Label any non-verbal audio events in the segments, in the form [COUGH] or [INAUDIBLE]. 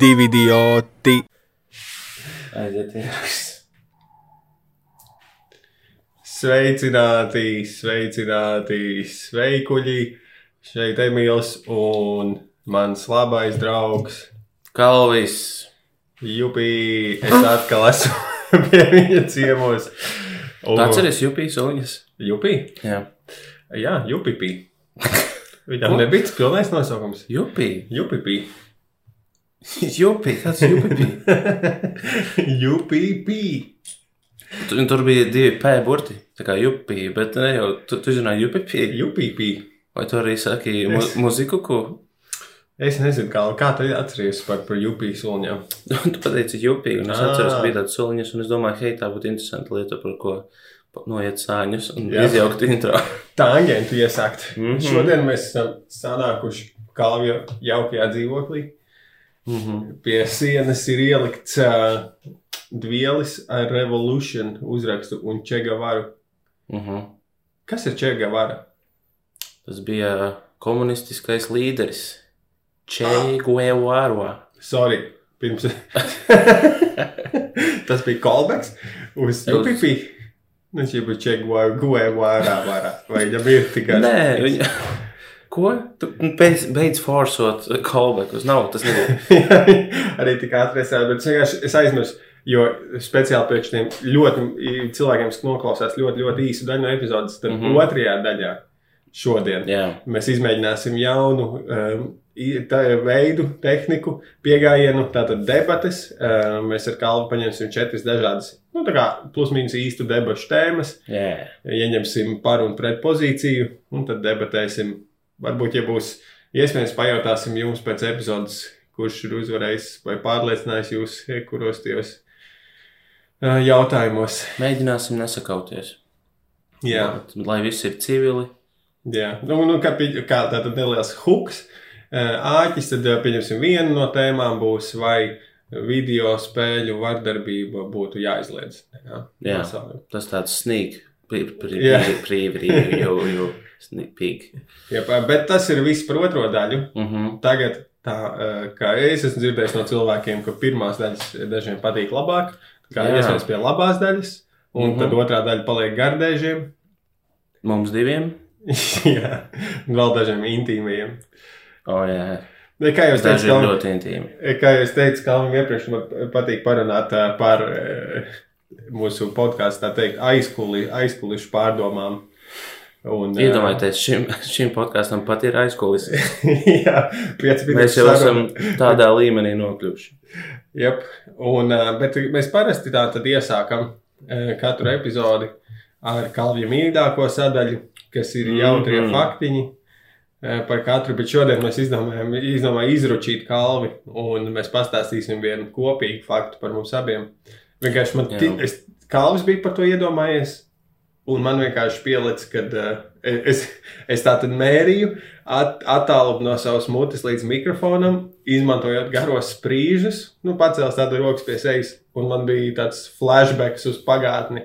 divi idioti. Aiziet. Sveicināti, sveicināti, sveikuļi! Šeit Emīls un mans labais draugs Kalvis. Jupī. Es atkal esmu [LAUGHS] pie viņa ciemos. Un- Atceries Jupijas uļņas? Jupī? Jā. Jā, Jupipī. [LAUGHS] Viņam nebija tas pilnais nosaukums. Jupī. Jupipī. Jupī, kāds Jupī? [LAUGHS] Jupipī. Tur, tur bija divi P burti, tā kā Jupī, bet ne jau, tu, tu zināji Jupī? Jupipī. Vai tu arī saki mu, Es- muziku, ko? Es nezinu, kā, kā tu atceries par, par Jupī sulņām. [LAUGHS] tu pateici Jupī, un es atceros, ka bija tāds soliņas, un es domāju, hei, tā būtu interesanta lieta, par ko noiet sāņus un Jā. izjaukt intro. [LAUGHS] Tangentu iesākt. Mm. -hmm. Šodien mēs esam sanākuši Kalvija jaukajā dzīvoklī. Mhm. Pie sienas ir ielikts uh, dvielis ar Revolution uzrakstu un Čegavaru. Mhm. Kas ir Čegavara? Tas bija komunistiskais līderis. Che Guevara. Sorry, pirms. [LAUGHS] Tas bija callbacks uz UPP. Viņš jau bija Čegavara. Vai viņam ir tikai. Nē, viņa. Ko? Tu beidz, beidz forsot callbackus. Nav, tas [LAUGHS] nebija. arī tik atcerēsās, bet es vienkārši aizmirsu. Jo speciāli priekš tiem ļoti cilvēkiem, kas noklausās ļoti, ļoti īsu daļu no epizodes, tad mm. -hmm. otrajā daļā šodien Jā. mēs izmēģināsim jaunu um, tā- veidu, tehniku, pieejamību, tātad debates. Um, mēs ar Kalnu paņemsim četras dažādas, nu, tā kā plus-mínus īstu debašu tēmas, Jā. ieņemsim par un pret pozīciju, un tad debatēsim. Varbūt, ja būs iespējams, pajautāsim jums pēc epizodes, kurš ir uzvarējis vai pārliecinājis jūs kuros tajos jautājumos. Mēģināsim nesakauties. Jā, lai viss ir civili. jā. Nu, nu, kā, kā tātad neliels uh, āķis, tad pieņemsim vienu no tēmām būs vai video spēļu vardarbība būtu jāizliedz. Jā, Jā. Tas tāds sneak. Jā. Prīvi, jau, jau sneak peek. Jā, bet tas ir viss par otro daļu. Mhm. Tagad, tā, eh, kā es esmu dzirdējis no cilvēkiem, ka pirmās daļas dažiem patīk labāk, kā iespējams pie labās daļas, un Mhm. tad otrā daļa paliek gardēžiem. Mums diviem. [LAUGHS] Jā, vēl dažiem intīmiem. O, jā. Kā jau es teicu, ir Kalvin, ļoti intīmi. kā jau es teicu, Kalvin, iepriekš man patīk parunāt eh, par eh, mūsu podkāstu, tā teikt, aizkuli, aizkulišu pārdomām. Un, Iedomājieties, šim, [LAUGHS] šim podkāstam pat ir aizkulis. [LAUGHS] jā, Mēs jau esam tādā līmenī nokļuvuši. Jep. Un, bet mēs parasti tā tad iesākam katru epizodi ar Kalvija mīļāko sadaļu, kas ir jautrie mm. -hmm. faktiņi par katru. Bet šodien mēs izdomājam, izdomājam izručīt Kalvi un mēs pastāstīsim vienu kopīgu faktu par mums abiem. Vienkārši man ti, es, Kalvis bija par to iedomājies. Un man vienkārši pielicis, ka uh, es, es tā tad mērīju, at, attālumu no savas mutes līdz mikrofonam, izmantojot garos sprīžus, nu, pacēlis tādu rokas pie sejas. Un man bija tāds flashbacks uz pagātni,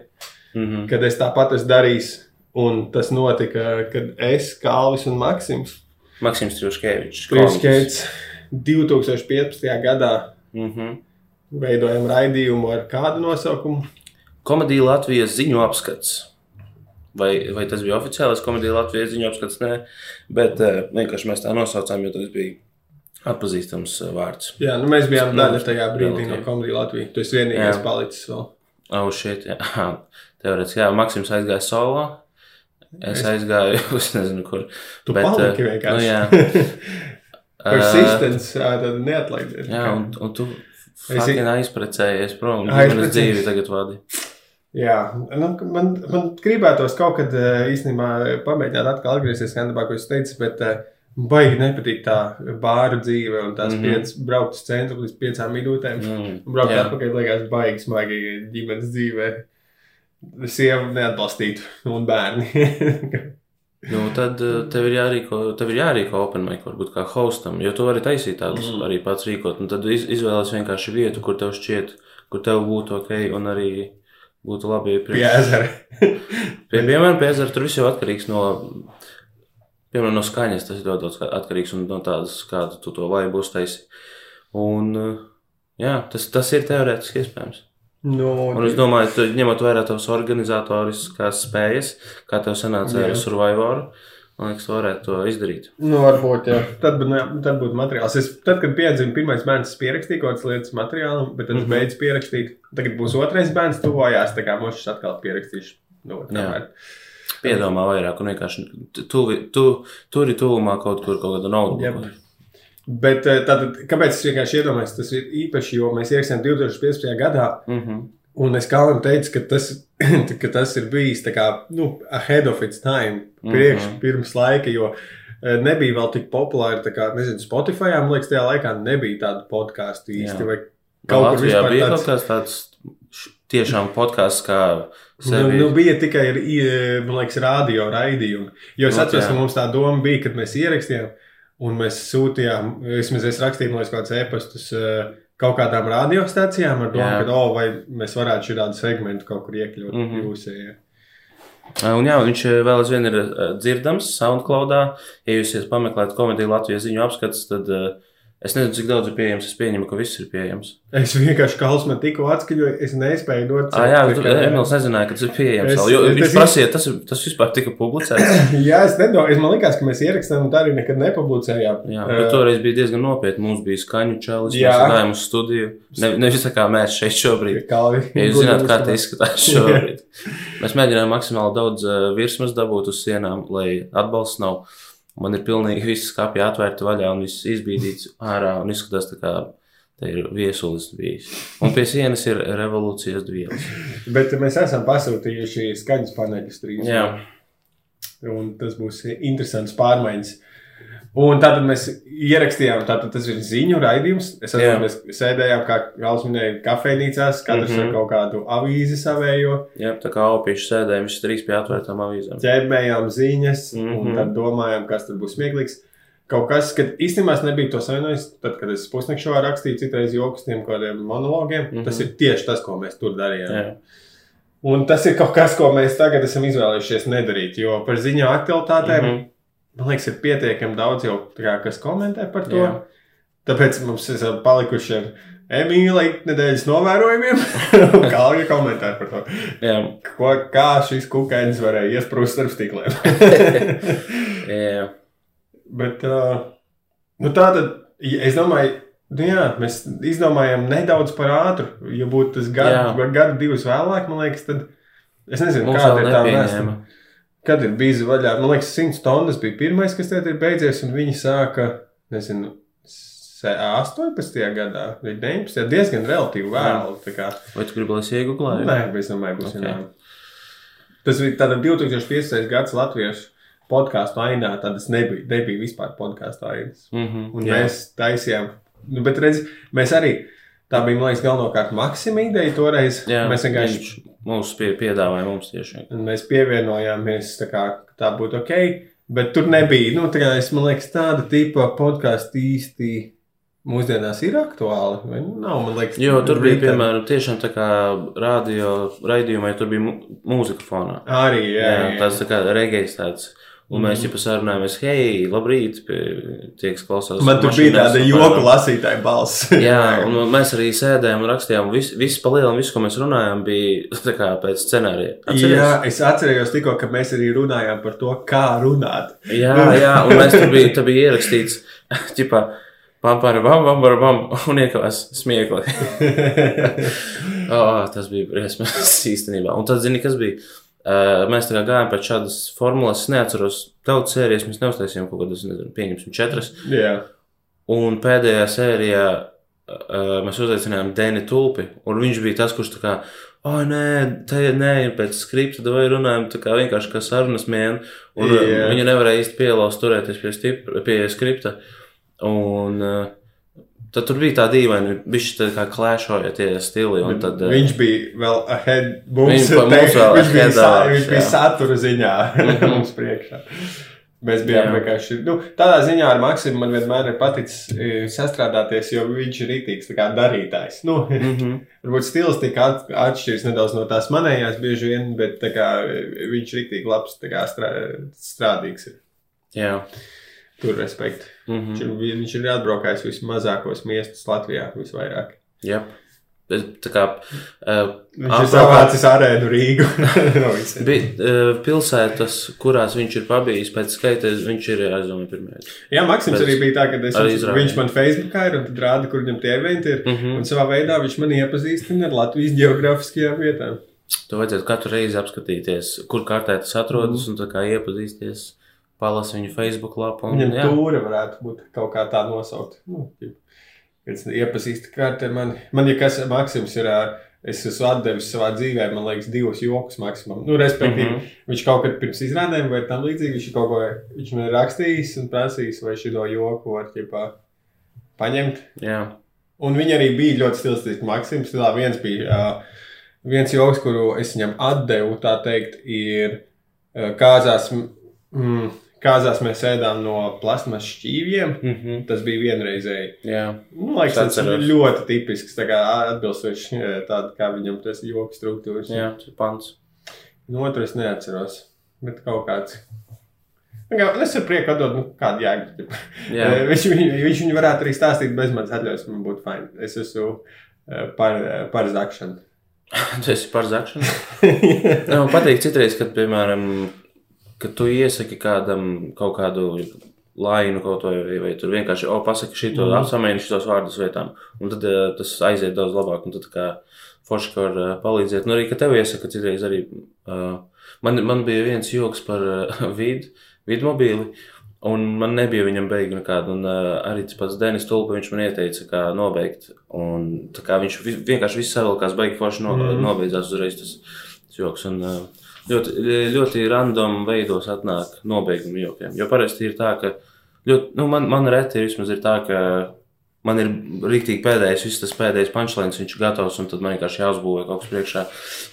Mhm. kad es tāpat esmu darījis. Un tas notika, kad es, Kalvis un Maksims Maksims Trjuškevičs. Kriškeits 2015. gadā Mhm. veidojam raidījumu ar kādu nosaukumu. Komēdija Latvijas ziņu apskats. Vai, vai tas bija oficiālais komēdija Latvijas ziņu apskats? Nē, bet uh, vienkārši mēs tā nosaucām, jo tas bija atpazīstams uh, vārds. Jā, nu mēs bijām Nu, daļa tajā brīdī no komēdijas Latvijas. Tu esi vienīgais Jā. palicis vēl. Oh, shit, jā. Teorētiski, jā, Maksims aizgāja solo. Es Es- aizgāju, [LAUGHS] es nezinu, kur. Tu Bet, paliki eh, vienkārši. Nu, jā. [LAUGHS] Persistence, uh, tad neatlaidies. jā, un, un tu fucking aizprecējies prom. Aizprecējies. Dzīvi tagad vadi. Jā, nu, man, man gribētos kaut kad eh, īstenībā pamēģināt atkal atgriezties Handabā, ko es teicu, bet uh, baigi nepatīk tā bāra dzīve un tās mm. -hmm. piec, braukt uz centru līdz piecām minūtēm. Mm, Un braukt atpakaļ, liekas, baigi smagi ģimenes dzīvē. Sieva neatbalstītu un bērni. [LAUGHS] Nu, tad eh, tev ir jārīko, tev ir jārīko open mic, varbūt kā hostam, jo tu vari taisīt tādus mm. arī pats rīkot. Un tad iz, izvēlēties vienkārši vietu, kur tev šķiet, kur tev būtu ok, un arī būtu labi Pie ezera. [LAUGHS] Pie, piemēram, pie ezera tur viss jau atkarīgs no, piemēram, no skaņas. Tas ir ļoti daudz atkarīgs un no tādas, kādu tu to vai būs taisi. Un, jā, tas, tas ir teorētiski iespējams. Nu, Un es domāju, tu, ņemot vērā tavas organizatoriskās spējas, kā tev sanāca ar Survivoru, man liekas, tu varētu to izdarīt. Nu, varbūt, jā. Tad, būtu- jā, tad būtu materiāls. Es, tad, kad piedzima pirmais bērns, es pierakstīju kaut kādas lietas materiālam, bet tad es Mhm. beidzu pierakstīt. Tagad būs otrais bērns, tuvojās. Tā kā mums atkal pierakstīšu. Nu. Piedomā vairāk, un vienkārši tu, tu, tur ir tuvumā kaut kur kaut kāda nauda. Jep. Bet eh, tātad, kāpēc es vienkārši iedomājos, tas ir īpaši, jo mēs ierakstījām 2015. gadā, Mm -hmm. Un es jau teicu, ka tas, [CLEARS THROAT] ka tas ir bijis kā, nu, ahead of its time, priekš, Mhm. pirms laika, jo eh, nebija vēl tik populāri, tā kā, nezinu, Spotify, man liekas, tajā laikā nebija tādu podkāstu īsti, vai Kaut kur vispār bija tāds. kaut kāds tāds tiešām podkāsts, kā Nu, sevi. nu, bija tikai, i- man liekas, radio raidījumi. Jo es Nu, atceros, ka mums tā doma bija, kad mēs ierakstījām, un mēs sūtījām, vismaz es rakstīju, man liekas, kaut kādus e-pastus eh, kaut kādām radiostacijām ar domu, ka, oh, vai mēs varētu šādu segmentu kaut kur iekļūt mm. -hmm. jūsējā. Un jā, viņš vēl aizvien ir dzirdams SoundCloudā. Ja jūs ies pameklēt komēdiju Latvijas ziņu apskats, tad eh, es nezinu, cik daudz ir pieejams. Es pieņemu, ka viss ir pieejams. Es vienkārši kā man tikko atskaņoju, es nespēju dot. Ah, jā, tu, Emīls nezināja, ka tas ir pieejams. Es- vēl, jo es- viņš tas- prasīja, tas, tas vispār tika publicēts. [COUGHS] jā, es nedomāju, es man liekas, ka mēs ierakstām, un tā arī nekad nepublicējām. Jā, bet toreiz bija diezgan nopietni. Mums bija skaņu čalis, Jā. mēs gājām uz studiju. Ne, nevis tā kā mēs šeit šobrīd. Kalvi. Ja jūs zināt, kā tas izskatās [LAUGHS] šobrīd. Mēs mēģinājām maksimāli daudz uh, virsmas dabūt uz sienām, lai atbalsts nav. Man ir pilnīgi viss skāpja atvērta vaļā un viss izbīdīts ārā un izskatās tā kā te ir viesulis bijis. Un pie sienas ir revolūcijas dvielas. Bet mēs esam pasūtījuši skaņas paneļus trīs. Jā, un tas būs interesants pārmaiņas. Un tātad mēs ierakstījām, tātad tas ir ziņu raidījums. Es atceros, mēs sēdējām, kā Gals minēja, kafejnīcās, katrs mm Mhm. -hmm. ar kaut kādu avīzi savējo, jā tā kā opīši sēdējām, visi trīs pie atvērtām avīzēm. ķērbējām ziņas, mm Mhm. -hmm. un tad domājām, kas tur būs smieklīgs. Kaut kas, kad īstenībā es nebiju to savienojis, tad, kad es pusnakšā rakstīju citreiz joks tiem kādiem monologiem, mm Mhm. -hmm. tas ir tieši tas, ko mēs tur darījām. Jā, Un tas ir kaut kas, ko mēs tagad esam izvēlējušies nedarīt, jo par ziņu aktualitātēm mm -hmm. Man liekas, ir pietiekami daudz jau, kā, kas komentē par to. Jā. Tāpēc mums esam palikuši ar Emīliju nedēļas novērojumiem. [LAUGHS] Kā jau komentāri par to, jā, ko, kā šis kukainis varēja iesprūst starp stikliem. [LAUGHS] [LAUGHS] Bet uh, nu tā tad, es domāju, nu jā, mēs izdomājām nedaudz par ātru. Ja būtu tas gadu, gadu divus vēlāk, man liekas, tad es nezinu, Mums kāda ir tā vēsture. Kad ir bijis vaļā, man liekas, 100 tonnas bija pirmais, kas tagad ir beidzies, un viņi sāka, nezinu, se- 18. gadā, vai 19. diezgan relatīvi vēlu. Vai tu gribi, lai es iegūlēju? Nē, bet es domāju, būs Ok. okay. Tas bija tāda 2015. gads latviešu podkāstu ainā, tad tas nebija, nebija vispār podkāstu ainas. Mm -hmm, Un jā. mēs taisījām, nu, bet redz, mēs arī, tā bija, man liekas, galvenokārt Maksima ideja toreiz. Jā, mēs vienkārši viņš mums pie, piedāvāja mums tieši. Un mēs pievienojāmies, tā kā tā būtu ok, bet tur nebija. Nu, tā kā es man liekas, tāda tipa podkāstu īsti mūsdienās ir aktuāli. Vai nav, man liekas, Jo tur bija, Rītā. piemēram, tiešām tā kā radio raidījumā, tur bija mūzika fonā. Arī, jā, Jā, jā, jā. tas tā kā regējs tāds. Un Mhm. mēs jau pasarunājāmies, hei, labrīt, tie, kas klausās. Man tur bija tāda un joku lasītāja balss. [LAUGHS] Jā, un mēs arī sēdējām un rakstījām. Viss, viss palielinājums, viss, ko mēs runājām, bija [LAUGHS] tā kā pēc scenārija. Atceries? Jā, es atcerējos tikko, ka mēs arī runājām par to, kā runāt. Jā, jā, un mēs tur bija, tur [LAUGHS] bija ierakstīts, ķipā, pam, pam, pam, pam, pam, pam, un iekavās smiekli. oh, tas bija briesmas īstenībā. Un tad, zini, kas bija? Mēs tā kā gājām pēc šādas formulas, es neatceros, daudz sērijas mēs neuztaisījām kaut kādas, nezinu, pieņemsim četras. jā, Un pēdējā sērijā mēs uzaicinājām Dēni Tulpi, un viņš bija tas, kurš tā kā, oh, nē, te nē, ir pēc skripta, vai runājam, tā kā vienkārši kā sarunas mēne, un yeah. viņa nevarēja īsti pielaust turēties pie, stipra, pie skripta. Un uh, tad tur bija tā dīvaina, viņš tā kā klēšoja tie stili, tad... uh, viņš bija vēl ahead. Mums, Viņš [LAUGHS] mums vēl viņš bija, us, viņš bija satura ziņā [LAUGHS] [LAUGHS] mums priekšā. Mēs bijām Jā. vienkārši. Nu, tādā ziņā ar Maksimu man vienmēr ir paticis e, sastrādāties, jo viņš ir rītīgs darītājs. Nu, Mm -hmm. Varbūt stils tika at, atšķirs nedaudz no tās manējās bieži vien, bet kā, e, viņš ir rītīgi labs strā, strādīgs. Ir. Jā, tur respekti. Mhm. Viņš, ir, viņš ir atbraukājis vismazākos miestus Latvijā visvairāk. Tā kā uh, Viņš ir savācis arēnu Rīgu. [LAUGHS] no bija uh, pilsētas, kurās viņš ir pabijis pēc skaita, viņš ir aizdomīgi pirmie. Jā, Maksims Bet arī bija tā, ka es, viņš, viņš man Facebookā ir un tad rāda, kur viņam tie eventi ir. Mhm. Un savā veidā viņš man iepazīstina ar Latvijas geogrāfiskajām vietām. Tu vajadzētu katru reizi apskatīties, kur kartē tas atrodas, un tā kā iepazīsties, palasīt viņu Facebook lapu. Un, Viņam jā. tūre varētu būt kaut kā tā nosaukt. Nu, kad es iepazīstu kārtē, man, man ja kas Maksims ir, es esmu atdevis savā dzīvē, man liekas, divus jokus maksimum. Nu, respektīvi, mm. -hmm. viņš kaut kad pirms izrādēm vai tam līdzīgi, viņš kaut ko, viņš man ir rakstījis un prasījis, vai šī joku var, ģipā, paņemt. jā. Un viņi arī bija ļoti stilistiski. Maksims stilā viens bija uh, viens joks, kuru es viņam atdevu, tā teikt, ir uh, kāzās. Mm, kāzās mēs ēdām no plasmas šķīviem. Mhm. Tas bija vienreizēji. jā. Nu, laikam, Es tas ir ļoti tipisks, tā kā atbilstoši eh, tāda, kā viņam tas joks struktūras. Jā, pants. Nu, otru es neatceros, bet kaut kāds. Nu, kā- Es ar prieku atdodu, nu, kādu jēgu. Jā. [LAUGHS] Viņš, viņu, viņš viņu varētu arī stāstīt bez manas atļaujas. Man būtu fajn. Es esmu eh, par, eh, par zakšanu. [LAUGHS] Tu esi par zakšanu. [LAUGHS] Man patīk citreiz, kad, piemēram, kad tu iesaki kādam kaut kādu lainu kaut ko, vai, vai tur vienkārši, o, pasaki šito, mm. apsamēni šitos vārdus vietām, un tad uh, tas aiziet daudz labāk, un tad kā forši, ka var uh, palīdzēt. Nu, arī, ka tev iesaka citreiz arī, uh, man, man bija viens joks par [LAUGHS] uh, vidu, vidmobīli, un man nebija viņam beigu nekāda, un uh, arī tas pats Denis Tulpa, viņš man ieteica, kā nobeigt, un tā kā viņš vi- vienkārši viss savilkās, beigi forši no, mm. nobeidzās uzreiz tas, tas joks, un uh, ļoti, ļoti random veidos atnāk nobeigumu jokiem, jo parasti ir tā, ka ļoti, nu, man, man reti vismaz ir tā, ka man ir rīktīgi pēdējais, viss tas pēdējais punchlines, viņš ir gatavs, un tad man vienkārši jāuzbūvē kaut kas priekšā.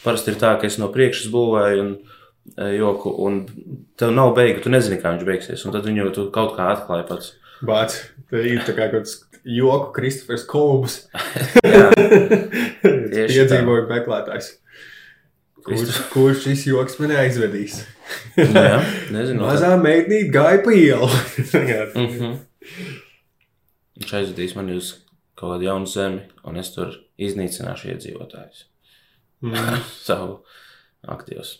Parasti ir tā, ka es no priekšas būvēju un e, joku, un tev nav beigu, tu nezini, kā viņš beigsies, un tad viņu kaut kā atklāji pats. Bāc, tā ir tā kā kaut kāds joku Kristofers Kolbs. [LAUGHS] Jā, [LAUGHS] Tieši Piedzīvoju meklētājs. Kurš, kurš šis joks man aizvedīs? nu, jā nezinu. Mazā meitnīte gāja pa ielu. Mm -hmm. Viņš aizvedīs mani uz kaut kādu jaunu zemi, un es tur iznīcināšu iedzīvotājus. Mm. [LAUGHS] Savu aktīvus.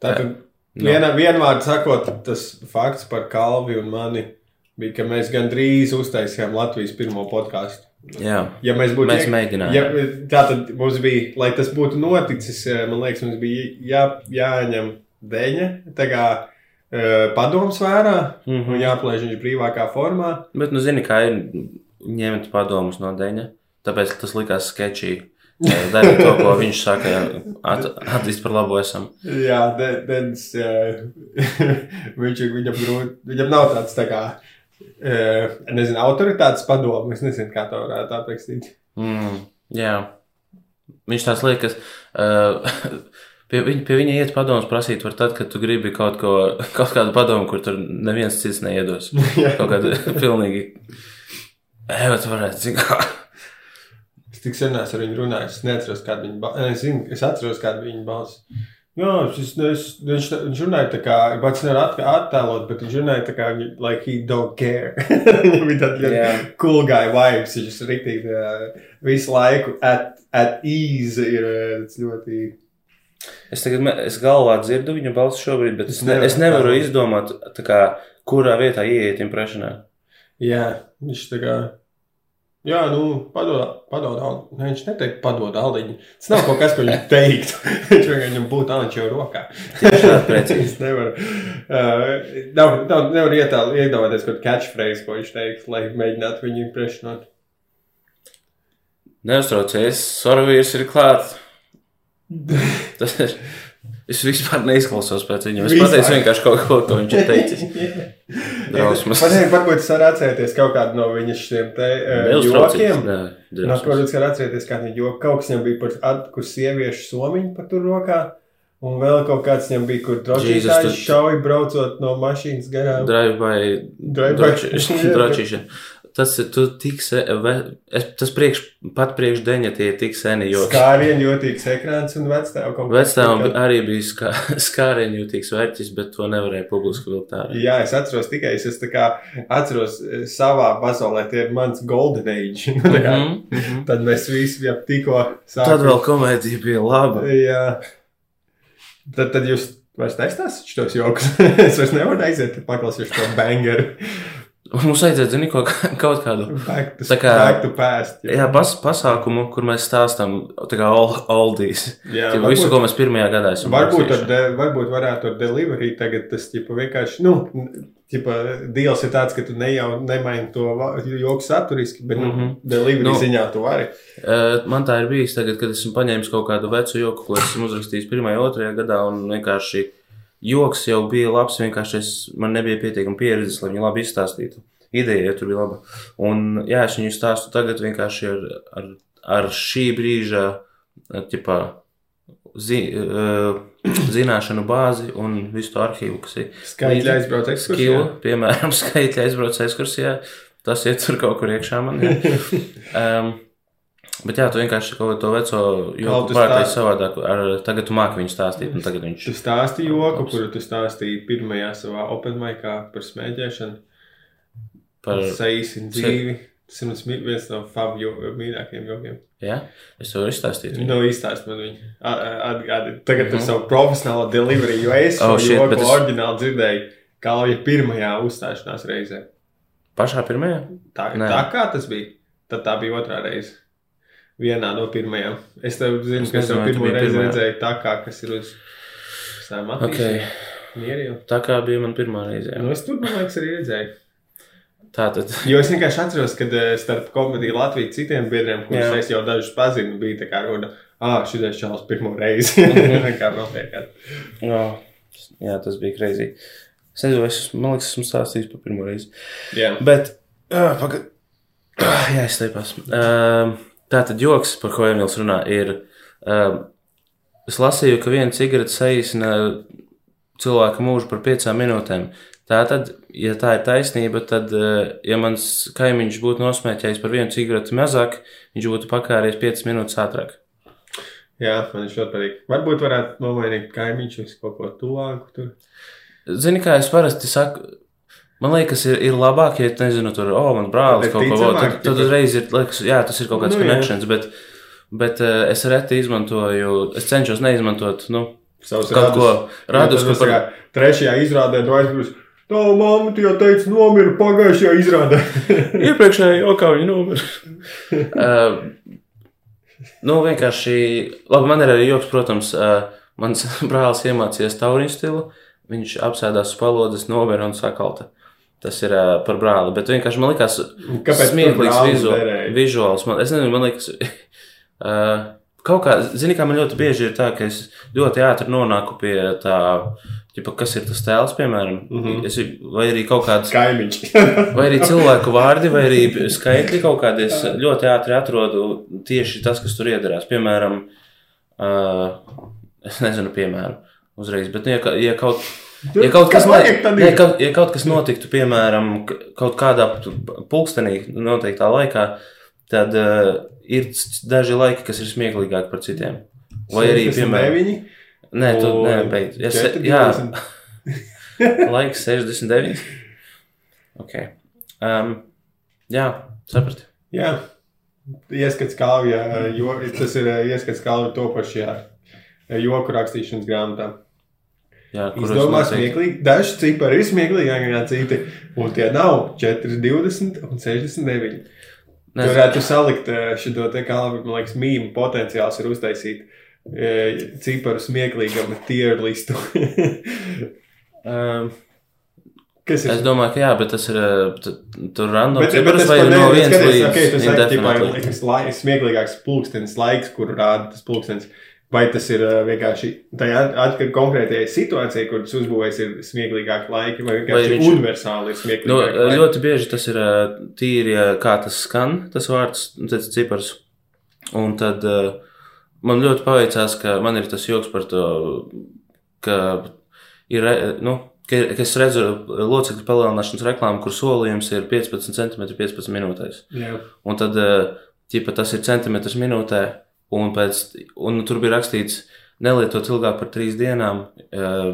Tātad, Nu. vienā, vienvārdu sakot, tas fakts par Kalvi un mani bija, ka mēs gandrīz uztaisījām Latvijas pirmo podkāstu. Jā, Ja mēs būtu mēs mēģinājām. Ja, tā tad mums bija, lai tas būtu noticis, eh, man liekas, mums bija jā, jāņem deņa, tā kā uh, padoms vērā Mhm. un jāplēž viņš brīvākā formā. Bet, nu, zini, kā ir ņemt padomus no Deņa. Tāpēc tas likās sketčī. Darīt to, ko viņš saka, at, atzīst par labu esam. Jā, de- Denis, uh, [LAUGHS] viņš viņam, grūti, viņam nav tāds tā kā, nezinu, autoritātes padomu, es nezinu, kā to varētu aprakstīt. Mm, jā. Viņš tās liekas. Uh, [LAUGHS] Pie viņa, pie viņa iet padomus prasīt, var tad, kad tu gribi kaut, ko, [LAUGHS] kaut kādu padomu, kur tur neviens cits neiedos. [LAUGHS] Kaut kādu pilnīgi. Tu varētu, zini, kā. Es tik sen esmu ar viņu runājis, es neatceros, kāda viņa balss. Es, zinu, es atceros, kāda viņa balss. Jā, šis, es, viņš, viņš runāja tā kā, pats nevar at, attēlot, bet viņš runāja tā kā, like he don't care. Viņam bija tāds Jā. cool guy vibes, viņš ir riktīgi uh, visu laiku at, at ease ir tas ļoti. Es tagad es galvā dzirdu viņa balsi šobrīd, bet es, ne, es nevaru izdomāt, tā kā, kurā vietā ieiet impresionā. Jā, viņš tā kā. Jā, nu, padod, padod, ne, viņš neteikt, padod aliņu. Tas nav kaut kas, ko viņš teiktu. [LAUGHS] viņš vienkārši būtu aliņš jau rokā. Tieši tā, precīzi. [LAUGHS] Es nevaru. Uh, nav, nav, nevaru ietāl, iedomāties kaut catchphrase, ko viņš teiks, lai mēģinātu viņu impresionot. Neuztraucies, Soravīrs ir klāts. [LAUGHS] Tas ir. Es vispār neizklausos pēc viņam. Es pateicu vienkārši kaut ko, ko viņš ir teicis. [LAUGHS] Drausmas. Pateikt, varbūt es varu atcerēties kaut kādu no viņa šiem te uh, jokiem. Nē, No kuras var atcerēties, kāda viņa joka. Kaut kas viņam bija par atku sieviešu somiņu pa tur rokā. Un vēl kaut kāds viņam bija, kur tu- šauja braucot no mašīnas garām. Drive by [LAUGHS] Tas ir tik se, ve, es, tas priekš, pat priekš deņa tie ir tik seni, jo Skārienu jūtīgs ekrāns un vectēvu kaut vecāvam arī bija skā, [LAUGHS] skārienu jūtīgs vērķis, bet to nevarēja publiski vilkt ārā. Jā, es atceros tikai, es, es tā kā atceros eh, savā pasaulē, tie ir mans golden age. [LAUGHS] Nu, kā, Mhm, mhm. Tad mēs visi jau tikko Tad vēl komēdija bija laba. Jā. Tad, tad jūs vairs nestāstāt šos joks. [LAUGHS] es vairs nevaru aiziet, paklausīšu to bangeru. Mums vajadzētu, zini, ko, kaut kādu to, Tā kā- past. jā, pas, pasākumu, kur mēs stāstām tā kā oldies. jā Jā, visu, ko mēs pirmajā gadā esam Varbūt, ar de, varbūt varētu ar delivery tagad tas ķipa, vienkārši, nu, ķipa, deals ir tāds, ka tu ne jau nemaini to joku saturiski, bet, mm. -hmm. delivery Nu. ziņā tu vari. Man tā ir bijis tagad, kad esmu paņēmis kaut kādu vecu joku, ko esmu uzrakstījis pirmajā, otrajā gadā, un vienkārši joks jau bija labs. Vienkārši es, man nebija pietiekami pieredzes, lai viņu labi izstāstītu. Ideja jau tur bija laba. Un, jā, es viņu stāstu tagad vienkārši ar, ar, ar šī brīža ķipā, zi, uh, zināšanu bāzi un visu to arhīvu, kas ir līdzi. aizbrauc ekskursijā. Skilu, piemēram, [LAUGHS] skaitļa aizbrauc ekskursijā. Tas iet tur kaut kur iekšā man. um, [LAUGHS] bet jā, tu vienkārši kaut to veco joku pārtais stā- savādāk. Ar, tagad tu māki viņu stāstīt, un tagad viņš. Tu stāstīji joku, kuru tu stāstīji pirmajā savā open micā par smēķēšanu, Par, saīsinu dzīvi. Tas ir mans viens no favu jo- mīļākajiem jokiem. jā, es to varu izstāstīt. Nu, izstāst man viņu. Atgādini. Tagad Mhm. ar savu profesionālo delivery, jo es Oh, oh, shit, joku es- oriģināli dzirdēju Kalvija pirmajā uzstāšanās reizē. Pašā pirmajā? Tā, Nē. tā kā tas bija, tad tā bija otrā reize. Vienā no pirmajām. Es tev zinu, Es ka es jau pirmo reizi redzēju tā kā, kas ir uz Ok. attīstībām. Mierīgi. Tā kā bija man pirmā reize. jā. Nu, es tur, man liekas, arī redzēju. Tā tad. Jo es vienkārši atceros, ka eh, starp komēdiju Latviju citiem biedriem, kurus Jā. es jau dažus pazinu, bija tā kā runa, ah, šis ir čels pirmo reizi. [LAUGHS] [LAUGHS] Jā, jā, tas bija kreizī. Es nezinu, es, man liekas, esmu stāstījis par pirmo reizi. Jā. Bet, uh, paga... uh, jā, es teipās. Uh, tā tad joks, par ko Emīls runā, ir. Uh, es lasīju, ka viena cigarete saīsina cilvēka mūžu par piecām minūtēm. Tā tad, ja tā ir taisnība, tad, uh, ja mans kaimiņš būtu nosmēķējis par vienu cigareti mazāk, viņš būtu pakāries piecas minūtes ātrāk. Jā, man ļoti patīk. Varbūt varētu nomainīt kaimiņš uz kaut ko tuvāku. Tur. Zini, kā es parasti saku, man liekas, ir, ir labāk, ja, nezinu, tur, oh, man brālis kaut ko vēl. Tad, tad uzreiz ir, liekas, jā, tas ir kaut kāds Nu, jā. connections, bet, bet uh, es reti izmantoju, es cenšos neizmantot, nu, Savus kaut ko radus, ko par. Trešajā izrādē tu aizbrauc. Tā mamma, jau teici, nomira pagājušajā izrādē. [LAUGHS] Iepriekšējā jokā viņa nomira. uh, [LAUGHS] nu, vienkārši, labi, man ir arī joks, protams, uh, mans [LAUGHS] brālis iemācījās tauriņu stilu, viņš apsēdās uz palodzes, nomira un sakalta. Tas ir uh, par brāli, bet vienkārši man likās, Kāpēc tu smieklīgs vizu, vizuāls. Man, es nezinu, man liekas, [LAUGHS] uh, kaut kā, zini, kā man ļoti bieži ir tā, ka es ļoti ātri nonāku pie tā, ķipa, kas ir tas tēls, piemēram, mm. -hmm. es, vai arī kaut kāds, Kaimiņš. [LAUGHS] vai arī cilvēku vārdi, vai arī [LAUGHS] skaitļi kaut kādi. Es ļoti ātri atrodu tieši tas, kas tur iedarās. Piemēram, uh, es nezinu, piemēram, uzreiz, bet, nu, ja, ja kaut Ja kaut, kas, vajag, ne, ir. kaut, ja kaut kas notiktu, piemēram, kaut kādā pulkstenī, noteiktā laikā, tad uh, ir daži laiki, kas ir smieklīgāki par citiem. Vai arī, piemēram, 69, nē, tu nē, beidz. Ja, se, 40. jā, [LAUGHS] [LAUGHS] laiks 69. Ok. Um, jā, saprati. Jā, ieskats kalvijā, jo tas ir eh, ieskats kalvijā topašajā eh, joku rakstīšanas grāmatā. Izdomās smieklīgi, daži cipari ir smieklīgāki nekā citi, un tie nav 4, 20 un 69. Tu Nezinu. varētu salikt šo te kalvu, man liekas, mīmu potenciāls ir uztaisīt eh, ciparu smieklīgam tier listu. Um, [LAUGHS] Kas ir? es domāju, ka jā, bet tas ir uh, tu- tur random. Bet, bet vai pat no skaties, līdz okay, kas laiks, smieklīgāks pulkstenis, laiks, kur rāda tas pulkstenis. Vai tas ir uh, vienkārši tajā atkarībā konkrētajai situācijai, kur tas uzbūvēts, ir smieklīgāki laiki, vai vienkārši Vai viņš... universāli ir Nu, smieklīgāki laiki? ļoti bieži tas ir ā, tīri, ā, kā tas skan, tas vārds, tas cipars. Un tad man ļoti paveicās, ka man ir tas joks par to, ka ir, nu, ka, ka es redzu locekļu palielināšanas reklāmu, kur solījums ir 15 cm 15 minūtēs. Jā. Un tad, ja tas ir centimetrs minūtē, un, pēc, un tur bija rakstīts, nelietot ilgāk par trīs dienām, eh,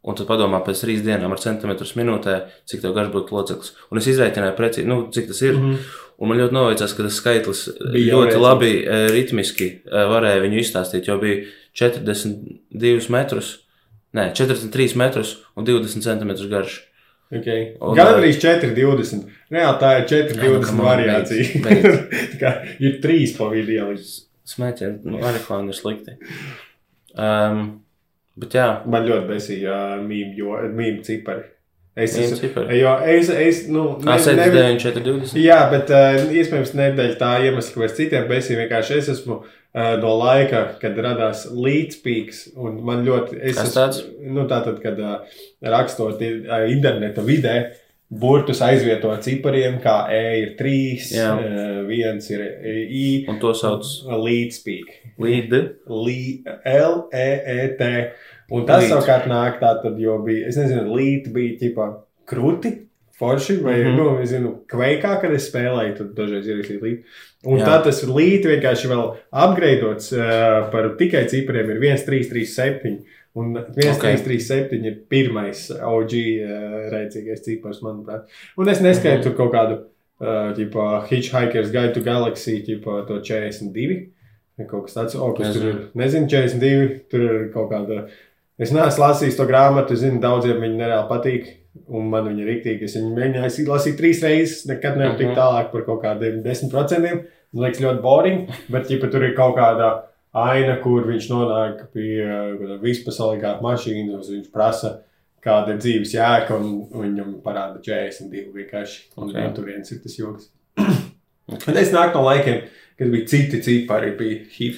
un tad padomā pēc trīs dienām ar centimetrus minūtē, cik tev garš būtu loceklis. Un es izreikināju precīzi, nu, cik tas ir. Mm -hmm. Un man ļoti noveicās, ka tas skaitlis Bija ļoti jau labi eh, ritmiski eh, varēja viņu izstāstīt, jo bija 42 metrus, nē, 43 metrus un 20 centimetrus garš. Okay. Gan arī 4,20. Reāli tā ir 4,20 come on, variācija. beidz, [LAUGHS] kā ir trīs pa vidu ielikt. Smēķi, nu, marihuāna ir slikti. Um, bet jā, Man ļoti besīja uh, mīmju, jo mīmju cipari. Es esmu, cipari? jo es, es, nu, tā nevi- 79, 420. Jā, bet uh, iespējams nedēļ tā iemesla, kāpēc citiem besīja vienkārši es esmu uh, no laika, kad radās līdzpīks, un man ļoti, es esmu, nu tā tad, kad uh, rakstot uh, interneta vidē, burtus aizvieto cipariem, kā E ir 3, Jā. uh, viens ir I, Un to sauc līdzpīk. līdi. L-E-E-T. Un tas Līd. savukārt nāk tā, tad, jo bija, es nezinu, līdzi bija ķipā krūti, forši, vai, mm. -hmm. nu, es zinu, kveikā, kad es spēlēju, tad dažreiz ir arī līdzi. Un Jā. Jā. tā tas līdzi vienkārši vēl apgreidots uh, par tikai cipriem ir 1, 3, 3, 7. Un 1, Ok. okay. 3, 3, 7 ir pirmais OG uh, rēcīgais cipars, manuprāt. Un es neskaitu Mhm. tur kaut kādu, uh, ģipā, Hitchhiker's Guide to Galaxy, ģipā, to 42. vai Kaut kas tāds, oh, kas tur ir. Nezinu, 42. Tur ir kaut kāda. Es neesmu lasījis to grāmatu, zinu, daudziem viņa nereāli patīk. Un man viņa ir rīktīgi. Es viņu mēģināju lasīt trīs reizes, nekad nevaru tikt Mhm. tālāk par kaut kādiem 10%. Man liekas, ļoti boring. Bet, ja tur ir kaut kāda aina, kur viņš nonāk pie vispasaulīgākās mašīnas, viņš prasa, kāda ir dzīves jēga, un, un viņam parāda 42 vienkārši. Un Ok. okay. tur viens ir tas joks. [CLEARS THROAT] Okay. Es nāku no laikiem, kad bija citi cipari, bija hip.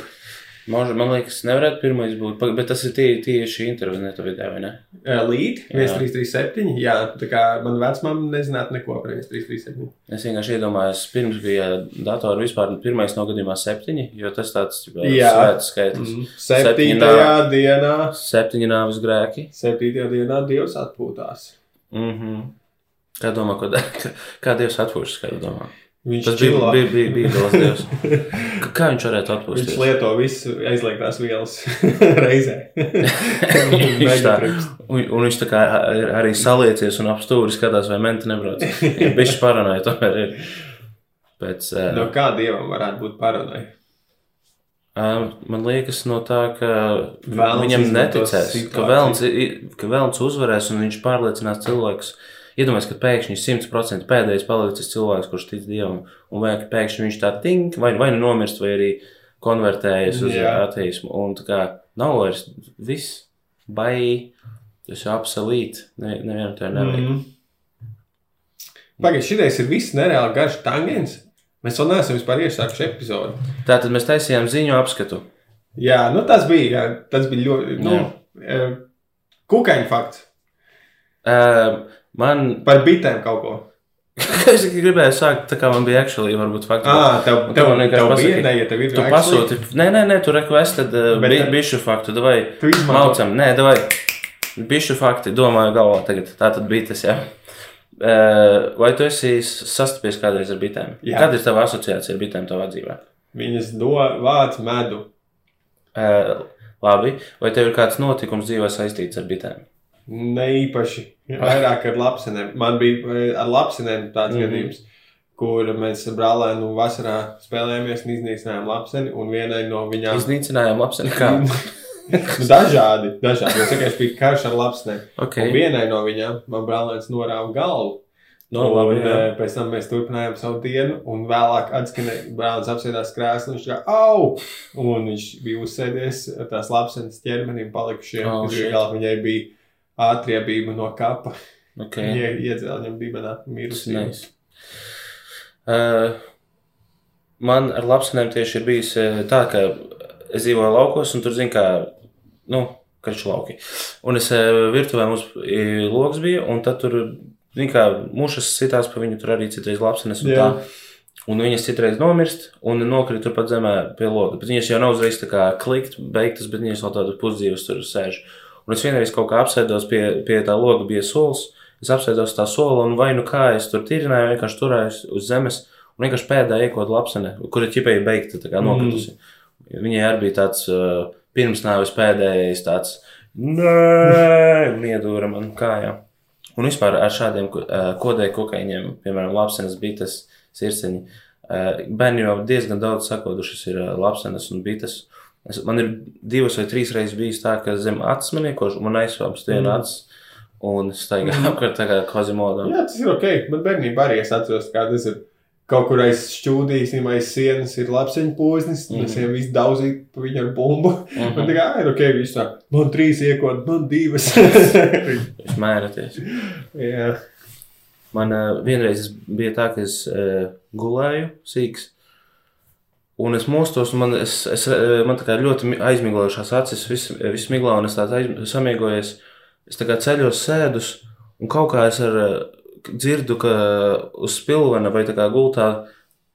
Man, man liekas, nevarētu pirmais būt, bet tas ir tie, tieši interneta vidē, vai ne? Līdzi Jā. 1337. Jā, tā kā man vecmāmiņa nezinātu neko par 1337. Es vienkārši iedomājos, pirms bija datori vispār pirmais no gadījumā septiņi, jo tas tāds Jā. svēts skaitlis. Mm. Septītajā dienā, Septiņi nāvis grēki. septītajā dienā Dievs atpūtās. Mm -hmm. Kā domā, ko, [LAUGHS] kā Dievs atpūšas, kā tu domā? Viņš Tas bija, čilo. bija, bija, bija Dievs Dievs. [LAUGHS] Kā- viņš varētu Viņš atpūsties? lieto visu aizliegtās vielas [LAUGHS] reizē. [LAUGHS] Viņš tā, un, un viņš tā kā arī saliecies un ap stūri skatās, vai menti nebrauc. Ja bišķi paranoja tomēr ir. Pēc, uh, No kā dievam varētu būt paranoja? Um, man liekas, no tā, ka Velns viņam neticēs, ka situāciju. vēlns, i- ka vēlns uzvarēs un viņš pārliecinās cilvēkus. Iedomājieties, ka pēkšņi 100% pēdējais palicis cilvēks, kurš tic dievam, un ka pēkšņi viņš tā tink, vai, vai nu nomirst, vai arī konvertējas uz Jā. ateismu. Un tā kā nav vairs viss, vai tas ir absolūti. Ne, nevienam tā nevajag. Mm. Pagaidiet, šitais ir viss nereāli garš tangens. Mēs vēl neesam vispār iesākuši epizodi. Tātad mēs taisījām ziņu apskatu. Jā, nu tas bija, jā, tas bija ļoti, nu, eh, kukaiņu fakts. Uh, man, Par bitēm kaut ko. es gribēju sākt, tā kā man bija actually, varbūt fakti. Ah, tev, tev, vienkārši tev pasaki, bija, ne, ja tev ir Tu pasūti, nē, nē, nē, tu requested uh, Bet bi, tad- bišu faktu, vai Tu izmanto- maucam, nē, vai bišu fakti, domāju galvā tagad, tā tad bija tas, jā. Uh, vai tu esi sastapies kādreiz ar bitēm? Jā. Kāda ir tava asociācija ar bitēm tavā dzīvē? Viņas do vāc medu. Uh, labi, vai tev ir kāds notikums dzīvē saistīts ar bitēm? Ne īpaši. Vairāk ar lapsenēm. Man bija eh, ar lapsenēm tāds mm. -hmm. gadījums, kur mēs ar brālēnu vasarā spēlējāmies un iznīcinājām lapseni. Un vienai no viņām Iznīcinājām lapseni. [LAUGHS] Nu, dažādi, dažādi. Es vienkārši biju karš ar lapsenēm. Ok, Un vienai no viņām man brālēns norāva galvu. no un, labi, jā. eh, pēc tam mēs turpinājām savu dienu, un vēlāk atskanēja, brālis apsēdās krēslā, viņš kā, au! Un viņš bija uzsēdies ar tās lapsenes ķermenim palikušiem, Oh, viņai bija ātriebība no kapa. Ok, Viņa iedzēla viņam dibenā tas mirus. ir nice. Uh, man ar lapsenēm tieši ir bijis eh, tā, ka es dzīvoju laukos, un tur zinu, kā, nu, karš lauki. Un es eh, virtuvē mums loks bija, un tad tur, zinu, kā mušas sitās pa viņu, tur arī citreiz lapsenes un Jā. tā. Un viņas citreiz nomirst un nokrīt turpat zemē pie loga. Bet viņas jau nav uzreiz tā kā klikt, beigtas, bet viņas vēl tādas pusdzīves tur sēž. Un Un es vienreiz kaut kā apsēdos pie, pie tā loga, bija solis. Es apsēdos tā sola un vai nu kā es tur tirināju, vienkārši turējos uz zemes un vienkārši pēdā iekot lapsene, kur ir ķipēji beigta, tā kā nokritusi. Mm. Viņai arī bija tāds uh, pirms nāves pēdējais tāds, nē, un iedūra man kājā. Un vispār ar šādiem uh, kodēju kokaiņiem, piemēram, lapsenes, bites, sirseņi, uh, bērni jau diezgan daudz sakodušas ir uh, lapsenes un bites. Es, man ir divas vai trīs reizes bijis tā, ka zem acis man iekož, man aizsvāps viena mm. acis. Un es staigāju apkārt tā kā kvazimodā. Jā, tas ir ok. Man bērnībā arī es atceros, kā tas ir. Kaut kur aiz šķūdīs, aiz sienas ir lapseņu pūznis, un mm. es viņam visu daudzīju pa viņu ar bumbu. Mm -hmm. Un tā kā ir ok, viss tā. Man trīs iekot, man divas. [LAUGHS] Jūs mēraties. Jā. Man uh, vienreiz bija tā, ka es uh, gulēju sīks. Un es mostos, man, es, es, man tā kā ļoti aizmiglojušās acis, viss vis miglā, un es tāds aiz, samiegojies. Es tā kā ceļos sēdus, un kaut kā es ar, dzirdu, ka uz spilvena vai tā kā gultā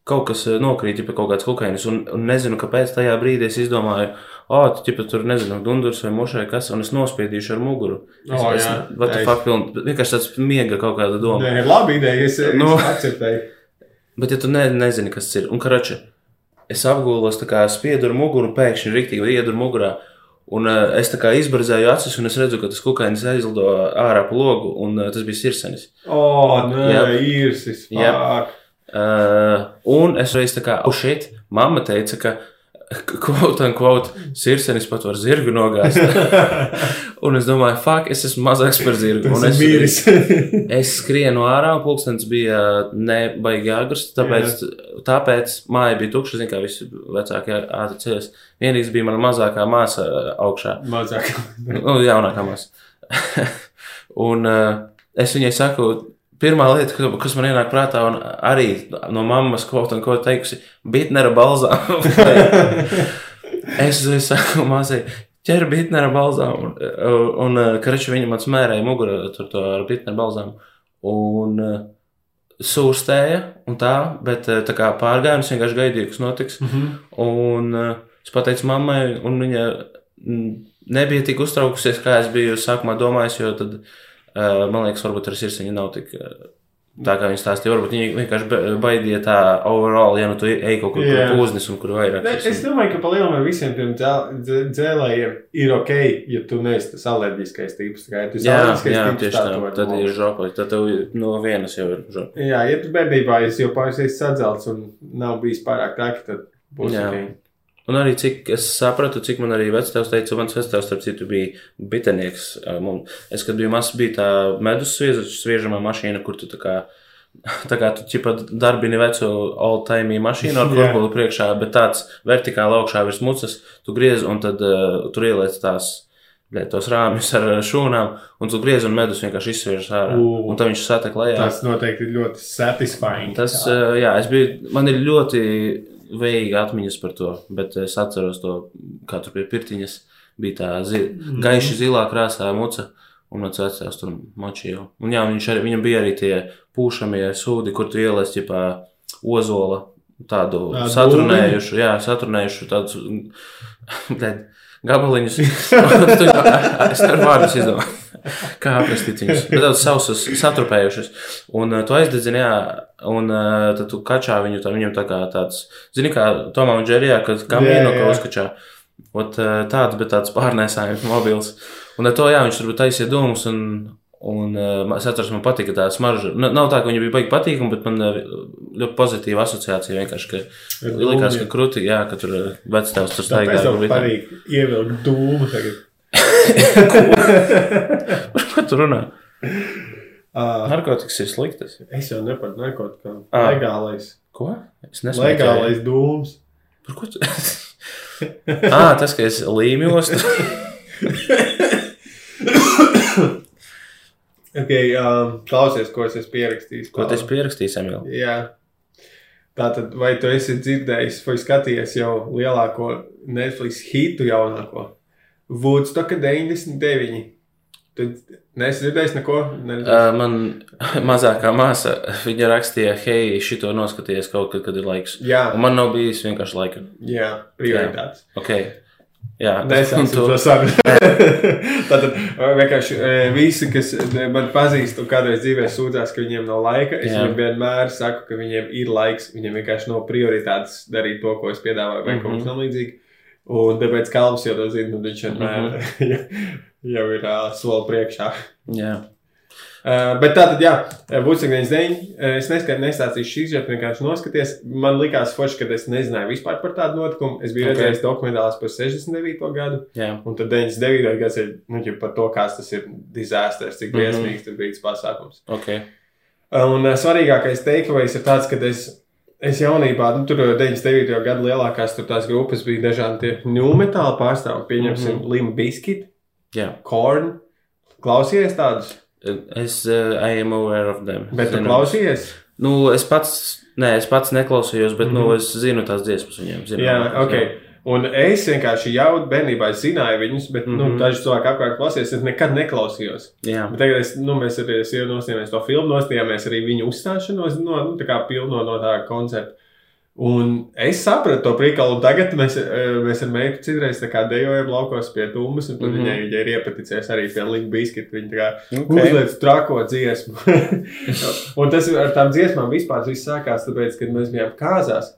kaut kas nokrīt, ja kaut kāds kokainis, un, un nezinu, kāpēc tajā brīdī es izdomāju, o, oh, tu ķipa tur, nezinu, dundurs vai mušai kas, un es nospiedīšu ar muguru. Es, O, es, jā. what the fuck, piln, vienkārši tāds miega kaut kāda doma. Nē, labi ideja, es, Nu. es akceptēju. Bet, ja tu ne, nezini, kas tas ir, un karači, es apgūlos, tā kā spiedu ar muguru, pēkšņi rīktīgi iedur mugurā. Un uh, es tā kā izbarzēju acis, un es redzu, ka tas kukainis aizlido ārā pa logu, un uh, tas bija sirsenis. O, nē, Jā. īrsis. Jā. Uh, un es reiz tā kā, oh, shit, mamma teica, ka, quote, unquote, sirsenis pat var zirgu nogāzt. [LAUGHS] un es domāju, fuck, es esmu mazāks par zirgu. Un es, mīris. [LAUGHS] es skrienu ārā, un pulkstenis bija nebaigi agrs, tāpēc, tāpēc māja bija tukša, zin kā visi vecākie ātri ceļas. Vienīgs bija mana mazākā māsa uh, augšā. Mazāk. Nu, jaunākā māsa. [LAUGHS] un uh, es viņai saku, pirmā lieta, ka- kas man ienāk prātā, un arī no mammas kaut ko teikusi, bitnera balzām. [LAUGHS] es saku māsai, ķer bitnera balzām, un, un uh, karači viņa man smērēja mugurā tur to ar bitnera balzām. Un sūrstēja, un tā, bet tā kā pārgājums vienkārši gaidīja, kas notiks. Mhm. Un uh, es pateicu mammai, un viņa mm, nebija tik uztraukusies, kā es biju sākumā domājis, jo tad, uh, man liekas, varbūt ar sirdsapziņu nav tik. Uh, Tā kā viņi stāstīja, varbūt viņi vienkārši ba- baidīja tā overall, ja nu tu ej kaut kur, kur pūznis un kur vairāk. Ne, Es domāju, ka palielinām visiem tiem dzēl- dzē- dzēlējiem ir ok, ja tu neesi tas alerģiskais tips. Tā kā, ja tu Jā, jā tieši tā. vari Tad ir žopa. Tad tev no vienas jau ir žopa. Jā, ja tu bērnībā esi jau pārsteigts sadzelts un nav bijis pārāk traki, tad būs Jā. ok. Un arī cik es sapratu, cik man arī vecāks teica, mans vecāks, starp citu, bija bitenieks. Uh, Es, kad biju mazs, bija tā medus svieža, sviežamā mašīna, kur tu tā kā, tā kā tu ķipa darbini veco old-time mašīnu ar [LAUGHS] kurbuli priekšā, bet tāds vertikāli augšā virs mucas, tu griez un tad uh, tur ieliec tās. bļa, Tos rāmjus ar šūnām, un tu griez un medus vienkārši izsviežas ārā. Ū. Un tad viņš satek lejā. Tas noteikti ļoti satisfying. Tas, uh, jā, es biju, man ir ļoti veiga atmiņas par to, bet es atceros to, kā tur pie pirtiņas bija tā zi, gaiši zilā krāsā muca, un mans vecāks tur močīja. Un jā, arī, viņam bija arī tie pūšamie sūdi, kur tu ieliec, ķipā, ozola tādu satrunējušu, jā, satrunējušu [LAUGHS] bļaļ, gabaliņus. [LAUGHS] Es nevaru vārdus izdomāt. Kā aprakstīt viņus? Tādus sausus, satrupējušus. Un uh, tu aizdedzini, jā, un uh, tad tu kačā viņu, tā, viņam tā kā tāds, zini, kā Tomā un Džerijā, kad kamīnu, Jā, ka jā. uzkačā. Ot, uh, tāds, bet tāds pārnēsājums mobils. Un ar to, jā, viņš turbūt taisīja dūmus, un, un uh, es atceros, man patika tā smarža. Nav tā, ka viņa bija baigi patīkama, bet man uh, ļoti pozitīva asociācija vienkārši, ka Ar likās, ka krūti, jā, ka tur uh, vectēvs tur staigā. Tev bitēm. patīk ievilkt dūmu tagad. [LAUGHS] Par ko tu runā? Uh, Narkotikas ir sliktas. es jau nepatīku narkotikām. Ā. Legālais. Ko? Es nesmu. Legālais dūms. Par ko tu? [LAUGHS] ah, tas, ka es līmjos. [LAUGHS] Okay, um, klausies, ko es esmu pierakstījis. Ko tas pierakstīs, Emīl? Jā. Tātad, vai tu esi dzirdējis vai skatījies jau lielāko Netflix hitu jaunāko? Woodstocka 99. Tu neesi dzirdējis neko? Ne... Uh, man [LAUGHS] mazākā māsa, viņa rakstīja, hei, šito noskaties kaut kad, kad ir laiks. Jā, Un man nav bijis vienkārši laika. jā, prioritātes. Ok. Jā, to- to sarunu. [LAUGHS] Tātad vienkārši e, visi, kas e, man pazīst kādreiz dzīvē sūdzās, ka viņiem nav laika, es viņiem vienmēr saku, ka viņiem ir laiks, viņiem vienkārši nav prioritātes darīt to, ko es piedāvāju, vai kaut Mhm. kas tam līdzīgs. Un tāpēc Kalvs jau to zina, un viņš vienmēr [LAUGHS] jau ir uh, soli priekšā. Jā, Uh, bet tā tad, jā, būs 99. Es neskat, nestāstīšu šīs žēl, vienkārši noskaties. Man likās forši, ka es nezināju vispār par tādu notikumu. Es biju Ok. okay. redzējis dokumentālus par 69. gadu. jā. Un tad 99. gads ir nu, jau par to, kāds tas ir disasters, cik Mhm. briesmīgs tas bija tas pasākums. ok. Un uh, svarīgākais takeaways ir tāds, ka es, es jaunībā, nu, tur 99. gada lielākās tur tās grupas bija dažādi ņūmetāli pārstāvji. Pieņemsim, mm. -hmm. Biscuit, Jā. Korn. Klausījies tādus, Es uh, I am aware of them. bet tu Zinu. klausījies? Nu, es pats, nē, es pats neklausījos, bet, mm -hmm. nu, Mhm. es zinu tās dziesmas viņiem. Zinu, Jā, ok. Un es vienkārši jau bērnībā zināju viņus, bet mm -hmm. nu, Mhm. daži cilvēki apkārt klausījās. Es nekad neklausījos. Jā, Bet tagad es, nu, mēs arī es jau nostājāmies to filmu, nostājāmies arī viņu uzstāšanos no, nu, tā kā pilno no tā koncerta. Un es sapratu to prikalu, tagad mēs, eh, mēs ar meitu citreiz dejojam laukos pie tūmas, un tur mm. -hmm. viņai viņa ir iepaticējis arī pie Link Biscuit. Viņa kā Ok. uzliek trako dziesmu. [LAUGHS] un tas ar tām dziesmām vispār sākās, tāpēc, kad mēs bijām kāzās.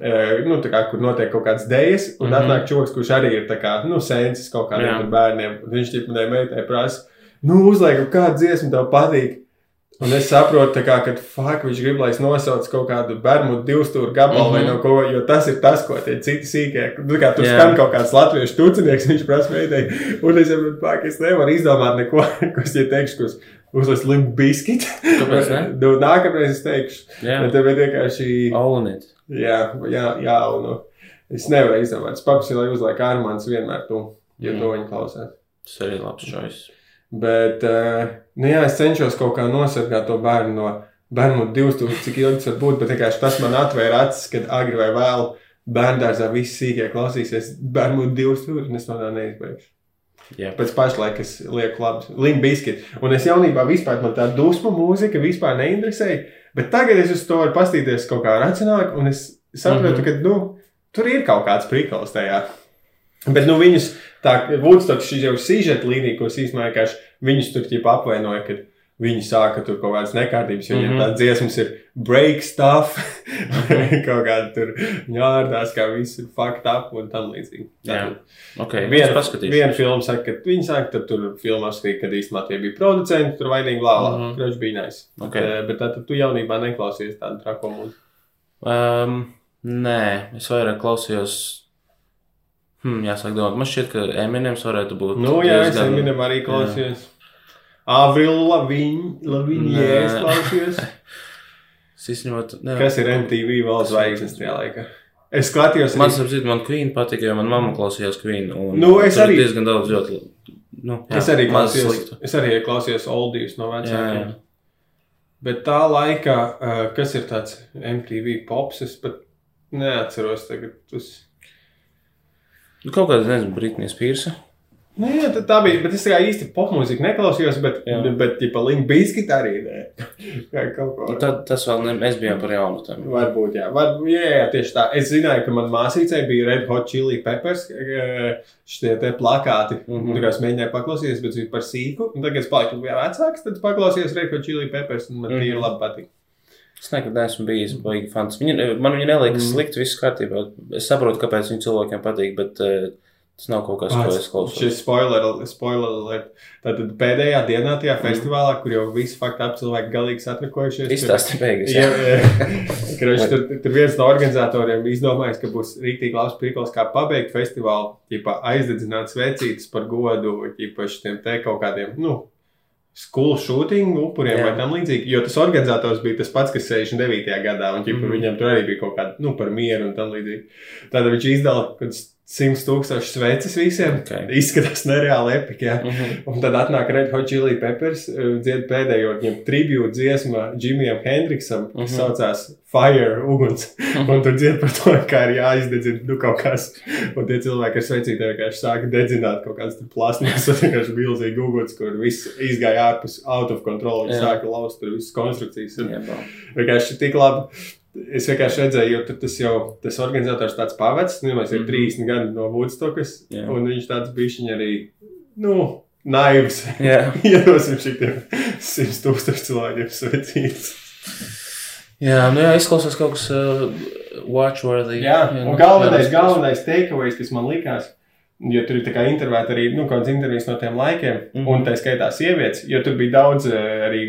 eh, Nu, kā, kur notiek kaut kādas dēļas, un mm. -hmm. atnāk čoks, kurš arī ir kā, nu, sensis kaut kādiem bērniem. Viņš manai meitai prasa, nu, uzliekam, kāda dziesma tev patīk. Un es saprotu, kā, ka fuck, viņš grib, lai es nosaucu kaut kādu bermudu divstūru gabalu mm -hmm. no ko, jo tas ir tas, ko tie citi sīkie. Nu, kā tur Jā. skan kaut kāds latviešu tucinieks, viņš prasa meitai, un es saprotu, fuck, es nevaru izdomāt neko, [LAUGHS] ko es tie teikšu, ko es uzliku limbu biskit. Kāpēc ne? [LAUGHS] nu, nākamreiz es teikšu. jā. Bet tev ir vienkārši, it. jā, jā, jā, un nu, es nevaru izdomāt. Es paprasīju, lai uzliek Armāns vienmēr tu, jo Mm. to viņi klausās. Tas arī labs choice. Bet, uh, nu jā, es cenšos kaut kā nosargāt to bērnu no bērnu divstūra, cik ilgi tas var būt. Bet vienkārši tas man atvēra acis, kad agri vai vēl bērngārzā visi sīkie klausīsies bērnu divstūri, un es no tā neizbeigšu. Jā. Pēc pašlaik es lieku labi, Limba Biskit. Un es jaunībā vispār man tā dusmu mūzika vispār neinteresēja. Bet tagad es uz to varu pastīties kaut kā racionālāk, un es saprotu, mm. -hmm. ka nu, tur ir kaut kāds prikals tajā. Bet nu, viņus tā, Woodstock šī jau sižeta līnija, ko es īstenībā vienkārši viņus tur ķipa apvainoju, kad viņi sāka tur kaut kādas nekārtības, jo viņiem Mhm. tā dziesmas ir break stuff, [LAUGHS] kaut kāda tur ņārdās, kā viss ir fucked up un tam līdzīgi. Jā. Ok, Viena, viens paskatīšos. viena filma saka, ka viņi saka, ka tur filmā skatīja, ka īstenībā tie bija producenti, tur vainīgi lālā. Mm Mhm. -hmm. Kroč bija nice. Ok. Bet, eh, bet tad tu jaunībā neklausies tādu trako mūziku. Um, nē, es vairāk klausījos. Hmm, jāsaka, domāt, man šķiet, ka Eminems varētu būt. Nu, jā, es diezgan- Eminem arī klausījos. Avril Lavigne, Lavigne, Nē. es klausījos. Īstenībā ne, Kas ir MTV vēl zvaigznes tajā laikā? Es skatījos, Man, sapcīt, man Queen patika, jo man mamma klausījās Queen. Un Nu, es arī- diezgan daudz ļoti. Nu, jā, es arī klausījos, es arī klausījos oldijus no vecākiem. Bet tā laikā, uh, kas ir tāds MTV pops, es pat neatceros tagad. Tas... Nu, kaut kāda, nezinu, Britnijas Pīrsa. Nu, jā, tā, tā bija. Bet es tā kā īsti popmūziku neklausījos, bet, Jā. bet ja pa Link Biscuit arī nē. [LAUGHS] Kā. Nu, tad, tas vēl ne, mēs bijām par jaunu tam. Varbūt, jā. Varbūt, jā, jā, tieši tā. Es zināju, ka manā māsīcē bija Red Hot Chili Peppers, šie te plakāti. Mm Mhm. -hmm. Tur es mēģināju paklausīties, bet viņi par sīku. Un tagad es paliku vēl vecāks, tad klausījos Red Hot Chili Peppers, un man mm Mhm. -hmm. tie labi patīk. Es nekad neesmu bijis baigi fans. Viņa, man viņa neliekas Mm. mm. slikti, viss kārtībā. Es saprotu, kāpēc viņa cilvēkiem patīk, bet uh, tas nav kaut kas, ko es klausos. Šis spoiler, spoiler alert. Tātad pēdējā dienā tajā festivālā, kur jau visi fakti ap cilvēki galīgi satrakojušies. tur- Izstāsti [LAUGHS] beigas. Jā, Jā. [LAUGHS] Kroči, tur, tur viens no organizatoriem izdomājis, ka būs rīktīgi labs prikals, kā pabeigt festivālu, ķipa, aizdedzināt svecītas par godu ķipa, šitiem te kaut kādiem, nu, skolu shooting upuriem Jā. vai tam līdzīgi. Jo tas organizators bija tas pats, kas 69. gadā, un ķipa, mm viņam tur arī bija kaut kāda, nu, par mieru un tam līdzīgi. Tad viņš izdala kaut kāds 100 tūkstoši sveces visiem. Ok. Izskatās nereāli epiki. jā. Mhm. Un tad atnāk Red Hot Chili Peppers, uh, dzied pēdējo viņam tribūtu dziesmu Džimijam Hendriksam, kas Mhm. saucās Fire, uguns. Un tur dzied par to, kā ir jāizdedzina nu, kaut kas. Un tie cilvēki ar sveicītēm vienkārši sāka dedzināt kaut kādas plasmas, vienkārši milzīgi uguns, kur viss izgāja ārpus out of control. Viņi Jā. sāka laust tur visas konstrukcijas. Un bā. vienkārši tik labi. Es vienkārši redzēju, jo tas jau tas organizators tāds pavecs, nu, ir Mhm. 30 gadi no Woodstockas, Jā. un viņš tāds bišķiņ arī, nu, naivs. Jā, [LAUGHS] Ierosim šitiem 100 tūkstoši cilvēkiem sveicības. jā, nu jā izklausās kaut kas uh, watchworthy. Jā, nu, un galvenais, jā, galvenais takeaways, kas man likās, jo tur ir tā kā intervēta arī, nu, kādas intervijas no tiem laikiem, mm Mhm. -hmm. un tā skaitā sievietes, jo tur bija daudz eh, arī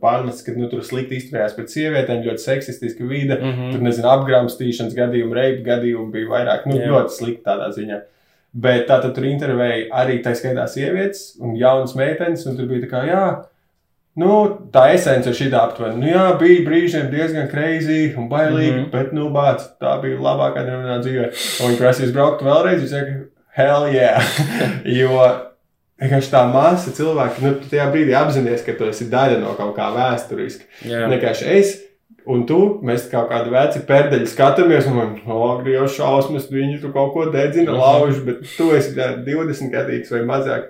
pārmests, ka, nu, tur slikti izturējās pret sievietēm, ļoti seksistiska vide, mm Mhm. -hmm. tur, nezinu, apgrāmstīšanas gadījumi, reipu gadījumi bija vairāk, nu, Jā. ļoti slikti tādā ziņā. Bet tā tad tur intervēja arī tā skaitā sievietes un jaunas meitenes, un tur bija tā kā, jā, Nu, tā esence ir šī aptuveni. Nu, jā, bija brīžiem diezgan kreizī un bailīgi, mm Mhm. -hmm. bet, nu, bāc, tā bija labākā diena manā dzīvē. Un viņi prasīs braukt vēlreiz, viņš saka, hell yeah! [LAUGHS] jo vienkārši tā masa cilvēki, nu, tu tajā brīdī apzināties, ka tu esi daļa no kaut kā vēsturiska. jā. Vienkārši es. Un tu, mēs kaut kādu veci pērdeļu skatāmies, un man liekas, jau šausmas, viņi tur kaut ko dedzina, Mhm. lauž, bet tu esi tā 20 gadīgs vai mazāk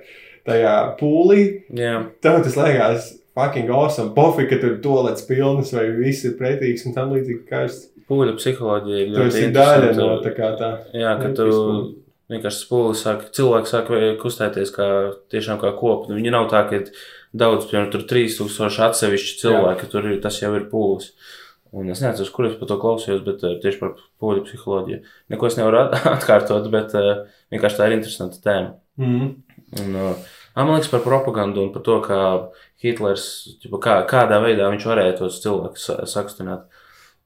tajā pūlī. jā. Tev tas liekas fucking awesome. Pofīgi, ka tur ir tolets pilns vai viss ir pretīgs un tam līdzīgi. Kā es, Pūļu psiholoģija ir tu ļoti esi daļa no tā kā tā. Jā, ka Nu, tu vispār. Vienkārši spūli sāk, cilvēki sāk vai- kustēties kā tiešām kā kopa. Viņi nav tā, ka ir daudz, piemēram, tur 3000 atsevišķi cilvēki, tur ir, tas jau ir pūlis. Un es nezinu, kur es par to klausījos, bet uh, tieši par poļu psiholoģiju. Neko es nevaru at- [LAUGHS] atkārtot, bet uh, vienkārši tā ir interesanta tēma. Mm. Un, man liekas par propagandu un par to, kā Hitlers, ķipa, kā, kādā veidā viņš varēja tos cilvēkus sa- sakstināt.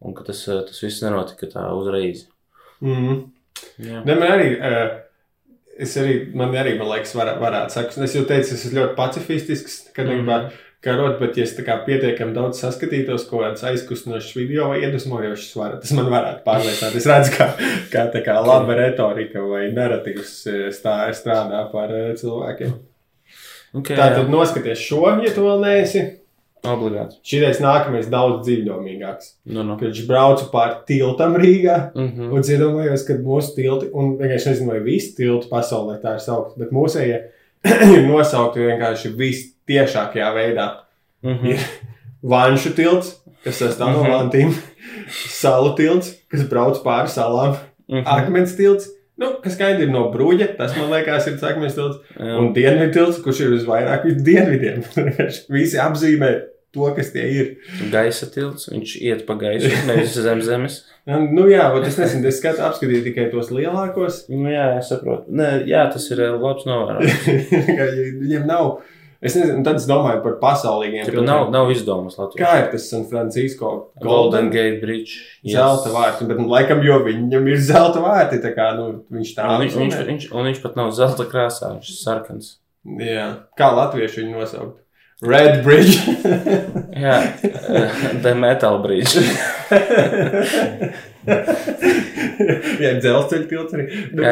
Un ka tas, tas viss nenotika tā uzreiz. Mm. Ne, man arī, uh, es arī, man arī, man liekas, var, varētu sakot, es jau teicu, es esmu ļoti pacifistisks, kad Mhm. gribētu karot, bet, ja es tā kā pietiekami daudz saskatītos kaut kādas aizkustinošas video vai iedvesmojošas, var, tas man varētu pārliecināt. Es redzu, kā, kā tā kā laba retorika vai narratīvs eh, stā, strādā par eh, cilvēkiem. Okay, Tā tad noskaties šo, ja tu vēl neesi. Obligāti. Šīs nākamais daudz dziļākāks. Nu, nu. Kad viņš brauca pāri tiltam Rīgā, Mm -hmm. un iedomājos, ka mūsu tilti, un vienkārši nezinu, vai visi tilti pasaulē tā ir saukti, bet mūsējie [CLEARS THROAT] ir nosaukti vienkārši vistiešākajā veidā. Mm -hmm. Ir Vanšu tilts, kas sastāv no Mhm. vantīm, salu tilts, kas brauc pāri salām, Mm -hmm. akmens tilts. Nu, kas skaidrs ir no bruģa, tas man liekas, ir akmens tilts. Un dienvidu tilts, kurš ir uz vairāk dienvidiem. [LAUGHS] Visi apzīmē to, kas tie ir. gaisa tilts, viņš iet pa gaisu, [LAUGHS] nevis zem zemes. Nu, jā, bet es nezinu, es skatu, apskatīju tikai tos lielākos. Nu, jā, es saprotu. Nē, jā, tas ir eh, labs novērojums. Ka [LAUGHS] Viņiem nav. Es nezinu, tad es domāju par pasaulīgiem. Tāpēc nav, nav izdomas Latvijas. Kā ir tas San Francisco Golden Gate Bridge. Zelta vārti, bet nu, laikam jau viņam ir zelta vārti. Tā kā nu, viņš tā Un viņš, viņš, viņš, un viņš pat nav zelta krāsā, viņš ir sarkans. Jā, kā latvieši viņu nosaukt? Red Bridge. [LAUGHS] Jā, eh, The Metal Bridge. [LAUGHS] Jā, dzelzceļa tilts [LAUGHS] arī. Nu,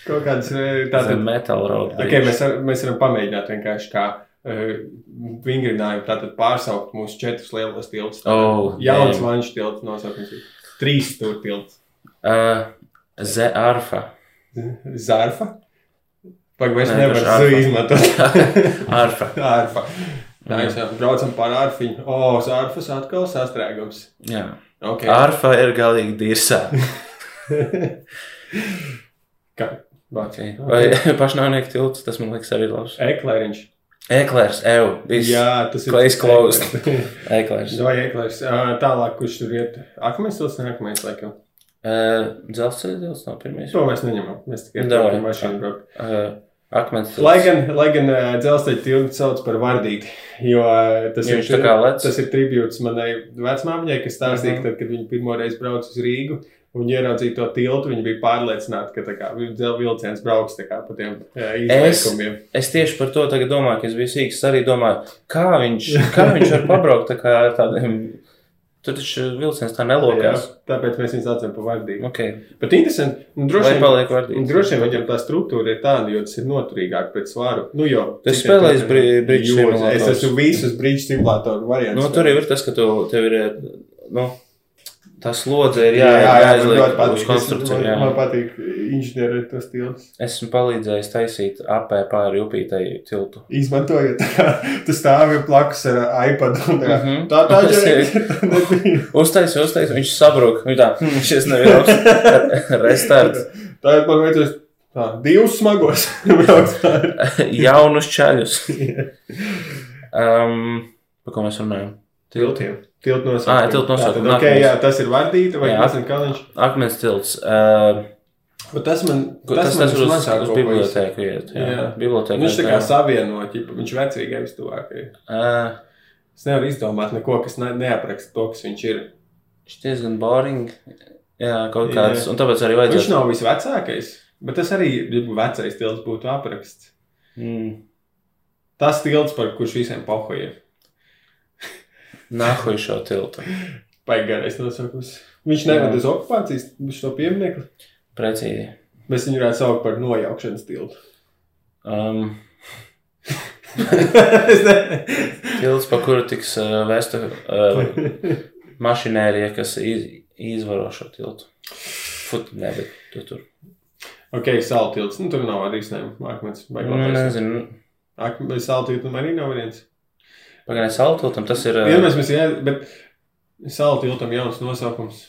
Kaut kādas eh, tādas. Metal Road. Okay, mēs, mēs varam pamēģināt vienkārši kā uh, vingrinājumu, tātad pārsaukt mūsu četrus lielos tiltus. Oh, Jauns vanšu tilts nosaukums. Trīs stūra tilts. Uh, The Arfa. Pagaidām, nevaru vienkārši zu izmantot. [LAUGHS] Arfa. Arfa. Tā mēs braucam pār arfiņu. O, uz arfas atkal sastrēgums. Jā. Okay. Arfa ir galīgi dirsā. [LAUGHS] Kā? Okay. Vai [LAUGHS] pašnāvnieku tilts, tas man liekas arī labs. Eklēriņš. Eklērs, ev. Viss. Jā, tas ir. Case closed. Eklērs. Vai eklērs? Tālāk, kurš tur iet? Akmens tilts, nākamais laikam. Uh, Dzelzceļa tilts nav pirmais. To mēs neņemam. Mēs tikai ar mašīnu braukt. Uh, Akmens. Lai gan, lai gan ā, dzelzceļa tiltu sauc par vardīti, jo ā, tas, Jo ir, lec. tas ir tribūts manai vecmāmiņai, kas stāstīja, Mhm. ka tad, kad viņa pirmo reizi brauca uz Rīgu un ieraudzīja to tiltu, viņa bija pārliecināta, ka tā kā vilciens brauks kā pa tiem izlaikumiem. Es tieši par to domāju, ka es biju sīgs. Es arī domāju, kā viņš, [LAUGHS] kā viņš var pabraukt tā kā ar tādiem. Tur taču vilciens tā Jā, nelokās. tāpēc mēs viņus saucam par vardīti. Okay. Bet interesanti, nu, droši vien, paliek vardīgs? droši vien viņam tā struktūra ir tāda, jo tas ir noturīgāk pret svaru. Nu, jo, bri- bridge Jo, simulators? Es esmu visus brīdžu simulātoru variantus. Nu, tur jau ir tas, ka tu, tev ir. Nu, Tā slodze ir jā, jā, jā, jāizliek ļoti uz patīk. konstrukciju. Man, jā. man patīk inženierēt tos tiltus. Esmu palīdzējis taisīt apē pāri upītai tiltu. Izmantojot, tu stāvi blakus ar iPad un tā, Mhm. tā, tā, Tas [LAUGHS] tā, ir-. Uztaisīju, uztaisīju, viņš sabruka. Viņš tā, [LAUGHS] šis neviens [LAUGHS] restarts. Tā ir vajadzēs tā, divus smagos. Jaunus čaļus. Um, par ko mēs runājam? Tiltiem. Tiltu nosaukums. Ā, tiltu nosaukums, Tātad, Okay, jā, tas ir vardīta vai Jā. kas ir kaliņš. Akmens tilts. Uh, Bet tas man, Tas, tas, tas uz, uz ko bibliotēku iet. Jā, Jā. jā. bibliotēku. Viņš tā kā jā. savieno, ķipa, viņš vecīgai vistuvākai. Ā, Es nevaru izdomāt neko, kas ne, neapraksta to, kas viņš ir. Viņš diezgan boring. Jā, kaut Jā. kāds. Un tāpēc arī Viņš vajadzētu. nav visvecākais, bet tas arī vecais tilts būtu apraksts. Mm, Tas tilts, par kurš visiem pohojiem. Nahuj šo tiltu. Paigarais nosaukums. Viņš nevada uz okupācijas šo pieminiektu. Precīzi. Mēs viņu varētu saukt par nojaukšanas tiltu. Um, [LAUGHS] tilts, pa kuru tiks uh, vēsta uh, [LAUGHS] mašinērija, kas iz, izvaro šo tiltu. Fut, ne, bet tu tur. ok, salu tilts. Nu, tur nav arī risinājumu. Akmens. vai Nu, labais. nezinu. Akmens salu tiltam arī nav viens. Pagaidām, saltiltam tas ir. Vienmēr mēs jā, bet salu tiltam jauns nosaukums.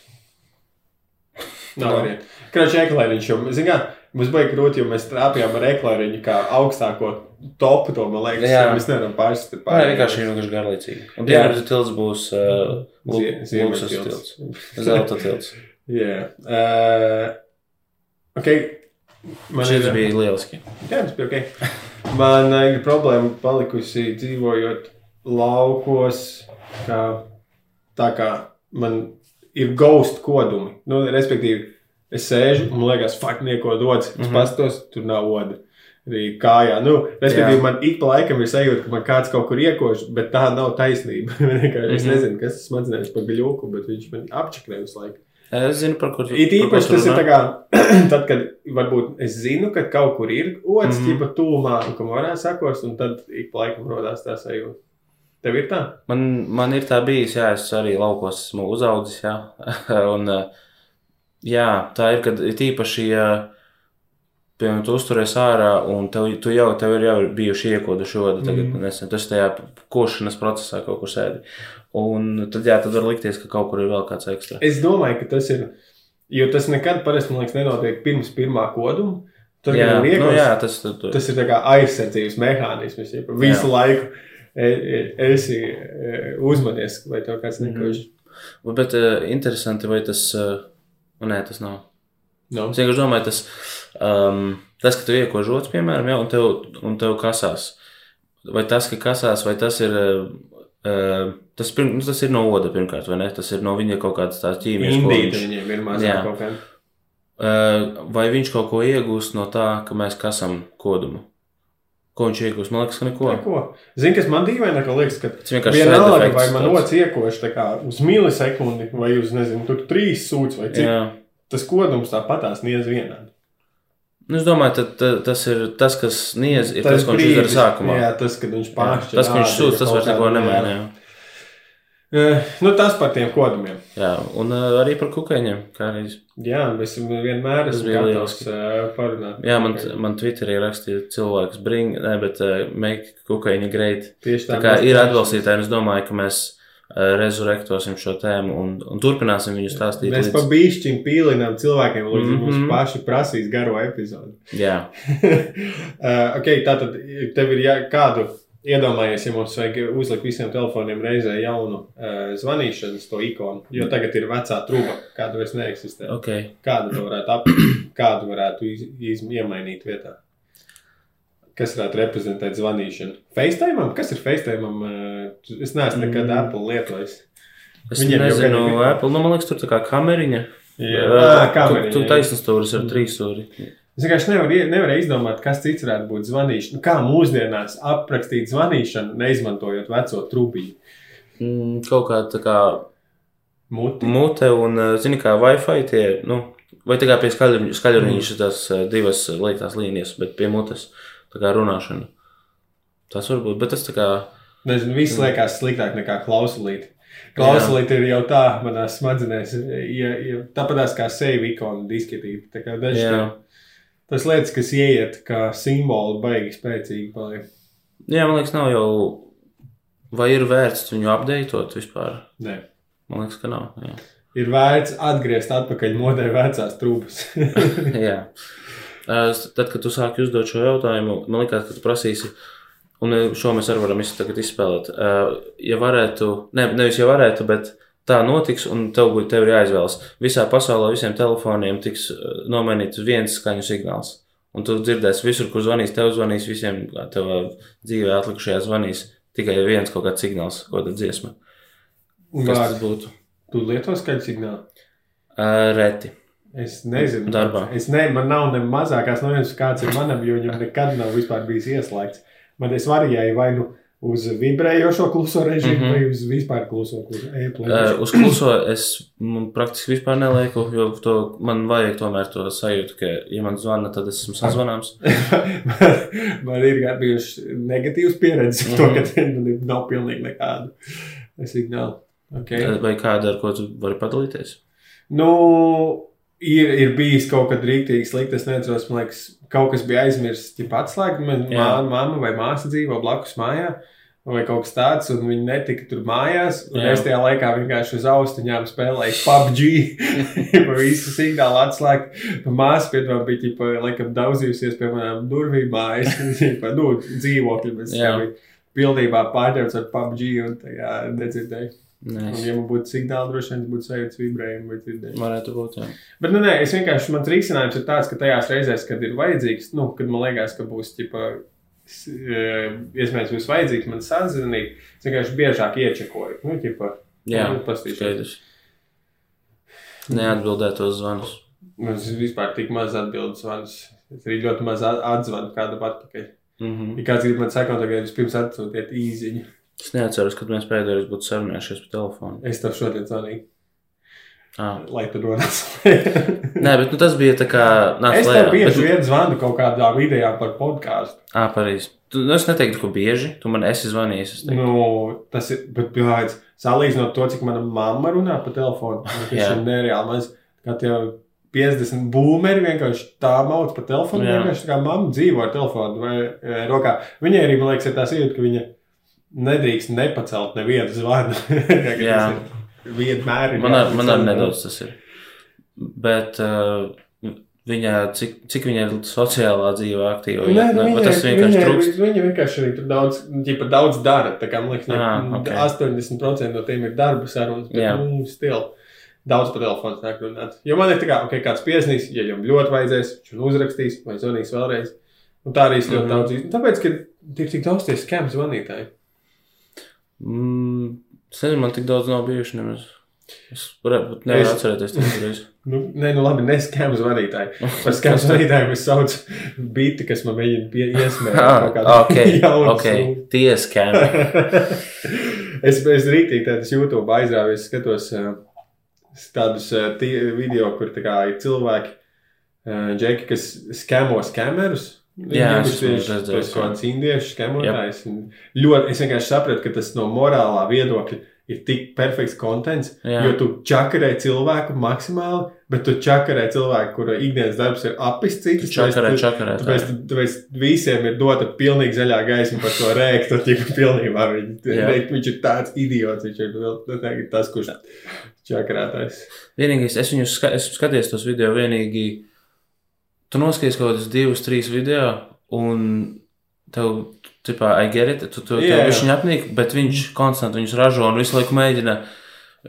Nav No. variantu. Kroč, eklēriņš jau, zin kā, mums bija grūti, jo mēs trāpījām ar eklēriņu kā augstāko topu to, man liekas, Jā. mēs nevaram pārsist. Tā ir vienkārši vienkārši garlaicīgi. Un Jā. dienvidu tilts būs uh, Ziemeļtilts. tilts. Zelta tilts. [LAUGHS] Jā. Uh, ok. Man Šis ir, bija lieliski. jā, tas bija ok. Man ir problēma palikusi dzīvojot laukos, kā tā kā man ir ghost kodumi. Nu, respektīvi, es sēžu un man liekas, fuck, nieko dodas. Es mm. -hmm. pastos, tur nav oda. Arī kājā. Nu, respektīvi, Jā. man ik pa laikam ir sajūta, ka man kāds kaut kur iekož, bet tā nav taisnība. [LAUGHS] Es Mhm. nezinu, kas tas smadzenēs par gļūku, bet viņš man apčakrē visu laiku. Es zinu, par kur tu It īpaši tas ir tā kā, [CLEARS THROAT] tad, kad varbūt es zinu, ka kaut kur ir otrs mm. -hmm. tipa tūmā, un ka morā sakos, un tad ik pa laikam rodās tā sajūta. Tev ir tā? Man, man ir tā bijis, jā, es arī laukos esmu uzaudzis, jā. [LAUGHS] un, uh, jā, tā ir, kad ir tīpaši, ja, piemēram, tu uzturies ārā un tev, tu jau, tev ir jau bijuši iekoduši odu, tagad mm. nesen, tas tajā košanas procesā kaut kur sēdi. Un tad, jā, tad var likties, ka kaut kur ir vēl kāds ekstra. Es domāju, ka tas ir, jo tas nekad parasti, man liekas, nenotiek pirms pirmā koduma. Tad, jā, ir nu, jā, tas, tas, tas, ir tā kā aizsardzības mehānisms, visu jā. laiku esi e, uzmanies, vai tev kāds Mhm. nekož. bet uh, interesanti, vai tas, uh, nē, tas nav. No. Es vienkārši domāju, tas, um, tas ka tu iekož otrs, piemēram, ja, un, tev, un tev kasās. Vai tas, ka kasās, vai tas ir. Uh, tas, pirm, nu, tas ir no oda pirmkārt, vai ne? Tas ir no viņa kaut kādas tās ķīmijas. viņš- viņiem ir mazāk kaut kā. Uh, vai viņš kaut ko iegūst no tā, ka mēs kasam kodumu? Ko viņš iegūst? Man liekas, ka neko. Neko. Zini, kas man dīvaini, ka liekas, ka Tas vienkārši vienalga, side vai man otrs iekoši uz milisekundi, vai uz, nezinu, tur trīs sūds, vai cik. Jā. Tas kodums tāpatās niez vienādi. Nu, es domāju, tad, tad, tas ir tas, kas niez, ir tas, ko viņš izdara sākumā. Jā, tas, kad viņš pāršķir. Tas, ka viņš sūdz, ir tas vairs neko kāda- nemaina. jā. jā. Eh, Nu, tas par tiem kodumiem. Jā, un uh, arī par kukaiņiem. Kā arī Jā, es vienmēr bija gatavs uh, parunāt. Jā, man, man Twitterī rakstīja cilvēks, bring, ne, bet uh, make kukaiņi great. Tieši Tā tā. kā mēs ir tā- atbalstītāji, es domāju, ka mēs rezurektosim šo tēmu un, un turpināsim viņu stāstīt. Mēs pa bišķiņu pīlinām cilvēkiem, līdz mm. -hmm. mums paši prasīs garo epizodi. Jā, uh, [LAUGHS] ok, tātad tev ir jā, kādu iedomājies, ja mums vajag uzlikt visiem telefoniem reizē jaunu uh, zvanīšanas to ikonu, jo tagad ir vecā truba, kāda vairs neeksistē. ok. Kādu to varētu ap, [CLEARS THROAT] kādu varētu iz, iz, iemainīt vietā? Kas varētu reprezentēt zvanīšanu? FaceTime? Kas ir FaceTime? Uh, es neesmu nekad Mm. Apple lietojis. Es Viņiem nezinu, gan ir- Apple, nu, man liekas, tur tā kā kameriņa. Jā, Uh, kameriņa, Tu, tu jā. taisnas stūris ar trīs stūri. Es vienkārši nevaru, nevaru izdomāt, kas cits varētu būt zvanīšana. Nu, kā mūsdienās aprakstīt zvanīšanu, neizmantojot veco trubiņu. Mm, kaut kā tā kā Muti. mute un, uh, zini, kā Wi-Fi tie, nu, vai tā kā pie skaļruņa, skaļruņa tās uh, divas liektās līnijas, bet pie mutes, tā kā runāšana. Tas var būt, bet tas tā kā, Nezinu, viss liekas sliktāk nekā klausulīt. Klausulīt ir jau tā, manās smadzenēs, ja, ja, tāpatās kā sevi ikona disketīte. Tā kā tā, tas lietas, kas ieiet kā simboli, baigi spēcīgi paliek. Jā, man liekas, nav jau. Vai ir vērts viņu apdeitot vispār? Nē. Man liekas, ka nav. Jā. Ir vērts atgriezt atpakaļ modē vecās trūkumas. [LAUGHS] Jā. Uh, Tad, kad tu sāki uzdot šo jautājumu, man liekas, ka tu prasīsi, un uh, šo mēs arī varam izspēlēt. Uh, Ja varētu, ne, nevis ja varētu, bet tā notiks, un tev būtu tev ir jāizvēlas. Visā pasaulē visiem telefoniem tiks uh, nomainīts viens skaņu signāls. Un tu dzirdēsi visur, kur zvanīs, tev zvanīs, visiem tev dzīvē atlikušajā zvanīs tikai viens kaut kāds signāls, ko tad dziesma. Kas tas būtu? Tu lieto skaļu signālu? Uh, reti. Es nezinu, Darbā. Es ne, man nav ne mazākās nojausmas, kāds ir manam, jo viņam nekad nav vispār bijis ieslēgts. Man es varēju vai nu uz vibrējošo kluso režīmu, mm Mhm. -hmm. vai uz vispār kluso. Uh, uz kluso es mm, praktiski vispār nelieku, jo to, man vajag tomēr to sajūtu, ka, ja man zvana, tad es esmu sazvanāms. [LAUGHS] man, ir gan bijušas negatīvas pieredzes ar to, Mhm. ka man ir- nav pilnīgi nekādu signālu. Okay. Vai kāda, ar ko tu vari padalīties? Nu, ir, ir bijis kaut kad rīktīgi slikti. Es nezinu, man liekas, kaut kas bija aizmirsts, ja atslēgt. Man Jā. mā, mamma vai māsa dzīvo blakus mājā. Vai kaut kas tāds, un viņi netika tur mājās. Es tajā laikā vienkārši uz austiņām spēlēju PUBG. [LAUGHS] visu signālu atslēgt. Māsa pie tam bija ģipa, laikam, daudzījusies pie manām durvīm mājas. ģipa, [LAUGHS] nu, dzīvokļi. Biju pilnībā pārņemts ar PUBG un tajā nedzirdēju. Nē, es ja man būtu signāli, droši vien būtu sajūta vibrējumi vai dzirdējumu. varētu būt. Jā. Bet, nu, nē, es vienkārši, mans risinājums ir tāds, ka tajās reizēs, kad ir vajadzīgs, nu, kad man liekas, ka būs, ķipa, s- e, iespējams, būs vajadzīgs man sazvanīt, es vienkārši biežāk iečekoju. Nu, ķipa, Jā, Nu, pastīšos. skaidrs. Neatbildētos zvanus. mums vispār tik maz atbildes zvanus. Es arī ļoti maz at- atzvanu kādam atpakaļ. Mhm. Ja kāds grib man sakot, tagad vispirms atsūtiet īziņu. Es neatceros, kad mēs pēdējais būtu sarunājušies pa telefonu. Es tev šodien zvanīju, Ah. lai tu nonāc. Nē, bet nu, tas bija tā kā. Nāc, es tev bieži Bet- vien zvanu kaut kādām idejām par podkāstu. Ā, pareizi. Tu- Nu, es neteiktu, ka bieži. Tu man esi zvanījis. es teiktu. Nu, tas ir. Bet, pēc, salīdzinot to, cik mana mamma runā pa telefonu, nu, tas ir nereāli maz. Kā tie 50 būmeri vienkārši tā mauc pa telefonu. Vienkārši tā kā mamma dzīvo ar telefonu vai e, rokā. Viņai arī, man liekas, ir tā sajūta, ka viņa nedrīkst nepacelt nevienu zvanu. [LAUGHS] Vienmēr ir. Man ar, man ar nedaudz tas ir. Bet uh, viņa, cik, cik viņa ir sociālā dzīvē aktīva? Nē, Viņa, nu, ne, viņa, tas vienkārši viņa, trūkst. viņa vienkārši arī tur daudz, ģipa, daudz dara. Tā kā man liekas, Ah, ne, ok. 80% no tiem ir darba sarunas. Bet, Jā. nu, stil. Daudz pa telefonu nāk runāt. Jo man ir tā kā, ok, kāds piesnīs, ja viņam ļoti vajadzēs, viņš uzrakstīs vai zvanīs vēlreiz. Un tā arī es ļoti Mhm. daudz izdarīju. Tāpēc, ka ir tik daudz tie skēmu zvanītāji. Mm, nezinu, man tik daudz nav bijuši nemaz. Es varētu būt nevaru Es- atcerēties to reizi. [LAUGHS] Nu, nē, nu labi, ne skēmu zvanītāji. Par skēmu [LAUGHS] zvanītājiem es saucu biti, kas man mēģina iesmēt. [LAUGHS] Ah, ok, ok. Tie skēmi. es es rītīgi tādas YouTube aizrāvies, skatos uh, tādus tie, video, kur tā kā ir cilvēki, uh, džeki, kas skemo skamerus. Jā, Viņi esmu redzējis, ir jā. kāds indiešu skemotājs. Ļoti, es vienkārši sapratu, ka tas no morālā viedokļa ir tik perfekts kontents, Jā. jo tu čakarē cilvēku maksimāli, bet tu čakarē cilvēku, kura ikdienas darbs ir apist Tu citus. čakarē, tāpēc tu- čakarē. tā. Tāpēc, tāpēc visiem ir dota pilnīgi zaļā gaisma par to rēkt. un ķipa Pilnībā viņi, Jā. [LAUGHS] rēkt, viņš ir tāds idiots. Viņš ir tas, kurš čakarētājs. Vienīgais, es viņu ska esmu skatījies tos video, vienīgi tu noskaties kaut kādus divus, trīs video, un tev, tipā, I get it, tu, tu, Jā, tev viņš apnīk, bet viņš konstanti viņus ražo un visu laiku mēģina.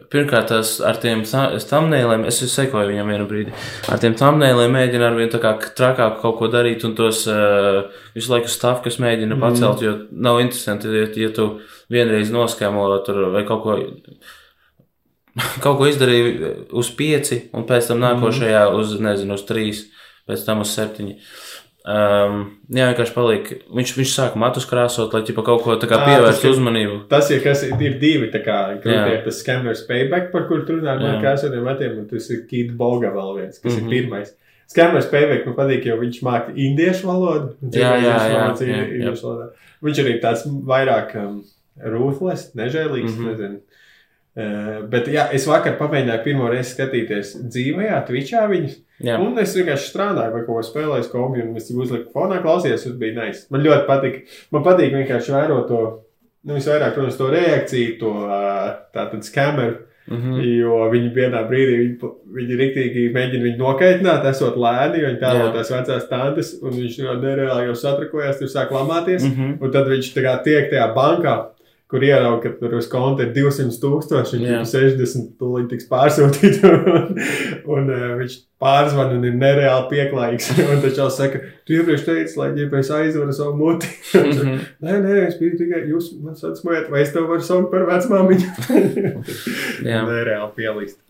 Pirmkārt, tas ar tiem thumbnailiem, es sekoju viņam vienu brīdi. Ar tiem thumbnailiem mēģina ar vien tā kā trakāk kaut ko darīt, un tos uh, visu laiku stāv, kas mēģina Mhm. pacelt, jo nav interesanti, ja, ja tu vienreiz noskēmo tur vai kaut ko [LAUGHS] kaut ko izdarīju uz pieci, un pēc tam nākošajā uz, nezinu, uz trīs, pēc tam uz septiņi. Um, jā, vienkārši paliek. Viņš, viņš sāk matus krāsot, lai ķipa kaut ko tā kā Ā, pievērst tas uzmanību. Tas ir, kas ir, divi, tā kā Jā. ir tas scammers payback, par tur runā Jā. no krāsotiem matiem, un tas ir Kīta Boga vēl viens, kas mm Mhm. -hmm. ir pirmais. Scammers payback man patīk, jo viņš māca indiešu valodu. Jā, jā, jā, jā, indiešu valodā. Viņš arī tāds vairāk um, ruthless, nežēlīgs, mm Mhm. -hmm. nezinu. Uh, bet, jā, es vakar pamēģināju pirmo reizi skatīties dzīvajā, Twitchā viņas. Jā. Un es vienkārši strādāju, vai ko spēlēju, kombināciju, un es uzliku fonā, klausījos, tas bija nice. Man ļoti patīk. Man patīk vienkārši vērot to, nu, visvairāk, protams, to reakciju, to tātad skameru. Mm. -hmm. Jo viņi vienā brīdī, viņi, viņi riktīgi mēģina viņu nokaitināt, esot lēni, jo viņi tēlo Jā. tās vecās tantes, un viņš jau nereāli jau satrakojās, tur sāk lamāties. Mm. -hmm. Un tad viņš tā kā tiek tajā bankā, kur ierauga, ka tur uz konta ir 200 tūkstoši, ir 60 tūlīt tiks pārsūtīti, [LAUGHS] un, un uh, viņš pārzvan un ir nereāli pieklājīgs. [LAUGHS] Un tad jau saka, tu iepriekš teici, lai ģipēs aizvara savu muti. [LAUGHS] Mhm. nē, nē, es biju tikai, jūs man sacmojat, vai es tev varu saukt par vecmāmiņu? Nereāli pielīst.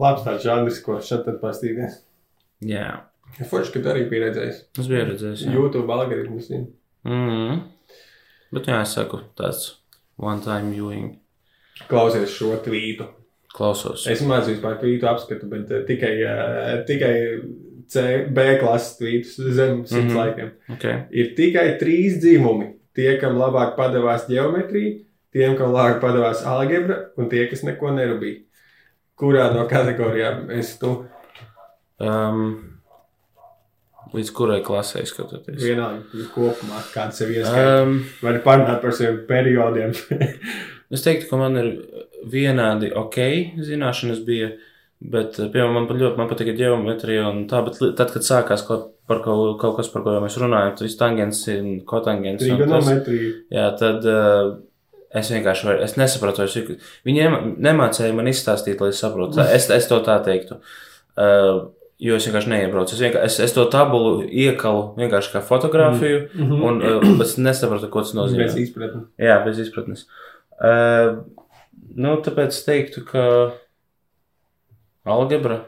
Labs tāds žanrs, ko šeit tad pastīties. Jā. Forši, ka tu arī pieredzējis. Es biju redzējis. Jā. YouTube algoritmus. Mm. Bet jā, es saku, tāds one time viewing. Klausies šo tvītu. Klausos. Es maz vispār tvītu apskatu, bet uh, tikai, uh, tikai C, B klases tvītus zem simts mm. -hmm. laikiem. Okay. Ir tikai trīs dzīvumi. Tie, kam labāk padavās geometrija, tiem, kam labāk padavās algebra, un tie, kas neko nerūpīja. Kurā no kategorijām es tu Um, līdz kurai klasē skatoties? vienādi kopumā, kāds sev ieskaita? Um, Vai parunāt par saviem periodiem? [LAUGHS] es teiktu, ka man ir vienādi ok zināšanas bija, bet, eh, piemēram, man pat ļoti man patika geometrija un tā, bet tad, kad sākās kaut, par kaut, kaut kas, par ko jau mēs runājam, tas kotangens. un tas- Trigonometrija. Jā, tad uh, es vienkārši var, es nesapratu, cik- viņi nemācēja man izstāstīt, lai es saprotu. Es, es to tā teiktu. Uh, jo es vienkārši neiebraucu. Es, vienkārši, es, es to tabulu iekalu vienkārši kā fotografiju, Mm -hmm. un uh, es nesapratu, ko tas nozīmē. Bez izpratnes. Jā, bez izpratnes. Uh, nu, tāpēc es teiktu, ka algebra.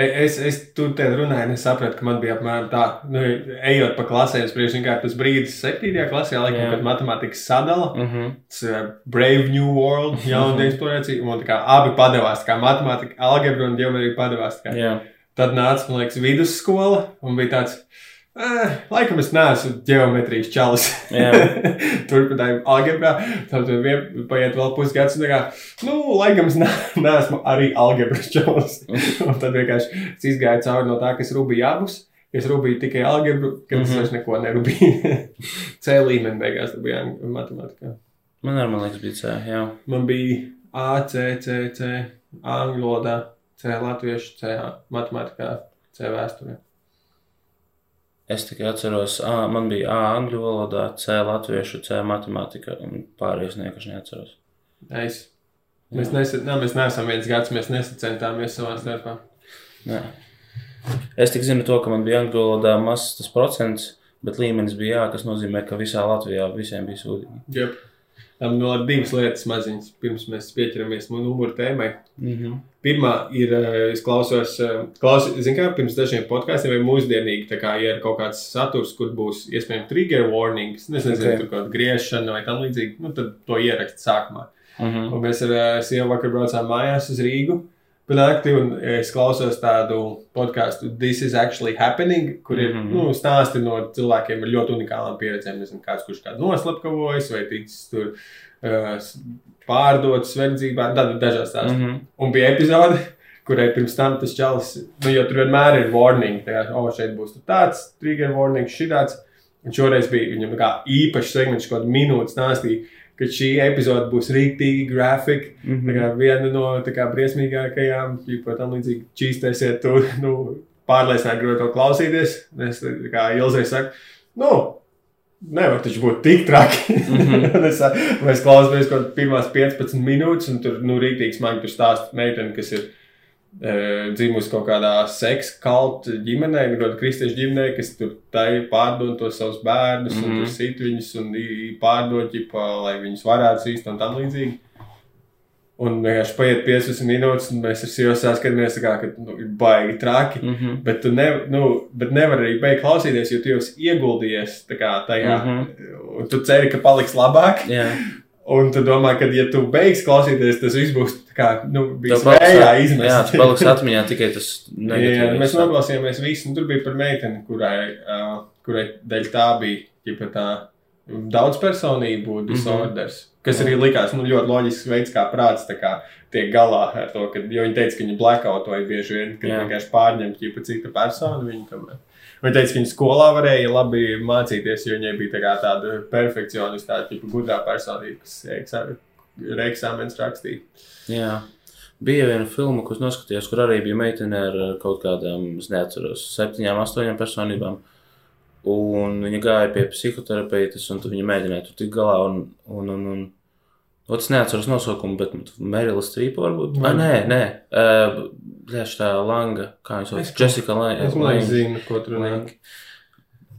E- Es, es tur te runāju, un es sapratu, ka man bija apmēram tā, nu, ejot pa klasēm, es priekš vienkārši tas brīdis, septītajā klasē, laikam, Jā. kad matemātikas sadala. Uh -huh. Tas ir Brave New World, [LAUGHS] jauna eksplorācija, un tā kā abi padevās, kā matemātika, algebra un geometrija padevās. tā kā. Jā, Tad nāca, man liekas, vidusskola, un bija tāds, eh, laikam es neesmu geometrijas čalis. Jā. [LAUGHS] Turpināju algebrā, tad vien, paiet vēl pusgads, kā, nu, laikam es ne- neesmu arī algebras čalis. [LAUGHS] un tad vienkārši es izgāju cauri no tā, ka es rūpīju abus. Es rūpīju tikai algebru, kad es Mhm. vairs neko nerūpīju. [LAUGHS] C līmenī beigās bija matemātikā. man arī man liekas, bija C. Jā, Man bija A, C, C, C, angļu valodā, C, latviešu, C, matemātikā, C vēsturē. Es tikai atceros, A, man bija A angļu valodā, C latviešu, C matemātika, un pārējais vienkārši neatceros. Es. Mēs, nesa, nā, mēs neesam viens gads, mēs nesacentāmies savā starpā. Nē. Es tik zinu to, ka man bija angļu valodā mazs tas procents, bet līmenis bija jā, kas nozīmē, ka visā Latvijā visiem bija sūdīgi. Yep. Tam vēl divas lietas maziņas, pirms mēs pieķeramies numuru tēmai. Mm -hmm. Pirmā ir, eh, es klausos, eh, klausos zinu, kā pirms dažiem podkāstiem, vai mūsdienīgi, kā ja ir kaut kāds saturs, kur būs iespējams trigger warnings, nezinu, Ok. okay. tur kaut kāda griešana vai tam līdzīgi, nu tad to ierakst sākumā. Mm -hmm. Un mēs ar eh, sievu vakar braucām mājās uz Rīgu. Panākti, un es klausos tādu podkāstu, This is actually happening, kur ir mm. -hmm. nu, stāsti no cilvēkiem ar ļoti unikālām pieredzēm. Nezinu, kāds kurš kādu noslapkavojas vai ticis tur uh, pārdots verdzībā, tad dažās tās. Mm Mm -hmm. Un bija epizode, kurai pirms tam tas čalis, nu, jo tur vienmēr ir warning, tā kā, oh, šeit būs tāds, trigger warning, šitāds. Un šoreiz bija viņam kā īpašs segments, kaut kāda minūte stāstīja, ka šī epizode būs rīktīgi grafika. Mm kā viena no kā, briesmīgākajām, ja tam līdzīgi čīstēsiet, to [LAUGHS] nu, pārliecināt, gribētu to klausīties. Es kā Ilzai saku, nu, nevar taču būt tik traki. [LAUGHS] Mm. -hmm. es, mēs klausāmies kaut kādas pirmās 15 minūtes, un tur nu, rīktīgi smagi tur stāsta meitene, kas ir dzimusi kaut kādā seksa kalta ģimenē, nu, kaut kādā kristiešu ģimenē, kas tur pārdod tos savus bērnus, mm -hmm. un Mhm. tur sit viņus un pārdod, ģipa, lai viņus varētu sīst un tam līdzīgi. Un vienkārši paiet 15 minūtes, un mēs ar sievu saskaramies, ka nu, ir baigi traki. Mm -hmm. Bet tu ne, nu, bet nevar arī beigt klausīties, jo tu jau esi ieguldījies kā, tajā. Mm Mhm. -hmm. Un tu ceri, ka paliks labāk. Jā, Un tu domā, ka, ja tu beigsi klausīties, tas viss būs tā kā, nu, bijis vējā jā, izmest. tas paliks atmiņā tikai tas Jā, negatīvais. mēs noklausījāmies visu, un tur bija par meiteni, kurai, uh, kurai dēļ tā bija ģipa, tā daudzpersonību disorders. Kas arī likās nu, ļoti loģisks veids, kā prāts kā, tiek galā ar to, ka, jo viņi teica, ka viņi blackoutoja bieži vien, kad Jā. vienkārši pārņem ķipa cita persona. Viņi, tomēr. Viņa teica, ka viņa skolā varēja labi mācīties, jo viņai bija tā tāda perfekcionista, tāda tipa gudrā personība, kas eksā- eksāmenis rakstīja. Jā. Bija viena filma, ko noskatījos, kur arī bija meitene ar uh, kaut kādām, es neatceros, septiņām, astoņām personībām. Un viņa gāja pie psihoterapeitas, un viņa mēģināja tur tikt galā. Un, un, un, un, es neatceros nosaukumu, bet Merila Strīpa varbūt. Vai nē, nē. Uh, Lieši tā Langa, kā viņas sauc, Jessica Es Lange. nezinu, ko tur runā.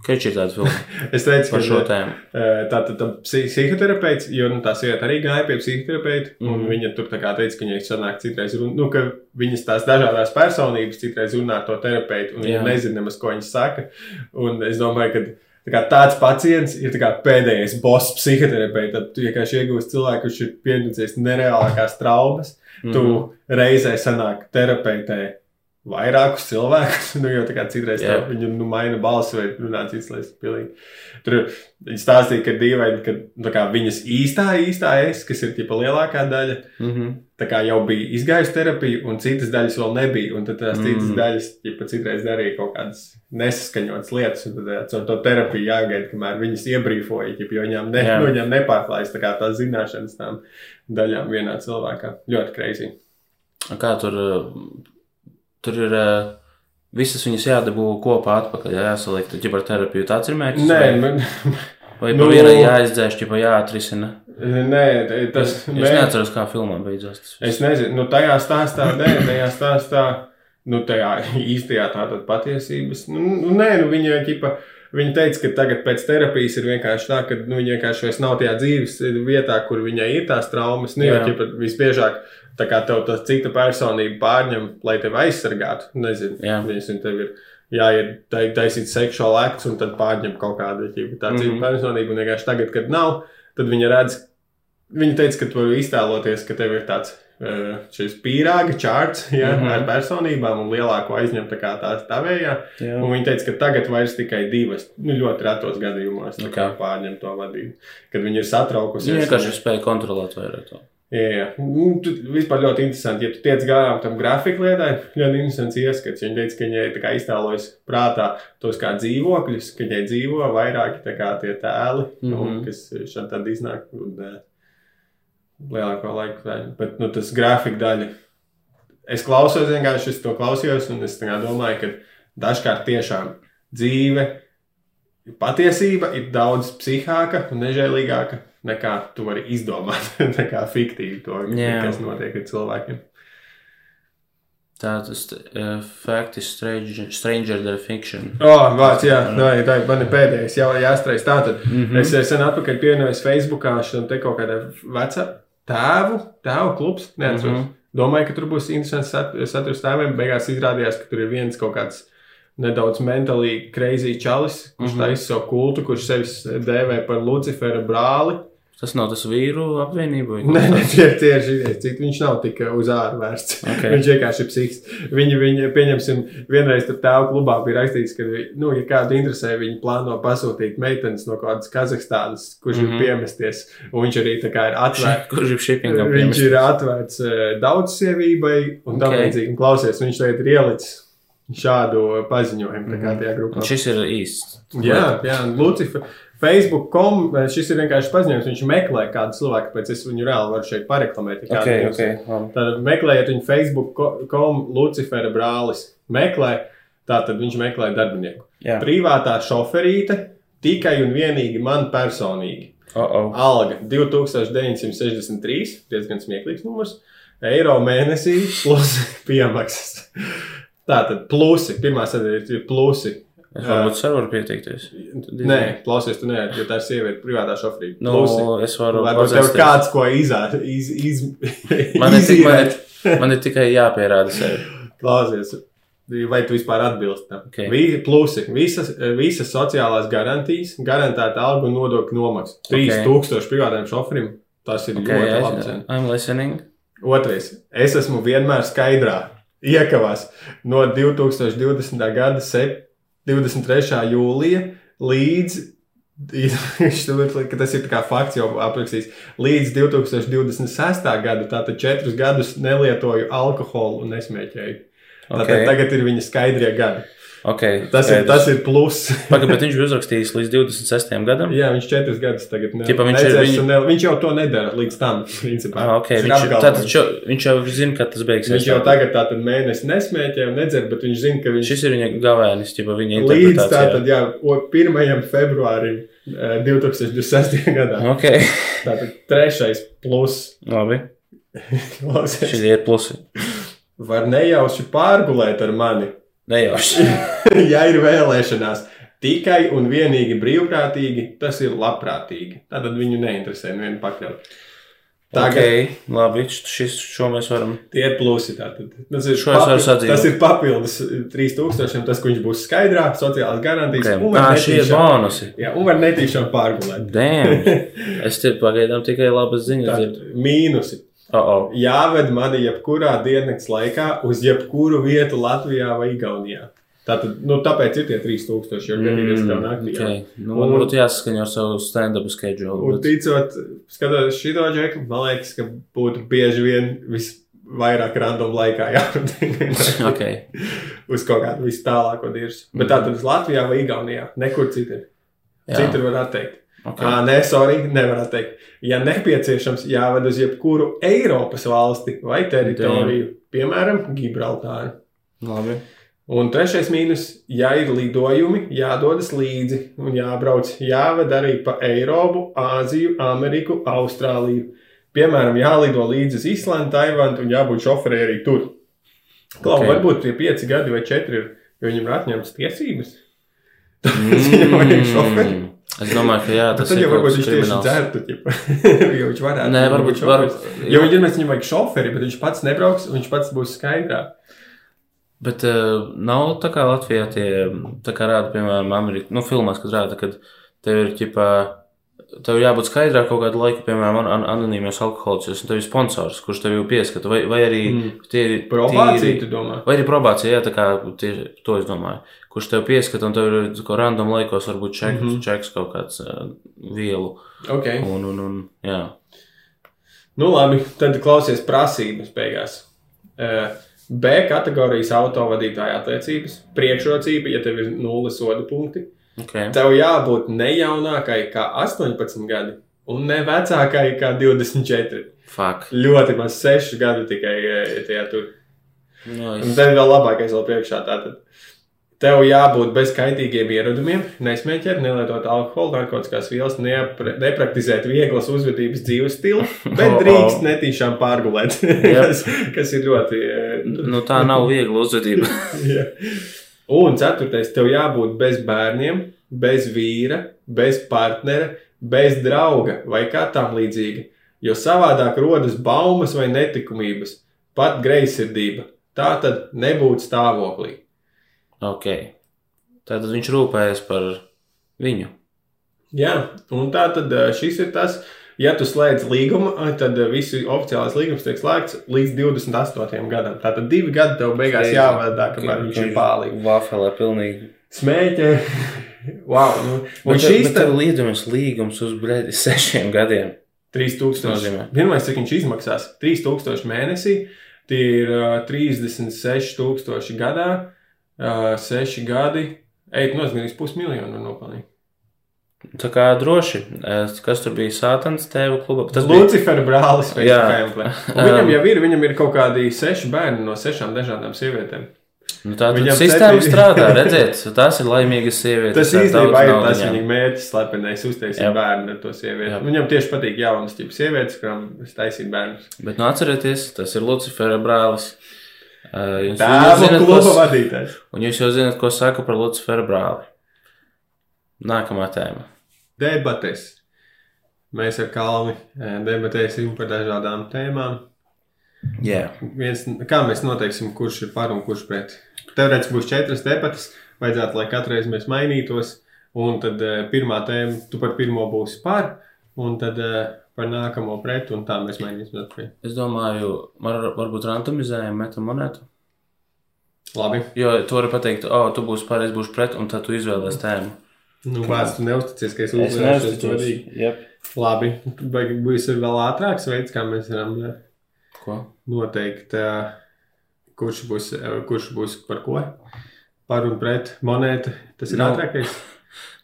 Kač ir tāda [LAUGHS] filma Es teicu, par šo ka tēmu. eh, tā tad psi- psihoterapeits, jo nu, tā sieviete arī gāja pie psihoterapeita, un Mhm. viņa tur tā kā teica, ka viņai sanāk citreiz, run, nu, ka viņas tās dažādās personības citreiz runā ar to terapeitu, un viņa Jā. nezina nemaz, ko viņas saka. Un es domāju, ka tā tāds pacients ir tā pēdējais boss psihoterapeits. Tad tu vienkārši iegūsi cilvēku, kurš ir pieredzējis nereālākās traumas. Mm -hmm. Tu Mhm. reizē sanāk terapeitē vairākus cilvēkus, [LAUGHS] nu, jo tā kā citreiz yeah. viņi nu, maina balsi vai runā cits lietas. Pilnīgi. Tur viņi stāstīja, ka dīvaini, ka nu, tā kā viņas īstā, īstā es, kas ir tipa lielākā daļa, Mhm. tā kā jau bija izgājusi terapiju, un citas daļas vēl nebija. Un tad tās Mm. citas daļas, ja citreiz darīja kaut kādas nesaskaņotas lietas, un tad caur to terapiju jāgaida, kamēr viņas iebrīfoja, ķip, jo viņām, ne, Jā. nu, viņām nepārklājas tā kā tās zināšanas tām daļām vienā cilvēkā. Ļoti kreizī. Kā tur, tur ir uh, visas viņas jādabū kopā atpakaļ, jā, jāsaliek, tad jau par terapiju tāds ir mērķis. Nē, vai, man, vai nu- vienai jāizdzēš, jau jāatrisina. nē, tas Es neatceros, kā filmā beidzās. tas. Es nezinu, nu, tajā stāstā, nē, tajā stāstā, nu, tajā īstajā tātad patiesības. Nu, nu, nē, nu, viņa ķipa. Viņa teica, ka tagad pēc terapijas ir vienkārši tā, ka nu, viņa vienkārši vairs nav tajā dzīves vietā, kur viņai ir tās traumas. Nu, Jā. ķipa, visbiežāk tā kā tev tā cita personība pārņem, lai tevi aizsargātu. Nezinu, viņas tev ir jāiet tai- taisīt seksuālu aktu, un tad pārņem kaut kāda ķipa, tā cita mm Mhm. -hmm. personība. Un vienkārši tagad, kad nav, tad viņa redz, Viņa teica, ka tu vari iztēloties, ka tev ir tāds eh, šis pīrāga čārts ja, mm Mhm. -hmm. ar personībām un lielāko aizņemt tā kā tā tavējā. Jā. Un viņa teica, ka tagad vairs tikai divas, nu, ļoti retos gadījumos tā kā Ok. pārņem to vadību. Kad viņi ir satraukusies. Viņa vienkārši spēja kontrolēt vairāk to. Jā, jā. Nu, tu, vispār ļoti interesanti. Ja tu tiec garām tam grafiku lietai, ļoti interesants ieskats. Viņa teica, ka viņai iztēlojas prātā tos kā dzīvokļus, ka viņai dzīvo vairāki kā tie tēli, mm -hmm. un, kas šādi tad iznāk. Un, uh, lielāko laiku daļu. Bet nu, tas grafika daļa. Es klausos vienkārši, es to klausījos, un es domāju, ka dažkārt tiešām dzīve, patiesība ir daudz psihāka un nežēlīgāka nekā tu vari izdomāt. [LAUGHS] nekā fiktīvi to, Jā. kas notiek ar cilvēkiem. Tā tas uh, fact is stranger, stranger than fiction. Oh, vārds, jā, tā ir, tā ir man pēdējais, jau jāstreiz. Tātad mm. -hmm. es sen atpakaļ pievienojos Facebookā šim te kaut kādai veca tēvu, tēvu klubs, neatceros. Mm. -hmm. Domāju, ka tur būs interesants sat- saturs tēviem. Beigās izrādījās, ka tur ir viens kaut kāds nedaudz mentāli crazy čalis, kurš mm. -hmm. taisa savu kultu, kurš sevi dēvē par Lucifera brāli. Tas nav tas vīru apvienība. [LAUGHS] Nē, tie, tie ir šie citi. Viņš nav tik uz ārā vērsts. Ok. [LAUGHS] Viņš vienkārši ir psihiski. Viņi, viņi, pieņemsim, vienreiz tur tēva klubā bija rakstīts, ka, nu, ja kādu interesē, viņi plāno pasūtīt meitenes no kādas Kazahstānas, kurš mm Mhm. -tāds - piemesties. Un viņš arī tā kā ir atvērts. [LAUGHS] Kurš ir shippingam Viņš ir atvērts uh, daudzsievībai un tam Ok. līdzīgi. Un Klausies, viņš tagad ir ielicis šādu paziņojumu tā kā tajā grupā. Un šis ir īsts. Jā, jā Lucifer. Facebook.com šis ir vienkārši paziņojums. Viņš meklē kādu cilvēku, pēc es viņu reāli varu šeit pareklamēt. ja kādu Ok, jums- ok. labi. Tad meklējiet viņu Facebook.com Lucifera brālis. Meklē, tātad viņš meklē darbinieku. Jā. Privātā šoferīte tikai un vienīgi man personīgi. Oh, oh. Alga 2963, diezgan smieklīgs numurs. Eiro mēnesī plus [LAUGHS] piemaksas. Tātad plusi, pirmā sadaļa ir plusi. Es varbūt sev varu pieteikties. Nē, klausies, tu nevari, jo tā ir sieviete privātā šoferīte. Nu, es varu Varbūt tev kāds ko izā, iz, iz, Man ir, tik, man, ir, man ir tikai jāpierāda sevi. Klausies, vai tu vispār atbilsti tam? Ok. Vi, plusi, visas, visas sociālās garantijas, garantēta algu un nodokļu nomaksa. 3000 privātiem šoferim. Tas ir Okay, ļoti labi. cena. I'm listening. Otrais. Es esmu vienmēr skaidrā. Iekavās no 2020. gada sep- 23. jūlija līdz [LAUGHS] Viņš tur ka tas ir fakts jau aprakstījis. Līdz 2026. gadu, tātad četrus gadus nelietoju alkoholu un nesmēķēju. Tātad Okay. tagad ir viņa skaidrie gadi. Okay, Tas ir, tas ir pluss. [LAUGHS] Pagaid, bet viņš bija uzrakstījis līdz 26. gadam. Jā, viņš četrus gadus tagad ne, Ķipa, viņš ir- un ne, viņš jau to nedara līdz tam. [LAUGHS] Principā. Ah, okay. Ir viņš, tātad, šo, viņš jau zina, ka tas beigsies. Viņš jau tagad tātad mēnesi nesmēķē un nedzer, bet viņš zina, ka viņš Šis ir viņa gavēnis, ķipa, viņa līdz tātad, jā, o- 1. februārim eh, 2026. gadā. Ok, [LAUGHS] Tātad trešais plus. labi. Šie ir plusi. var nejauši pārgulēt ar mani, Nejauši. [LAUGHS] ja ir vēlēšanās. Tikai un vienīgi brīvprātīgi, tas ir labprātīgi. Tātad viņu neinteresē nevienu pakļaut. Tagad Ok, labi. Šis, šo mēs varam. Tie ir plusi. Tātad. Tas ir, sadzīvot. tas ir papildus 3000, tas, ka viņš būs skaidrā, sociālās garantijas. Okay. Ah, šie ir bonusi. Jā, un var netīšām pārgulēt. Damn. [LAUGHS] Es te pagaidām tikai labas ziņas Tā, dzirdu. mīnusi. Oh, oh. Jāved mani jebkurā diennakts laikā uz jebkuru vietu Latvijā vai Igaunijā. Tātad, nu, tāpēc ir tie 3000, jo gadījumā tas tev naktī. Mm, okay. Nu, Un- būtu jāsaskaņo ar savu stand-up schedule. Un Bet... ticot, skatoties šo džeku, man liekas, ka būtu bieži vien visvairāk random laikā jābūt [LAUGHS] Okay. uz kaut kādu vis tālāko dirzu. Bet tā tad uz Latvijā vai Igaunijā, nekur citur. Citur var atteikt. Okay. Ah, nē, sorry, nevar atteikt. Ja nepieciešams, jāved uz jebkuru Eiropas valsti vai teritoriju, piemēram, Gibraltāru. Labi. Un trešais mīnus, ja ir lidojumi, jādodas līdzi un jābrauc. Jāved arī pa Eiropu, Āziju, Ameriku, Austrāliju. Piemēram, jālido līdzi uz Islandu, Taivānu un jābūt šoferī arī tur. Klau, Ok. okay. varbūt tie pieci gadi vai četri ir, jo viņam ir atņemtas tiesības. [LAUGHS] Tāpēc viņam vajag šoferi. Es domāju, ka jā, tas Tad ir jau kaut varbūt viņš tieši ķipa. [LAUGHS] jo viņš varētu. Nē, būt varbūt, šoferis. var, Jo viņš ir mēs viņam vajag šoferi, bet viņš pats nebrauks un viņš pats būs skaidrā. Bet uh, nav tā kā Latvijā tie, tā kā rāda, piemēram, Amerikā, nu, filmās, kad rāda, kad tev ir, ķipā, tev jābūt skaidrā kaut kādu laiku, piemēram, an anonīmos alkoholiķos, un tev ir sponsors, kurš tev jau pieskata, vai, vai arī Mm. tie ir Probācija, tīri- tu domā? Vai arī probācija, jā, tā kā tieši to es domāju. Kurš tev pieskata, un tev ir kaut random laikos, varbūt čeks, mm. -hmm. čeks kaut kāds uh, vielu. Ok. Un, un, un, jā. Nu, labi, tad klausies prasības beigās. Eh, B kategorijas autovadītāja attiecības, priekšrocība, ja tev ir nulles soda punkti. Okay. Tev jābūt ne jaunākai kā 18 gadi un ne vecākai kā 24. Fuck. Ļoti maz 6 gadi tikai tajā tur. No, Un es, tev vēl labākais vēl priekšā. Tātad. Tev jābūt bez kaitīgiem ieradumiem, nesmēķēt, nelietot alkoholu, narkotikās vielas, neapre, nepraktizēt vieglas uzvedības dzīves stilu, bet [LAUGHS] Oh, drīkst netīšām pārgulēt. [LAUGHS] kas, kas ir ļoti. nu, tā nav viegla uzvedība. [LAUGHS] Jā. Un ceturtais, tev jābūt bez bērniem, bez vīra, bez partnera, bez drauga vai kā tam līdzīga. Jo savādāk rodas baumas vai netikumības, pat greizsirdība. Tā tad nebūtu stāvoklī. Ok. Tātad viņš rūpējas par viņu. Jā, un tā tad šis ir tas. Ja tu slēdz līgumu, tad visi oficiālais līgums tiek slēgts līdz 28 gadam. Tātad divi gadi tev beigās jāvadā, kamēr viņš ir pārlīgs. Vafelē pilnīgi. Smēķē. Wow, [LAUGHS] nu, un Bet, šīs bet tev līdzumies līgums uz blēdi [LAUGHS] sešiem gadiem. 3000. nozīmē? Vienmēr cik viņš izmaksās? 3000 mēnesī. Tie ir uh, 36,000 gadā, uh, 6 gadi. Nu, gandrīz pusmiljonu nopelnīt. Tā kā droši. Es- Kas tur bija Sātans tēva klubā? Tas bija Lucifera brālis Jā. [LAUGHS] Viņam jau ir, viņam ir kaut kādi seši bērni no sešām dažādām sievietēm. nu, tā viņam sistēma septiņi- strādā, [LAUGHS] redziet, tās ir laimīgas sievietes. Tas īstenībā ir tas viņa mērķis, slepenais uztaisīt bērnu ar to sievieti. Jā. Viņam tieši patīk jaunas tipas sievietes, kurām taisīt bērnus. Bet nu atcerieties, tas ir Lucifera brālis. Jūs, jūs Tēva zināt, kluba ko, vadītājs. un jūs jau zināt, ko saka par Lucifera brāli. Nākamā tēma. Debates. Mēs ar Kalnu eh, debatēsim par dažādām tēmām. Jā, Viens, kā mēs noteiksim, kurš ir par un kurš pret? Teorētiski būs četras debatas. Vajadzētu, lai katreiz mēs mainītos. Un tad uh, pirmā tēma, tu par pirmo būsi par, un tad par nākamo pret, un tā mēs mainīsim atpakaļ. es domāju, var, varbūt randomizējam, metam monētu. Labi. Jo tu vari pateikt, o, oh, tu būsi par, es būšu pret, un tad tu izvēlēsies tēmu. Nu, Vārds, tu neusticies, ka es Es uzvarēšu. neuzticos. godīgi. Jep. Labi, vai būs vēl ātrāks veids, kā mēs varam eh, Ko? noteikt, eh, kurš būs, eh, kurš būs par ko? Par un pret monētu. Tas ir Nu, ātrākais.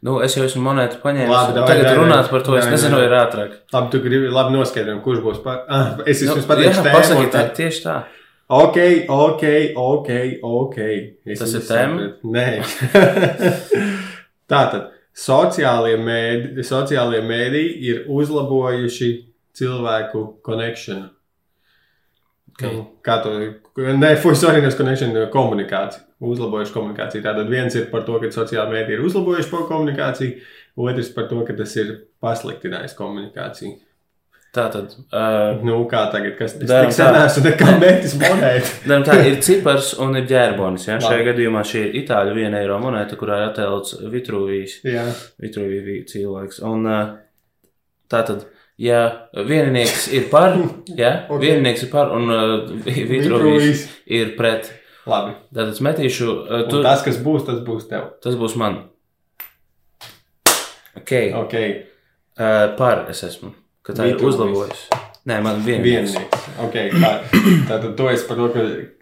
Nu, es jau esmu monētu paņēmis. Labi, davai, Tagad davai, runāt par to, es davai, nezinu, davai. vai ir ātrāk. Labi, tu gribi labi noskaidrot, kurš būs par. Ah, es Nu, jums tēmu. pasakiet, un tā, tieši tā. Ok, ok, ok, ok. Es Tas ir tēma? Nē. [LAUGHS] Tātad, sociālie mēdī, sociālie mēdī ir uzlabojuši cilvēku konekšanu. Okay. Nu, Kā to? Nē, fuisorinas connection komunikāciju. Uzlabojuši komunikāciju. Tātad viens ir par to, ka sociālai mēdī ir uzlabojuši komunikāciju, otrs par to, ka tas ir pasliktinājis komunikāciju. Tā tad. Uh, Nu, kā tagad, kas ir? Es neesmu nekā mētis monētu. [LAUGHS] Daram tā ir cipars un ir ģērbonis. Ja? Šajā gadījumā šī ir itāļu viena eiro monēta, kurā ir attēlots Vitruvijas, Jā, Vitruvijas cilvēks. Un uh, tā tad, ja vieninieks ir par, [LAUGHS] ja? Ok. vieninieks ir par un uh, Vitruvijas. ir pret, labi. tad es metīšu, uh, Un tu, tas, kas būs, tas būs tev. tas būs man. Ok, Ok, uh, par es esmu, ka tā ir Vitruvijas. uzlabojusi. Nē, man vieninieks. vienīgs. Okay, tā, tātad to es par to, ka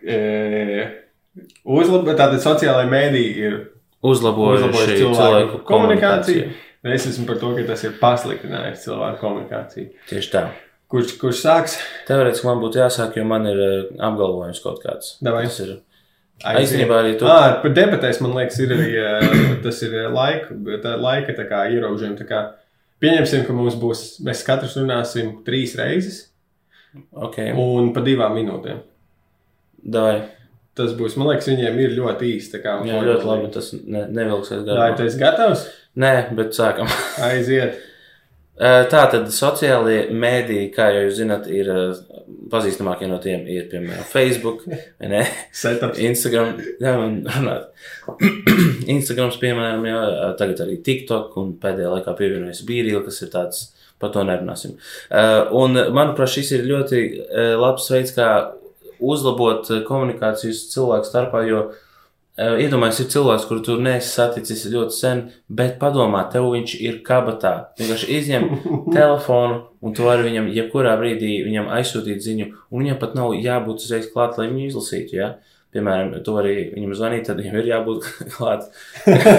e, uzlabot, tātad sociālai mēdī ir Uzlabojuši uzlabojuši cilvēku, cilvēku komunikāciju. komunikāciju. Es esmu par to, ka tas ir pasliktinājis cilvēku komunikāciju. Tieši tā. Kurš, kurš sāks? Teorētiski man būtu jāsāk, jo man ir apgalvojums kaut kāds. Davai. Tas ir. Īstenībā arī tu. Ah, par debatēs, man liekas, ir arī eh, [COUGHS] tas ir eh, laika, tā laika tā kā ierobežojumi. Tā kā Pieņemsim, ka mums būs, mēs katrs runāsim trīs reizes Ok, un pa divām minūtēm. davai. Tas būs, man liekas, viņiem ir ļoti īsti. kā Jā, ļoti labi. Tas ne, nevilksies Vai garā. tu esi gatavs? Nē, bet sākam. Aiziet. [LAUGHS] Tā tad sociālie mēdīji, kā jūs zināt, ir pazīstamākie no tiem, ir piemēram Facebook, ne? [LAUGHS] Instagram, jā, runāt. [CLEARS THROAT] Instagrams, piemēram, jā, tagad arī TikTok, un pēdējā laikā pievienojas Bīrīla, kas ir tāds, par to nerunāsim. Un, manuprāt, šis ir ļoti labs veids, kā uzlabot komunikācijas cilvēku starpā, jo uh, iedomājieties, ir cilvēks, kuru tu neesi saticis ļoti sen, bet padomā, tev viņš ir kabatā. Vienkārši izņem [LAUGHS] telefonu, un tu vari viņam jebkurā brīdī viņam aizsūtīt ziņu, un viņam pat nav jābūt uzreiz klāt, lai viņu izlasītu. Ja? Piemēram, tu vari viņam zvanīt, tad viņam ir jābūt [LAUGHS] klāt.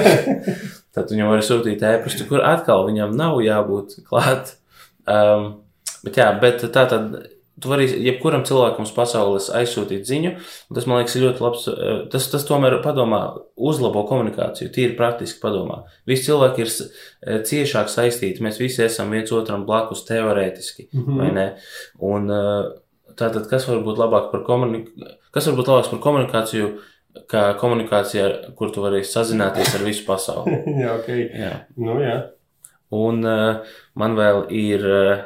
[LAUGHS] tad viņam var sūtīt ēpastu, kur atkal viņam nav jābūt klāt. Um, bet jā, bet tā tad. Tu vari jebkuram cilvēkam uz pasaules aizsūtīt ziņu, un tas man liekas ir ļoti labs. eh, Tas, tas tomēr padomā, uzlabo komunikāciju, tīri praktiski padomā. Visi cilvēki ir eh, ciešāk saistīti, mēs visi esam viens otram blakus teorētiski, vai ne? Un eh, tātad, kas var būt labāk par komunikāciju, kas var būt labāks par komunikāciju, kā komunikācija, kur tu vari sazināties ar visu pasauli? [LAUGHS] jā, ok. Jā. Nu, jā. Un uh, man vēl ir. Uh,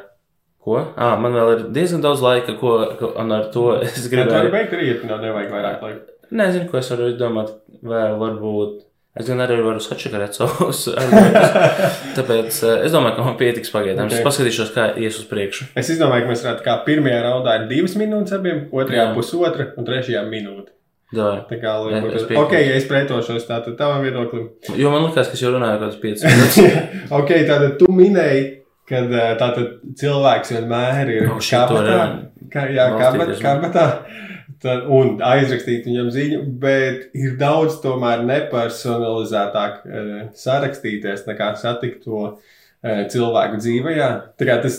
ko? Ah, man vēl ir diezgan daudz laika, ko, ko un ar to [LAUGHS] es Jā, tu vari gribēju. beigt rīt, no nevajag vairāk laika. Nezinu, ko es varu izdomāt. Vēl varbūt. Es gan arī varu sačakarēt savus argumentus. Tāpēc es domāju, ka man pietiks pagaidām. Okay. Ok. Es paskatīšos, kā ies uz priekšu. Es izdomāju, ka mēs varētu kā pirmajā raundā ir divas minūtes abiem, otrajā Jā. pusotra un trešajā minūte. Davai. Tā kā, lai Jā, es. Ok, ja es pretošos tātad tavam viedoklim. Jo man liekas, ka es jau runāju kaut kādas 5 minūtes. [LAUGHS] ok, tātad tu minēji, ka eh, tātad cilvēks vienmēr ir to kabatā. Ka, jā, kabat, kabatā. Tad, un aizrakstīt viņam ziņu, bet ir daudz tomēr nepersonalizētāk e, sarakstīties, nekā satikt to e, cilvēku dzīvē. Tā kā tas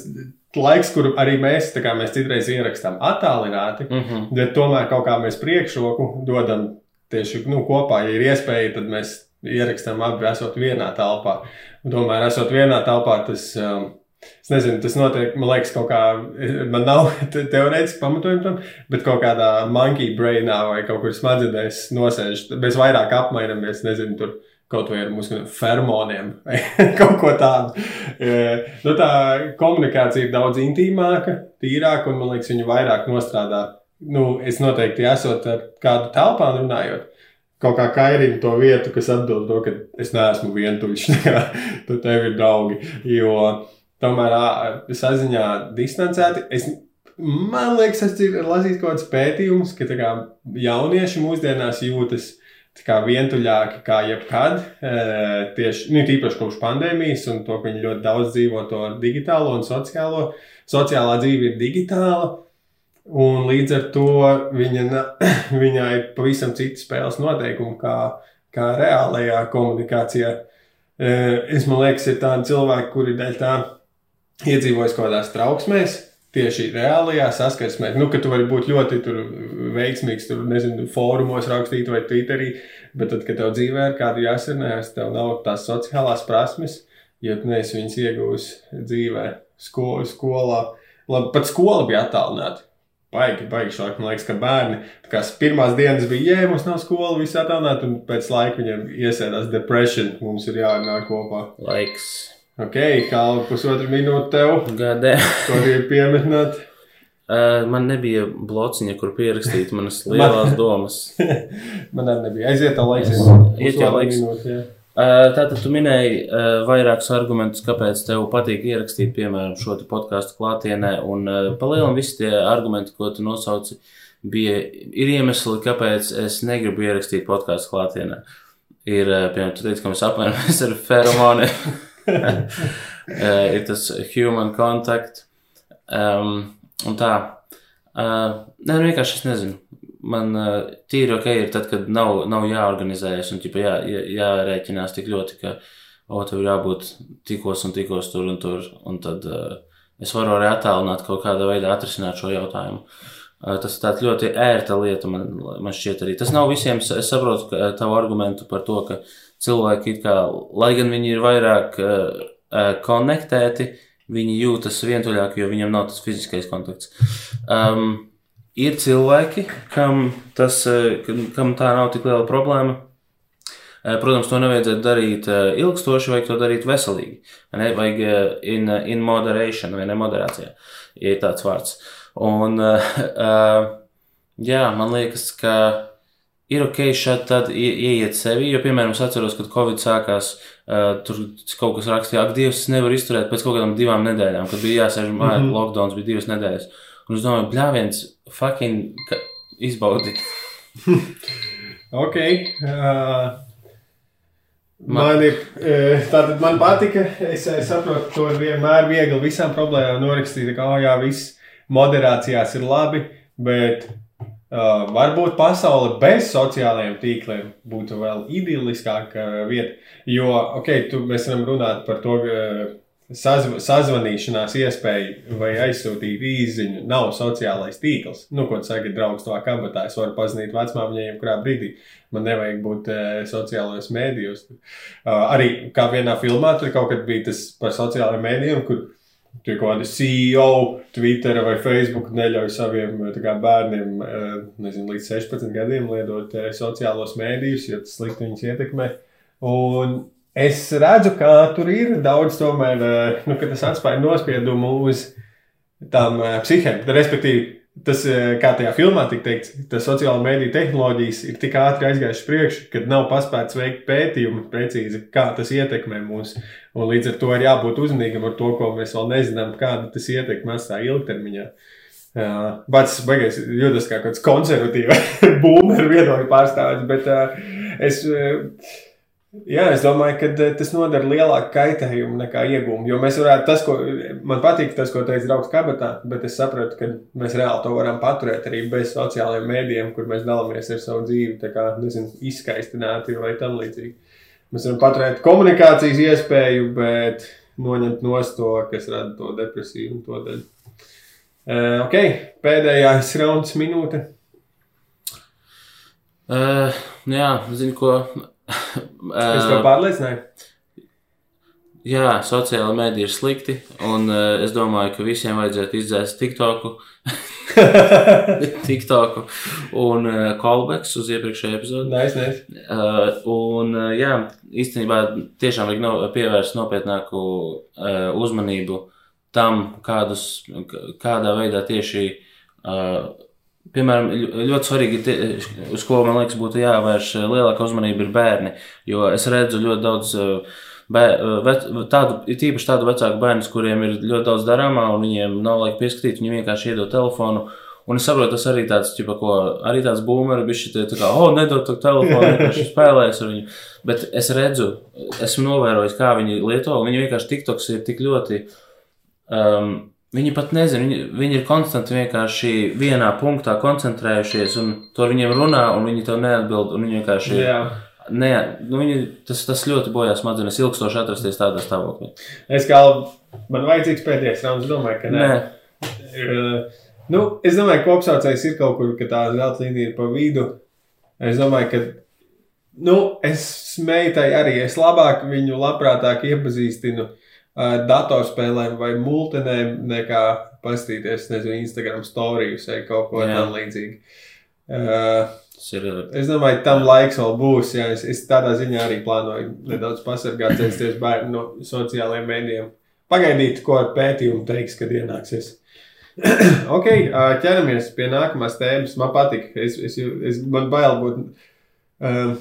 laiks, kuru arī mēs, kā mēs citreiz ierakstām attālināti, Mm -hmm. bet tomēr kaut kā mēs priekšroku dodam tieši nu, kopā, ja ir iespēja, tad mēs ierakstām abi esot vienā telpā. Tomēr, esot vienā telpā, tas, um, es nezinu, tas notiek, man liekas, kaut kā, man nav [LAUGHS] te- teorētiski pamatojumi tam, bet kaut kādā monkey brainā vai kaut kur smadzenēs nosēž. Mēs vairāk apmainamies, nezinu, tur kaut vai ar mūsu fermoniem [LAUGHS] vai kaut ko tādu. E, Nu, tā komunikācija ir daudz intīmāka, tīrāka, un man liekas, viņa vairāk nostrādā. Nu, es noteikti esot ar kādu telpā runājot. Kaut kā kairina to vietu, kas atbild to, ka es neesmu vientuļš. [LAUGHS] Tad tev ir draugi. Jo tomēr saziņā distancēti. Es, man liekas, es ir lasījis kaut kāds pētījums, ka kā jaunieši mūsdienās jūtas kā vientuļāki kā jebkad. Tieši nu, tīpaši kopš pandēmijas, un to, ka viņi ļoti daudz dzīvo to digitālo un sociālo. Sociālā dzīve ir digitāla. Un līdz ar to viņa, [CLEARS THROAT] viņai ir pavisam citi spēles noteikumi kā, kā reālajā komunikācijā. Es man liekas, ir tādi cilvēki, kuri dēļ tā iedzīvojas kaut kādās trauksmēs, tieši reālajā saskarsmē. Nu, ka tu vari būt ļoti tur veiksmīgs, tur, nezinu, fórumos rakstīt vai Twitterī, bet tad, kad tev dzīvē ir kāda jāsarunājas, tev nav tās sociālās prasmes, jo tu neesi viņas iegūs dzīvē, sko skolā. Labi, pat skola bija attālināta. Baigi, baigi šāk, man liekas, ka bērni, pirmās dienas bija, jē, mums nav skola, viss attālināta, un pēc laika viņiem iesēdās depression, mums ir jārunā kopā. Laiks. Ok, kā pusotru minūti tev, Gādē. ko gribi pieminēt. Uh, [LAUGHS] man nebija blociņa, kur pierakstīt manas lielās domas. [LAUGHS] Man arī nebija. Aiziet, tā laiks. Iet jau laiks. Minūti. Uh, Tātad tu minēji uh, vairākus argumentus, kāpēc tev patīk ierakstīt, piemēram, šo podkāstu klātienē. Un uh, palielināt visi tie argumenti, ko tu nosauci, bija, ir iemesli, kāpēc es negribu ierakstīt podkāstu klātienē. Ir, uh, piemēram, tu teici, ka mēs apmainamies [LAUGHS] ar feromoniem. [LAUGHS] ir tas human contact. Um, un tā. Uh, nē, nu vienkārši es nezinu. Man uh, tīri ok ir tad, kad nav, nav jāorganizējas un ķipa, jā, jā, jārēķinās tik ļoti, ka o, tev ir jābūt tikos un tikos tur un tur. Un tad uh, es varu arī attālināt kaut kādā veidā atrisināt šo jautājumu. Uh, tas ir ļoti ērta lieta, man, man šķiet arī. Tas nav visiem, es saprotu tavu argumentu par to, ka cilvēki, it kā, lai gan viņi ir vairāk uh, konektēti, viņi jūtas vientuļāk, jo viņam nav tas fiziskais kontakts. Um, ir cilvēki, kam, tas, eh, kam tā nav tik liela problēma. Protams, to nevajadzētu darīt ilgstoši, vajag to darīt veselīgi. Ne? Vajag in, in moderation, vai ne moderācijā, ir tāds vārds. Un, uh, [LAUGHS] jā, man liekas, ka ir ok šādi tad ie- ieiet sevi, jo, piemēram, es atceros, kad Covid sākās, uh, tur kaut kas rakstīja, ak, Dievs, es nevaru izturēt pēc kaut kādām divām nedēļām, kad bija jāsēž mājā, mm Mhm. -hmm. lockdowns bija divas nedēļas. Un es domāju, bļāviens, fucking ka- izbaudi. [LAUGHS] Ok. Uh, man ir. Uh, tātad man patika. Es, es saprotu, to ir vienmēr viegli visām problēmām norakstīt. Kā, jā, viss moderācijās ir labi, bet uh, varbūt pasaule bez sociālajiem tīkliem būtu vēl idylliskāka vieta. Jo, ok, tu, mēs varam runāt par to, ka sazv sazvanīšanās iespēja vai aizsūtīt īsiņu nav sociālais tīkls. Nu, ko saka, draugs to kabatā, es varu pazināt vecmāmiņai, jebkurā brīdī. Man nevajag būt uh, sociālajos mēdījos. Uh, arī kā vienā filmā, tur kaut kad bija tas par sociālajiem mēdījiem, kur tur kaut kāda CEO, Twitter vai Facebook neļauj saviem eh, kā, bērniem uh, nezinu, līdz 16 gadiem lietot uh, sociālos mēdījus, jo tas slikti viņus ietekmē. Un es redzu, ka tur ir daudz tomēr, uh, nu, ka tas atstāja nospiedumu uz tām psihēm. Respektīvi, tas, uh, kā tajā filmā tika teikts, tas sociālo mediju tehnoloģijas ir tik ātri aizgājušas priekšu, ka nav paspēts veikt pētījumu precīzi, kā tas ietekmē mūs. Un līdz ar to ir jābūt uzmanīgam ar to, ko mēs vēl nezinām, kāda tas ietekmē atstāja ilgtermiņā. Uh, Bats beigās jūtas kā kāds konservatīvs, [LAUGHS] boomer viedokļu pārstāvis, bet uh, es. Uh, Jā, es domāju, ka eh, tas nodara lielāku kaitējumu nekā iegūmu. Jo mēs varētu, tas, ko man patīk, tas, ko teica draugs kabatā, bet es sapratu, ka mēs reāli to varam paturēt arī bez sociālajiem mēdījiem, kur mēs dalāmies ar savu dzīvi, tā kā, nezinu, izskaistināti vai tam līdzīgi. Mēs varam paturēt komunikācijas iespēju, bet noņemt nost to, kas rada to depresiju un to daļu. Uh, ok, pēdējais rauns minūte. Uh, jā, zinu, ko. Es tev Uh, pārliecināju. jā, sociāla mēdī ir slikti, un uh, es domāju, ka visiem vajadzētu izdzēst TikToku, [LAUGHS] TikToku un uh, callbacks uz iepriekšējo epizodi. Nē, es nezinu. Uh, un, uh, jā, īstenībā tiešām vajag no, pievērst nopietnāku uh, uzmanību tam, kādus, kādā veidā tieši, uh, piemēram, ļoti svarīgi, tie, uz ko man liekas būtu jāvērš uh, lielāka uzmanība, ir bērni. Jo es redzu ļoti daudz. Bē, uh, vec, tādu, tīpaši tādu vecāku bērnu, kuriem ir ļoti daudz darāmā, un viņiem nav laika pieskatīt. Viņi vienkārši iedod telefonu, Un es saprotu, tas arī tāds, ķipa, ko, arī tāds boomeris, bija šī tā kā, oh, nedod to telefonu, vienkārši spēlēs ar viņu. Bet es redzu, esmu novērojis, kā viņi lieto, un viņi vienkārši TikToks ir tik ļoti, um, viņi pat nezina, viņi, viņi ir konstanti vienkārši vienā punktā koncentrējušies, un to ar viņiem runā, un viņi tev neatbild, viņi vienkārši. Jā. Nē, nu viņi, tas, tas ļoti bojā smadzenes, ilgstoši atrasties tādā stāvoklī. Es kā man vajadzīgs pēdējais rauns, domāju, ka nē. Nē, Uh, nu, es domāju, ka kopsaucējs ir kaut kur, ka tā zelta līnija ir pa vidu. Es domāju, ka nu, es meitai arī es labāk viņu labprātāk iepazīstinu datorspēlēm vai multinēm, nekā paskatīties, nezinu, Instagram storijus vai kaut ko Jā. tam līdzīgu. Uh, ir. Es domāju, tam laiks vēl būs. Jā, es, es tādā ziņā arī plānoju nedaudz pasargāt, censties bērnu no sociālajiem mēdījiem. Pagaidīt, ko ar pētījumu teiks, kad ienāksies. [CLEARS THROAT] ok, ķeramies pie nākamās tēmas. Man patīk, es, es, es, man bail būt. Um,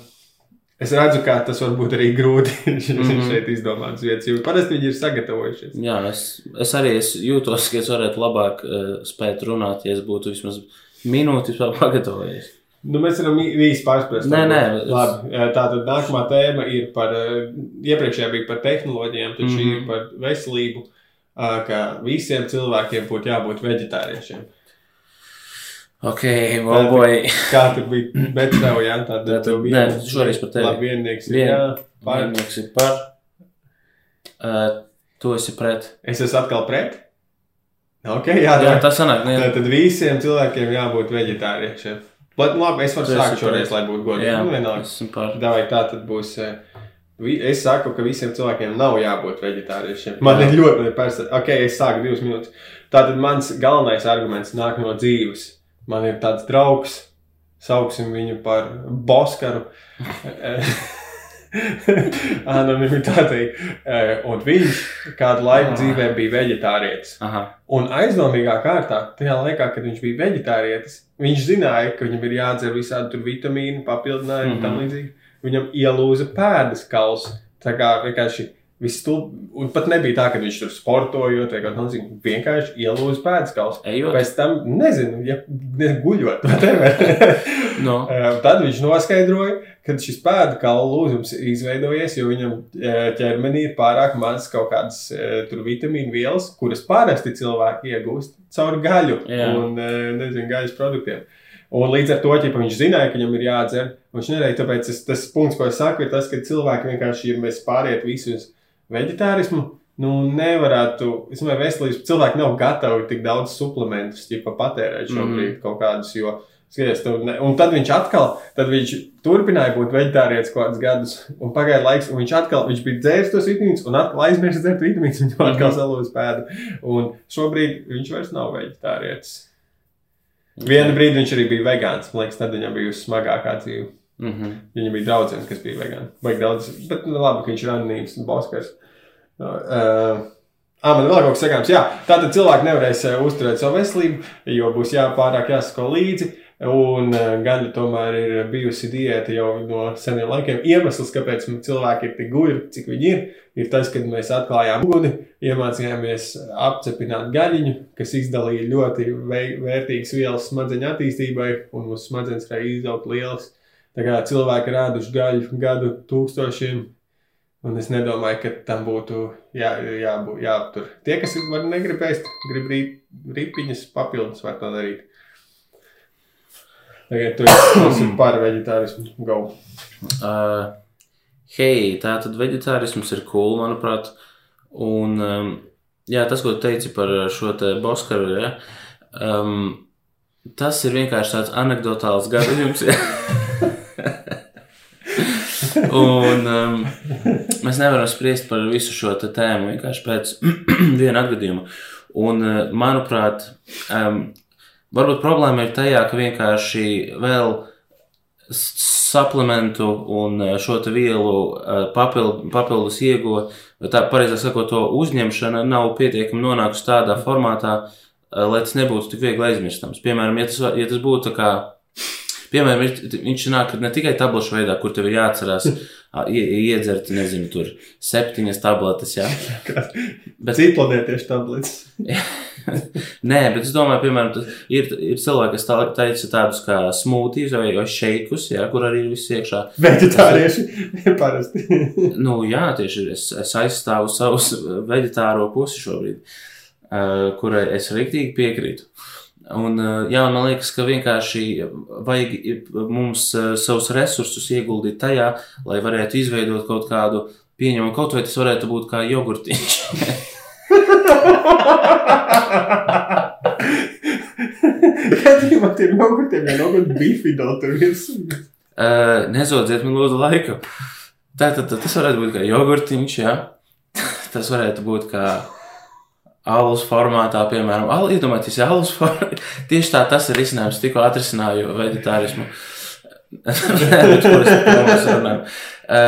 es redzu, kā tas var būt arī grūti [LAUGHS] Mhm. mm -hmm. šeit izdomāts vietas, jo parasti viņi ir sagatavojušies. Jā, es, es arī es jūtos, ka es varētu labāk uh, spēt runāt, ja es būtu vismaz minūti [LAUGHS] pagatavojies. Nu, mēs varam īsi pārspēt. Nē, nē, es- Labi, jā, tā tad nākamā tēma ir par, eh, iepriekšējā bija par tehnoloģijām, tad šī Mhm. ir par veselību, ā, ka visiem cilvēkiem būtu jābūt veģetāriešiem. Ok, well, boy. Kā tur bija, bet tev, jā, tā Tā tad- nē, šoreiz par tevi. Labi, viennieks ir, Vien- jā, par. Viennieks ir par. Uh, tu esi pret. Es esmu atkal pret? Ok, jā, Jā, jā. tas sanāk, ne? Tad visiem cilvēkiem jābūt veģetāriešiem. Bet, labi, es varu sākt šoreiz, pret. lai būtu godīgi. Jā, Nu, vienalga. es esmu par. Davai, tā tad būs. vi- Es saku, ka visiem cilvēkiem nav jābūt vegetāriešiem. Man Jā. ir ļoti personiski. Ok, es sāku divas minūtes. Tātad mans galvenais arguments nāk no dzīves. Man ir tāds draugs, sauksim viņu par Boskaru. [LAUGHS] Anonimitātei. Eh, Un viņš kādu laiku dzīvē bija vegetārietis. Aha. Un aizdomīgā kārtā, tajā laikā, kad viņš bija vegetārietis, viņš zināja, ka viņam ir jādzer visādi vitamīni, papildinājumi un Mhm. tam līdzīgi. Viņam ielūza pēdas kauls. Tā kā vienkārši un pat nebija tā, ka viņš tur sportojot vai kaut kā tādu. Vienkārši ielūza pēdas kauls. Ejot. Pēc tam, nezinu, ja guļot. [LAUGHS] No. [LAUGHS] Eh, Tad viņš noskaidroja, ka šis pēdu kaula lūzums ir izveidojies, jo viņam eh, ķermenī ir pārāk maz kaut kādas eh, tur vitamīnu vielas, kuras parasti cilvēki iegūst caur gaļu Jā. un nezinu, gaļas produktiem. Un līdz ar to, ja viņš zināja, ka viņam ir jādzer, viņš nedarīja. Tāpēc es, tas punkts, ko es saku, ir tas, ka cilvēki vienkārši, ja mēs pāriet visu uz vegetārismu, nu, nevarētu, es domāju, veselības cilvēki nav gatavi tik daudz suplementus, ja patērēt šobrīd mm. kaut kādus, jo Skaties, ne- un tad viņš atkal, tad viņš turpināja būt vegetārietis kaut kādus gadus, un pagāja laiks, un viņš atkal, viņš bija dzēris tos vitamīnus, un atkal aizmirsa dzert vitamīnus, viņam atkal salūza pēdu. Un šobrīd viņš vairs nav vegetārietis. Vienu brīdi viņš arī bija vegāns, man liekas, tad viņam bija smagākā dzīve. Mm -hmm. Viņam bija draugs, kas bija vegāns. Baigi daudz, bet nu, labi, ka viņš ir anonīms un boskars. Uh, Ah, man vēl kaut kas sakāms. Jā, tātad cilvēki nevarēs uh, uzturēt savu veselību, jo būs jāpārāk jāsako līdzi. Un uh, gaļa tomēr ir bijusi diēta jau no seniem laikiem. Iemesls, kāpēc cilvēki ir tik gudri, cik viņi ir, ir tas, ka mēs atklājām uguni, iemācījāmies apcepināt gaļiņu, kas izdalīja ļoti vērtīgas vielas smadzeņu attīstībai, un mūsu smadzenes varēja izaugt lielas. Tā kā cilvēki ir ēduši gaļu gadu tūkstošiem, un es nedomāju, ka tam būtu jā, jābūt, jāaptur. Tie, kas var negrib ēst, grib rīt, ripiņas papildus, var to darīt. Tagad tu esi [CLEARS THROAT] par vegetārismu. Go. Uh, hei, tā tad vegetārisms ir cool, manuprāt. Un um, jā, tas, ko teici par šo te Boskaru, ja, um, tas ir vienkārši tāds anekdotāls gadījums. [LAUGHS] [LAUGHS] Un um, mēs nevaram spriest par visu šo tēmu vienkārši pēc [CLEARS THROAT] viena atgadījuma. Un, uh, manuprāt, um, varbūt problēma ir tajā, ka vienkārši vēl suplementu un uh, šo vielu uh, papild, papildus ieguva, tā pareizāk sakot, to uzņemšana nav pietiekami nonākusi tādā formātā, lai tas nebūtu tik viegli aizmirstams. Piemēram, ja tas, ja tas būtu tā kā Piemēram, ir- viņš nāk ne tikai tablešu veidā, kur tev ir jāatcerās [LAUGHS] iedzert, nezinu, tur septiņas tabletes, jā. [LAUGHS] Bet, Citplanētiešu tablets. [LAUGHS] Nē, bet es domāju, piemēram, ir, ir cilvēki, kas tā- teica tādus kā smūtijas vai, vai šeikus, jā, kur arī ir viss iekšā. Vegetārieši parasti. Nu, jā, tieši es, es aizstāvu savus vegetāro pusi šobrīd, uh, kurai es rīktīgi piekrītu. Un, uh, jā, man liekas, ka vienkārši vajag mums uh, savus resursus ieguldīt tajā, lai varētu izveidot kaut kādu pieņemamu, kaut vai tas varētu būt kā jogurtiņš. Gadījumā tiem jogurtiem jau jogurtu bifido tur virsū. Uh, nezodziet man lūdzu laiku. Tātad tā, tas varētu būt kā jogurtiņš, jā. Tas varētu būt kā alus formātā, piemēram. Al, iedomājieties, alus [LAUGHS] formātā. Tieši tā tas ir risinājums, tikko atrisināju vegetārismu. Uh,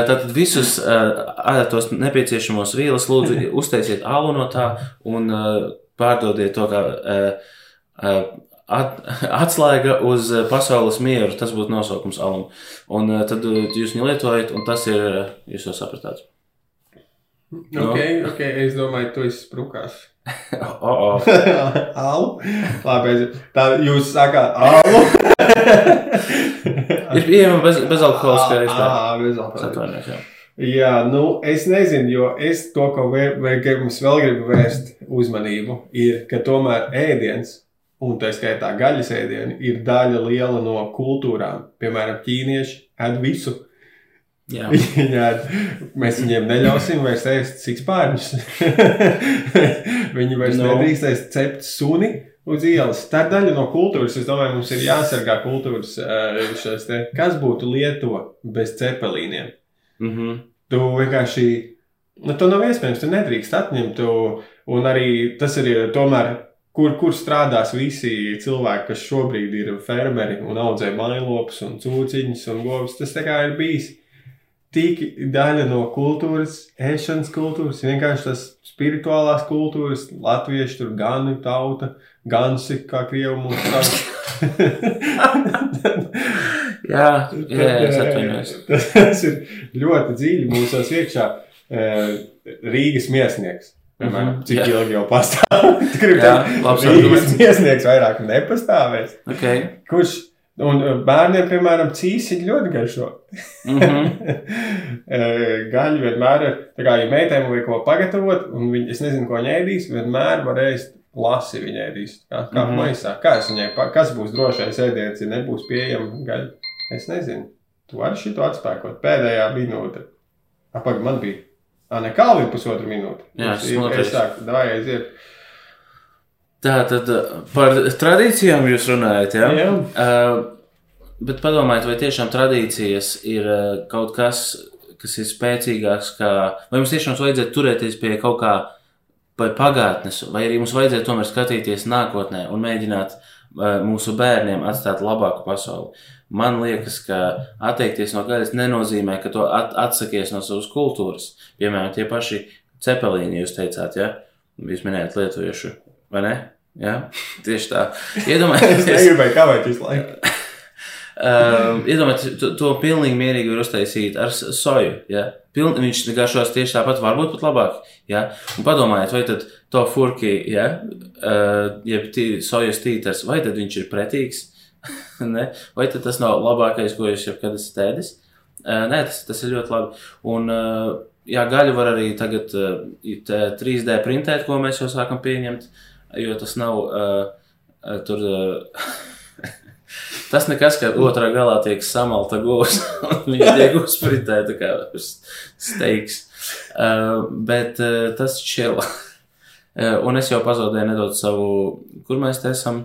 Tātad visus uh, tos nepieciešamos vielas lūdzu uztaisiet alu no tā un uh, pārdodiet to kā uh, at, [LAUGHS] atslēga uz pasaules mieru. Tas būtu nosaukums alum. Un tad jūs viņu lietojat, un tas ir, jūs jau sapratāt. Ok, ok, es domāju, tu esi sprukās. Oh, oh. Alu. Labi, tā jūs sakāt alu. [LAUGHS] Ir pieejama bez, bezalkoholiskā iespēja. Jā, Es bezalkoholiskā. jā. Nu, es nezinu, jo es to, ko vēl, gribams vēl gribu vērst uzmanību, ir, ka tomēr ēdiens, un tā skaitā gaļas ēdieni, ir daļa liela no kultūrām. Piemēram, ķīnieši ēd visu. Ēd, [LAUGHS] mēs viņiem neļausim vairs ēst sikspārņus. [LAUGHS] Viņi vairs No. nedrīkstēs cept suni uz ielas. Tā ir daļa no kultūras. Es domāju, mums ir jāsargā kultūras ē, šis te. Kas būtu Lietuva bez cepelīniem? Mm -hmm. Tu vienkārši, nu, to nav iespējams, tu nedrīkst atņemt. Tu, un arī tas ir tomēr, kur, kur strādās visi cilvēki, kas šobrīd ir fermeri un audzē mailopus un cūciņus un govs. Tas tā kā ir bijis tik daļa no kultūras, ēšanas kultūras, vienkārši tas spirituālās kultūras, latvieši tur gani tauta, gansi, kā krievu mums saka. [LAUGHS] Jā, jā, es atvainojos. Tas ir ļoti dziļi mūsos iekšā. eh, Rīgas miesnieks. Piemēram, Mhm, cik jā. ilgi jau pastāv? [LAUGHS] Jā, teikt, labs Rīgas miesnieks vairāk nepastāvēs. Okay. Kurš, un eh, bērniem, piemēram, cīsiņi ļoti garšo. Mm -hmm. [LAUGHS] Eh, Gaļa vienmēr ir, tā kā, ja meitēm vajag ko pagatavot, un viņi, es nezinu, ko viņa ēdīs, vienmēr var ēst lasi viņa ēdīs. Kā, kā mm. -hmm. maisā. Kā es viņai, kas būs drošais ēdiens, ja nebūs pieejama gaļa? Es nezinu. Tu vari šito atspēkot pēdējā minūte. Apag, man bija. Ā, ne Kalvin pusotru minūti. Jā, es, es sāku, davai aiziet. Tā tad uh, par tradīcijām jūs runājat, jā? Jā. Uh, bet padomājiet, vai tiešām tradīcijas ir uh, kaut kas, kas ir spēcīgāks, kā, vai mums tiešām vajadzētu turēties pie kaut kā vai pagātnes, vai arī mums vajadzētu tomēr skatīties nākotnē un mēģināt uh, mūsu bērniem atstāt labāku pasauli. Man liekas, ka atteikties no gaļas nenozīmē, ka to at atsakies no savas kultūras. Piemēram, tie paši cepelīni, jūs teicāt, ja? Jūs minējāt lietuviešu, vai ne? Jā, tieši tā. Es Iedomājieties, negribēju kavēt visu laiku. [LAUGHS] uh, iedomājieties to, to pilnīgi mierīgi var uztaisīt ar soju. Ja? Piln, viņš garšos tieši tāpat, varbūt pat labāk. Ja? Un padomājiet, vai tad to furki, ja? uh, jeb tī, sojas tītars, vai tad viņš ir pretīgs? [LAUGHS] Ne? vai tad tas nav labākais, ko jūs jebkad esat ēdis? Uh, nē, tas, tas ir ļoti labi. Un, uh, jā, gaļu var arī tagad uh, it, uh, 3D printēt, ko mēs jau sākam pieņemt, jo tas nav uh, uh, tur. Uh, [LAUGHS] Tas nekas, ka otrā galā tiek samalta govs, [LAUGHS] un viņš tiek uzspritēta kā steiks. Uh, bet uh, tas čila. [LAUGHS] Uh, un es jau pazaudēju nedaudz savu, kur mēs te esam.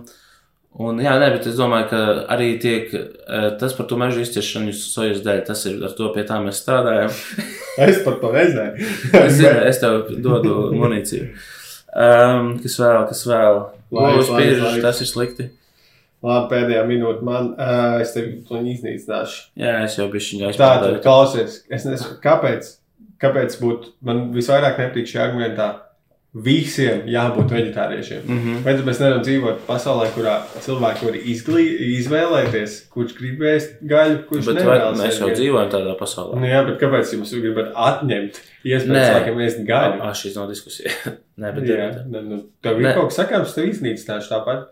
Un, jā, nē, bet es domāju, ka arī tiek uh, tas par to mežu izciršanu sojas dēļ. Tas ir ar to pie tā mēs strādājam. Es par to nezināju. Es zinu, es tev dodu munīciju. Um, kas vēl, kas vēl? Lūdzu, laiks. tas ir slikti. Labi, pēdējā minūte man. Uh, es tevi iznīcināšu. Jā, es jau bišķiņā Tā tad klausies. Es nezinu, kāpēc. Kāpēc būtu man visvairāk nepatīk šī argumentā? Visiem jābūt vegetāriešiem. Mm. -hmm. Vai mēs nevaram dzīvot pasaulē, kurā cilvēki var izglī, izvēlēties, kurš grib ēst gaļu, kurš Bet nevēlas mēs jau dzīvojam tādā pasaulē? Nu, jā, bet kāpēc jums gribat atņemt iespēju cilvēkiem ēst gaļu? Ah, šīs nav diskusija. [LAUGHS] Nē, bet Jā, ne, nu, tev ir kaut kas sakāms, tev iznīcināšu tāpat.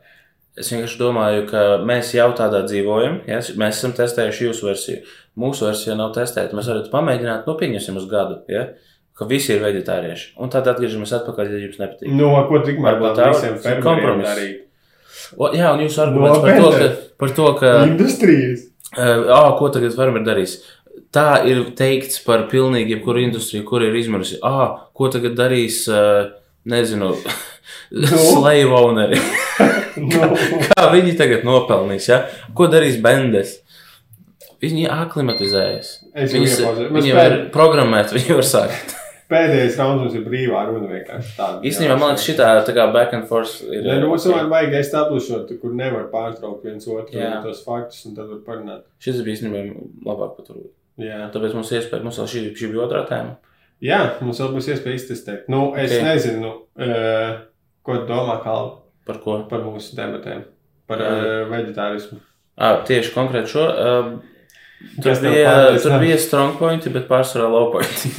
Es vienkārši domāju, ka mēs jau tādā dzīvojam. Ja? Mēs esam testējuši jūsu versiju. Mūsu versija nav testēta. Mēs varam pamēģināt, nu, pieņemsim uz gadu, ja? Ka visi ir vegetārieši. Un tad atgriežamies atpakaļ, ja jums nepatīk. Nu, ko tikmēr Varbūt tam tā visiem ir kompromiss. darīt? O, jā, un jūsu arguments par to, ka, par to, ka Industrijas. uh, oh, ko tagad fermeri darīs. Tā ir teikts par pilnīgi jebkuru industriju, kur ir izmirusi. Ah, ko tagad darīs, uh, nezinu, [LAUGHS] slave owneri. [LAUGHS] Nu, Kā viņi tagad nopelnīs? Ja? Ko darīs Bendes? Viņi aklimatizējas. Es jau Viņas, iepauzēju. Mēs viņi pēd- var programmēt, [LAUGHS] viņi var sākt. Pēdējais rauns mums ir brīvā runa vienkārši tāda. Īstenībā man liekas, šī tā kā back and forth ir. Ja, nu, mums vajag, vajag establishot, kur nevar pārtraukt viens otru Jā. tos faktus, un tad var parunāt. Šis bija īstenībā labāk paturēt. Jā. Tāpēc mums iespēja, mums vēl šī, šī bija otrā tēma. Jā, mums vēl būs iespēja iztestēt. Nu, es Ok. okay. nezinu, uh, ko domā Kalvi, Par ko? par mūsu debatēm, par uh, veģetārismu. À, tieši konkrēti šo. Um, tur, tev bija, pārliecina? tur bija strong pointi, bet pārsvarā low pointi.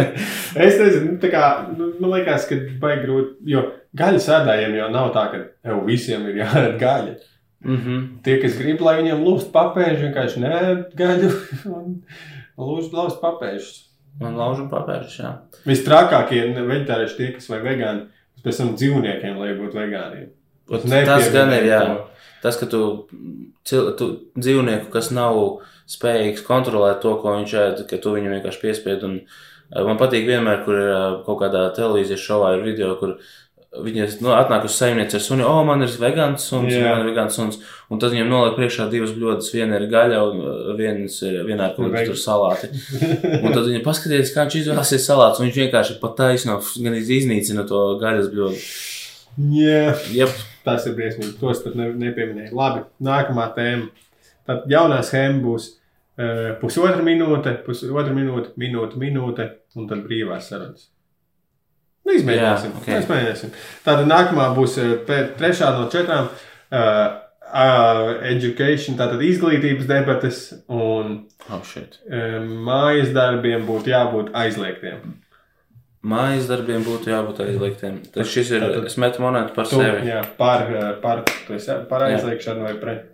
[LAUGHS] es nezinu, nu, tā kā, nu, man liekas, ka baigi grūti, jo gaļas ēdājiem jau nav tā, ka jau visiem ir jāēd gaļa. mm -hmm. Tie, kas grib, lai viņiem lūst papēžu, vienkārši nē, gaļu [LAUGHS] un lūst laust papēžus. Man laužam papēžus, jā. Vistrakākie veģetārieši tie, kas vai vegāni, pēc tam dzīvniekiem, lai būtu Nepieminēju Tas gan ir, jā. to. Tas, ka tu, cil, tu dzīvnieku, kas nav spējīgs kontrolēt to, ko viņš ēd, ka tu viņu vienkārši piespied. Un, eh, man patīk vienmēr, kur ir eh, kaut kādā televīzijas šovā ir video, kur viņi nu, atnāk uz saimnieci ar suni, o, man ir vegāns suns, Jā. man ir vegāns suns. Un tad viņiem noliek priekšā divas bļodas, viena ir gaļa un eh, viens ir vienā ar kaut kādu tur salāti. [LAUGHS] Un tad viņi paskatījās, kā viņš izvēlēsies salātus, un viņš vienkārši pat taisno, gan iznīcina to gaļas bļodu. Jā, Jep, tas ir briesmīgi. Tos pat ne, nepieminēju. Labi, nākamā tēma. Tad jaunā schēma būs uh, pusotra minūte, pusotra minūte, minūte, minūte, un tad brīvās sarunas. Nu, izmēģināsim. Jā, ok. Mēs mēģināsim. Tātad nākamā būs eh, pē- trešā no četrām. Uh, uh, education, tātad izglītības debates un oh, uh, mājas darbiem būtu jābūt aizliegtiem. Mājas darbiem būtu jābūt aizliegtiem. Tas šis ir. Tātad- Es metu monētu par Tu, sevi. jā, par, eh, par, esi par Jā. aizliegšanu vai pret?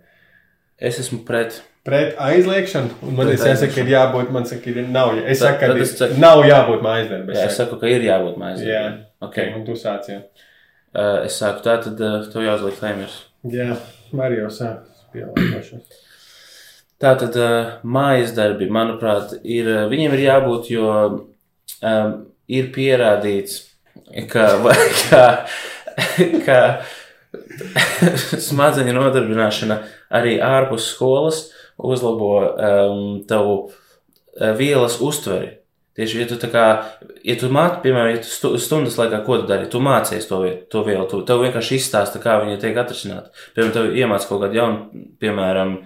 Es esmu pret. Pret aizliegšanu, man ir jāsaka, ka ir jābūt, man saka, ir nav, es Tad- saku, ka tad ir, saku- nav jābūt mājas darbam. Jā, es saku, ka ir jābūt mājas Jā. darbiem. ok, Okay. un tu sāc, jā. Uh, es saku, tā tad uh, tev jāuzliek timers. Jā, Mario sāk pielāgošos. Tā tad uh, mājas darbi, manuprāt, ir, viņiem ir jābūt, jo um, ir pierādīts, ka, ka, ka smadzeņu nodarbināšana arī ārpus skolas uzlabo um, tavu uh, vielas uztveri. Tieši, ja tu tā kā, ja tu māci, piemēram, ja tu stu- stundas laikā, ko tu dari, tu mācies to, to vielu, tu, tev vienkārši izstāsta, kā viņa tiek atrisināta. Piemēram, tev iemāc kaut kādu jaunu, piemēram,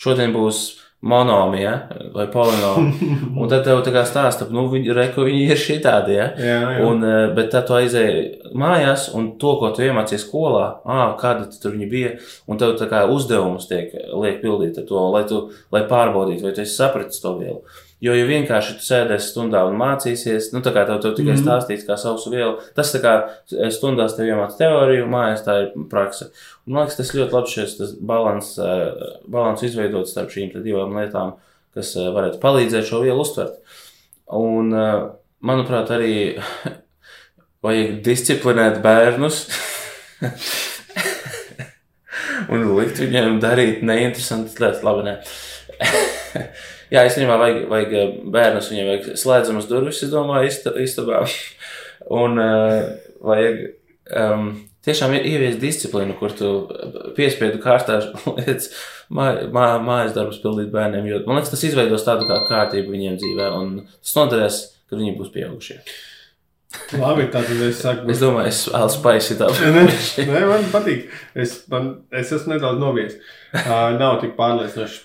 šodien būs monomija vai polinomija. [LAUGHS] Un tad tev tā kā stāsta, nu, viņi, re, ka viņi ir šitādi, ja? Jā, jā. Un, eh, bet tad tu aizēji mājās, un to, ko tu iemācījies skolā, ah, kāda tur viņa bija, un tev tā kā uzdevumus tiek liek pildīt to, lai, tu, lai pārbaudītu, vai tu esi sapratis to vielu. Jo, ja vienkārši tu sēdēsi stundā un mācīsies, nu, tā kā tev, tev tikai Mhm. stāstīts, kā sausu vielu, tas tā kā eh, stundās tev iemāc teoriju, mājās tā ir praksa. Un, man liekas, tas ļoti labi šis tas balans, eh, balans izveidot starp šīm divām lietām, kas eh, varētu palīdzēt šo vielu uztvert. Un, manuprāt, arī [LAUGHS] vajag disciplinēt bērnus [LAUGHS] un likt viņiem darīt neinteresantas lietas. Labi, nē. [LAUGHS] Jā, īstenībā vajag, vajag eh, bērnus, viņiem vajag slēdzamas durvis, es domāju, ista- istabā. [LAUGHS] Un uh, vajag um, tiešām ie- ieviest disciplīnu, kur tu piespiedu kārtā [LAUGHS] lietas, mā, mā, mājas darbus pildīt bērniem. Jo, man liekas, tas izveidos tādu kā kārtību viņiem dzīvē, un tas noderēs, kad viņi būs pieaugušie. Labi, tātad es saku, Es domāju, es vēl spēju tā. Nē, man patīk. Es, man, es esmu nedaudz nobijies. Uh, [LAUGHS] nav tik pārliecinoši.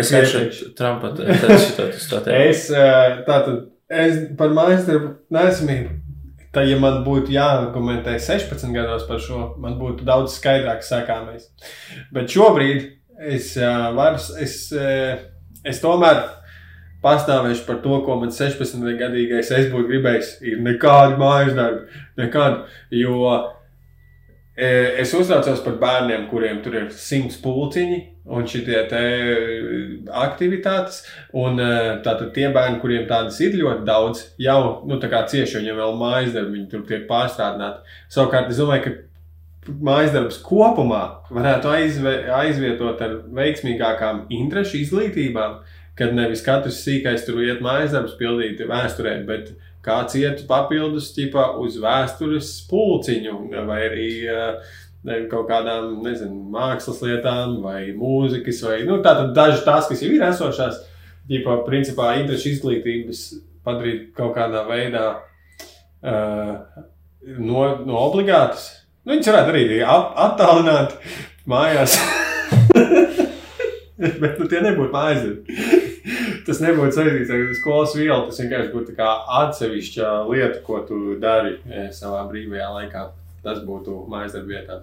Es vienkārši. Trumpa tādu. [LAUGHS] Es, uh, tātad, es par mājas darbu neesmu Tad, ja man būtu jāargumentē 16 gados par šo, man būtu daudz skaidrāk sakāmais. Bet šobrīd es uh, varu, es, uh, es tomēr pastāvēšu par to, ko man 16 gadīgais es būtu gribējis. Ir nekādi mājas darbi, nekādi. Jo es uztraucos par bērniem, kuriem tur ir simts pulciņi un šitie te aktivitātes. Un tātad tie bērni, kuriem tādas ir ļoti daudz, jau nu, cieši viņiem vēl mājas darbi, viņi tur tiek pārstrādāti. Savukārt, es domāju, ka mājas darbs kopumā varētu aizve, aizvietot ar veiksmīgākām interešu izglītībām, kad nevis katrs sīkais tur iet mājas darbs pildīt vēsturē, bet kāds iet papildus ķipā uz vēstures pulciņu vai arī uh, kaut kādām nezinu, mākslas lietām, vai mūzikas, vai nu, dažas tās, kas jau ir esošās, ģipā, principā interešu izglītības padarīt kaut kādā veidā uh, no, no obligātas. Nu, viņas varētu arī attālināt mājās. [LAUGHS] Bet nu, tie nebūtu mājas. Tas nebūtu saistīts ar skolas vielu. Tas vienkārši būtu atsevišķa lieta, ko tu dari eh, savā brīvajā laikā. Tas būtu mājas darba vietā.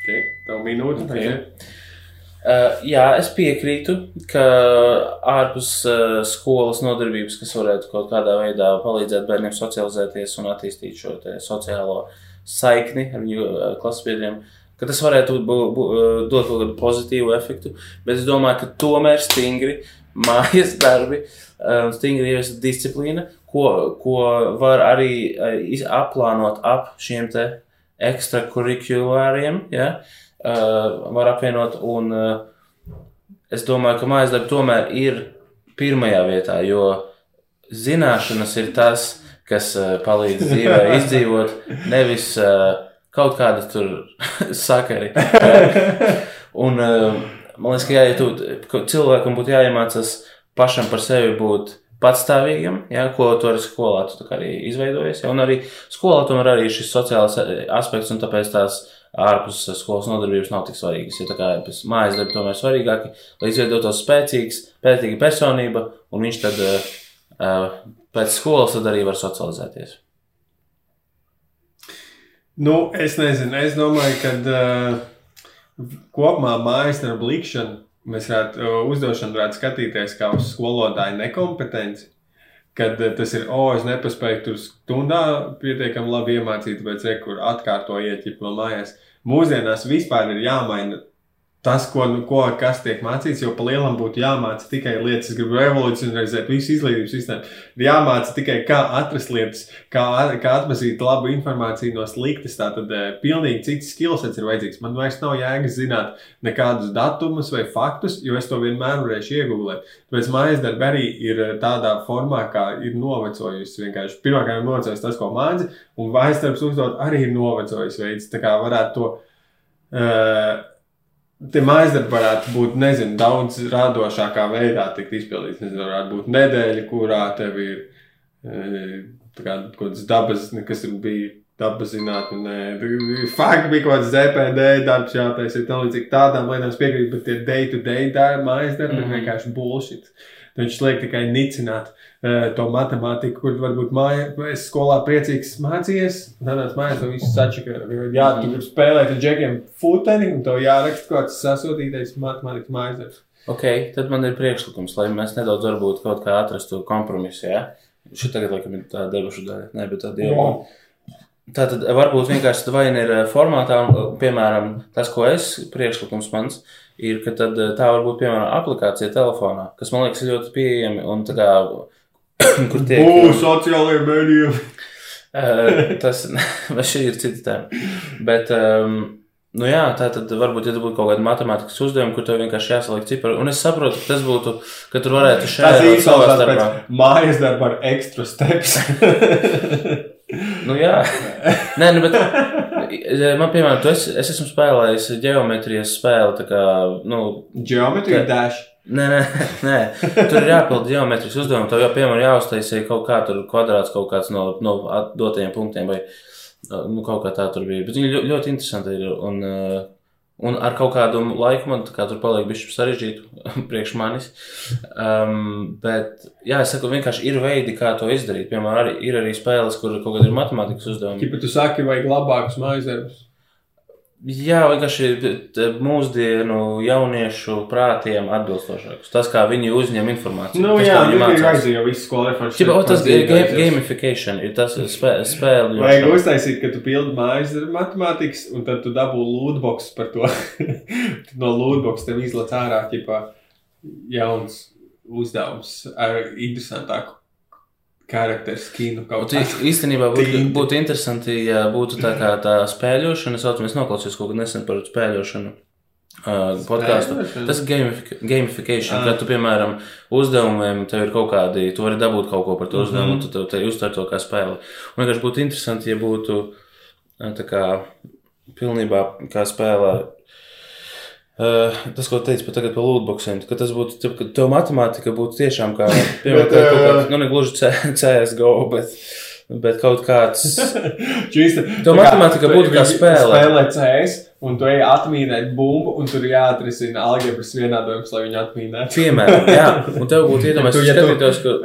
Okay, tev minūte. Okay. Uh, jā, es piekrītu, ka ārpus uh, skolas nodarbības, kas varētu kaut kādā veidā palīdzēt bērniem socializēties un attīstīt šo sociālo saikni ar viņu uh, klasbiedriem, ka tas varētu būt, būt, dot kaut kādu pozitīvu efektu. Bet es domāju, ka tomēr stingri [LAUGHS] mājas darbi un stingri ir disciplīna, ko, ko var arī aplānot ap šiem te ekstrakurrikulāriem, ja, uh, var apvienot. Un uh, es domāju, ka mājas darbi tomēr ir pirmajā vietā, jo zināšanas ir tas, kas palīdz dzīvē [LAUGHS] izdzīvot, nevis uh, kaut kāda tur [LAUGHS] sakari. [LAUGHS] un uh, man liekas, ka jā, ja tu, cilvēkam būtu jāiemācās pašam par sevi būt patstāvīgam, ja, ko tu arī skolā tu arī izveidojies. Ja, un arī skolā tomēr arī šis sociālais eh, aspekts, un tāpēc tās ārpus skolas nodarbības nav tik svarīgas. Ja, tā kā mājas darbi tomēr svarīgāki, lai izveidotos spēcīgs, pētīga personība, un viņš tad uh, pēc skolas tad arī var socializēties. Nu, es nezinu, es domāju, ka uh, kopumā mājas darba likšana mēs varētu uzdošanu varētu skatīties kā uz skolotāju nekompetenci. Kad tas ir, o, oh, es nepaspēju tur stundā pietiekami labi iemācīt, bet rekur atkārtojiet, ja vēl mājās. Mūsdienās vispār ir jāmaina tas, ko, nu, ko kas tiek mācīts, jo pa lielam būtu jāmāca tikai lietas, es gribu revolucionizēt visu izglītības sistēmu. Jāmāca tikai, kā atrast lietas, kā, kā atpazīt labu informāciju no sliktas. Tātad eh, pilnīgi cits skillsets ir vajadzīgs. Man vairs nav jēgas zināt nekādus datumus vai faktus, jo es to vienmēr varēšu iegūlēt. Tāpēc mājas darbi arī ir eh, tādā formā, kā ir novecojusi. Vienkārši pirmkārt, novecojis tas, ko māca, un mājas darbs uzdot arī ir novecojis veids. Tā kā varētu to. Uh, Tie maizdari varētu būt, nezinu, daudz radošākā veidā tikt izpildīts. Nezinu, varētu būt nedēļa, kurā tev ir e, kaut kāds dabas, kas bija dabas zinātnē. Fakti bija kaut kāds ZPD darbs jātaisa, tā līdzīgi tādām lietām piekrīt, bet tie day-to-day darbi, mājas darbi mm -hmm. ir vienkārši bullshit. Viņš liek tikai nicināt uh, to matemātiku, kur varbūt māja, es skolā priecīgs mācījies. Tādās mājās to visu sačaka. Jā, tu gribi spēlēt ar džekiem futeni, un tev jāraksta kaut kāds sasūtītais matemātikas mājas darbs. Ok, tad man ir priekšlikums, lai mēs nedaudz varbūt kaut kā atrastu kompromisu, jā? Ja? Šī tagad, laikam, ir tā debašu daļa. Nē, bet tāda jau. Tā tad varbūt vienkārši vai nu ir formātā, un, piemēram, tas, ko es priekšlikums mans, ir, ka tad, eh, tā var būt piemēram aplikācija telefonā, kas man liekas ļoti pieejami un tā kā, [COUGHS] kur tiek. Būs sociālajiem [LAUGHS] mēdījiem. uh, tas, [LAUGHS] šī ir cita tēma. Bet, um, Nu jā, tā tad varbūt, ja būtu kaut kāda matemātikas uzdevuma, kur tev vienkārši jāsaliek cipari. Un es saprotu, ka tas būtu, ka tur varētu šeit savā starpā. Mājas darba ar ekstra steps. [LAUGHS] nu jā. Nē, nu bet man, piemēram, es, es esmu spēlējis geometrijas spēli. Tā kā, nu, Geometrija dash. Nē, nē, [LAUGHS] nē, tur ir jāpild geometrijas uzdevumi. Tev jau, piemēram, jāuztaisīja kaut kā tur kvadrāts kaut kāds no, no dotajiem punktiem, vai nu, kaut kā tā tur bija. Bet viņi ļoti, ļoti interesanti ir. Un, Un ar kaut kādu laiku man kā, tur paliek bijis sarežģīti [LAUGHS] priekš manis. Um, bet, jā, es saku, vienkārši ir veidi, kā to izdarīt. Piemēram, arī, ir arī spēles, kur kaut kāda ir matemātikas uzdevuma. Ja tu saki, vajag labākus mājas darbus. Jā, vienkārši mūsdienu jauniešu prātiem atbilstošākus. Tas, kā viņi uzņem informāciju. Nu, tas, jā, kā viņi mācās. jau visu skolu. Čipa, o, tas ga- ga- gamification ir tas spē, spēļu. Vajag uztaisīt, ka tu pildi mājas matemātikas, un tad tu dabū lootbox par to. [LAUGHS] No lootbox tev izlaiž ārā ķipā, jauns uzdevums ar interesantāku charakteru skinu. Kaut Un kā. Īstenībā būtu, Tinti. būtu interesanti, ja būtu tā kā tā spēļošana. Es saucamies noklausījos kaut kad nesen par spēļošanu. Uh, podkāstu. Tas ir gamific gamification. Ah. Kad tu, piemēram, uzdevumiem tev ir kaut kādi, tu vari dabūt kaut ko par to uzdevumu, mm -hmm. tu tev uztver to kā spēli. Un vienkārši būtu interesanti, ja būtu tā kā pilnībā kā spēlē. Uh, tas, ko teicu pat tagad par lootboxiem, ka tas būtu, tā, ka tev matemātika būtu tiešām kā, [LAUGHS] piemēram, Bet, kaut ā, kāds, nu, ne gluži CSGO, bet, bet kaut kāds. [LAUGHS] Čīsta. Tev matemātika būtu kā spēle. Spēlē CS, un tu ej atmīnēt bumbu, un tur jāatrisina algebras vienādojums, lai viņu atmīnētu. Piemēram, jā, [LAUGHS] un tev būtu iedomājies, ja skatītos, ka.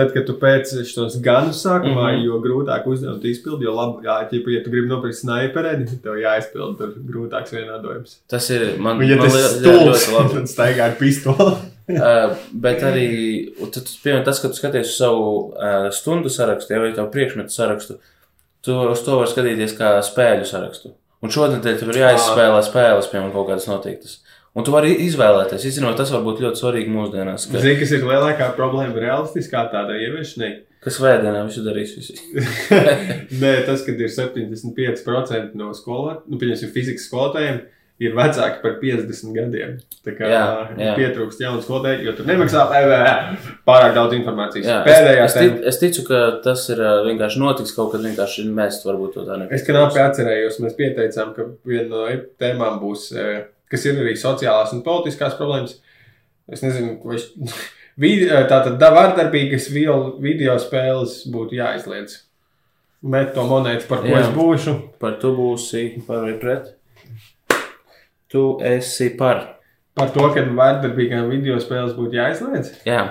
Tad, kad tu pēc šos ganus sākumā, mm. -hmm. jo grūtāk uzdevumu izpildi, jo labāk, jā, ķipa, ja tu gribi nopirkt snaiperēdi, tev jāizpild tur grūtāks vienādojums. Tas ir man, Un, ja man tas stulbs, tad staigā ar pistoli. [LAUGHS] Uh, bet arī tad, piemēram, tas, ka tu skaties uz savu uh, stundu sarakstu, ja, vai tavu priekšmetu sarakstu, tu uz to vari skatīties kā spēļu sarakstu. Un šodien tev ir jāizspēlē spēles, piemēram, kaut kādas noteiktas. Un tu vari izvēlēties, izzinot, tas var būt ļoti svarīgi mūsdienās. Ka, Zini, kas ir lielākā problēma realistiskā tādā ieviešanai? kas vēdienā visu darīs visi. [LAUGHS] Nē, tas, kad ir 75% no skolotājiem, nu, pieņemsim, fizikas skolotājiem, ir vecāki par 50 gadiem. Tā kā Jā, jā. pietrūkst jaunu skolotāju, jo tur nemaksā pārāk daudz informācijas. Jā, Pēdējā es, tic, es ticu, ka tas ir uh, vienkārši notiks kaut kad vienkārši mēs varbūt to tā Es knapi atcerējos, mēs pieteicām, ka viena no tēmām būs, eh, kas ir arī sociālās un politiskās problēmas. Es nezinu, vai [LAUGHS] š- vid- eh, tātad da- vardarbīgas video, spēles būtu jāizliedz. Met to monētu, par ko Jā. es būšu. Par tu būsi par vai pret? Tu esi par. Par to, ka vardarbīgām video spēles būtu jāizliedz. Jā.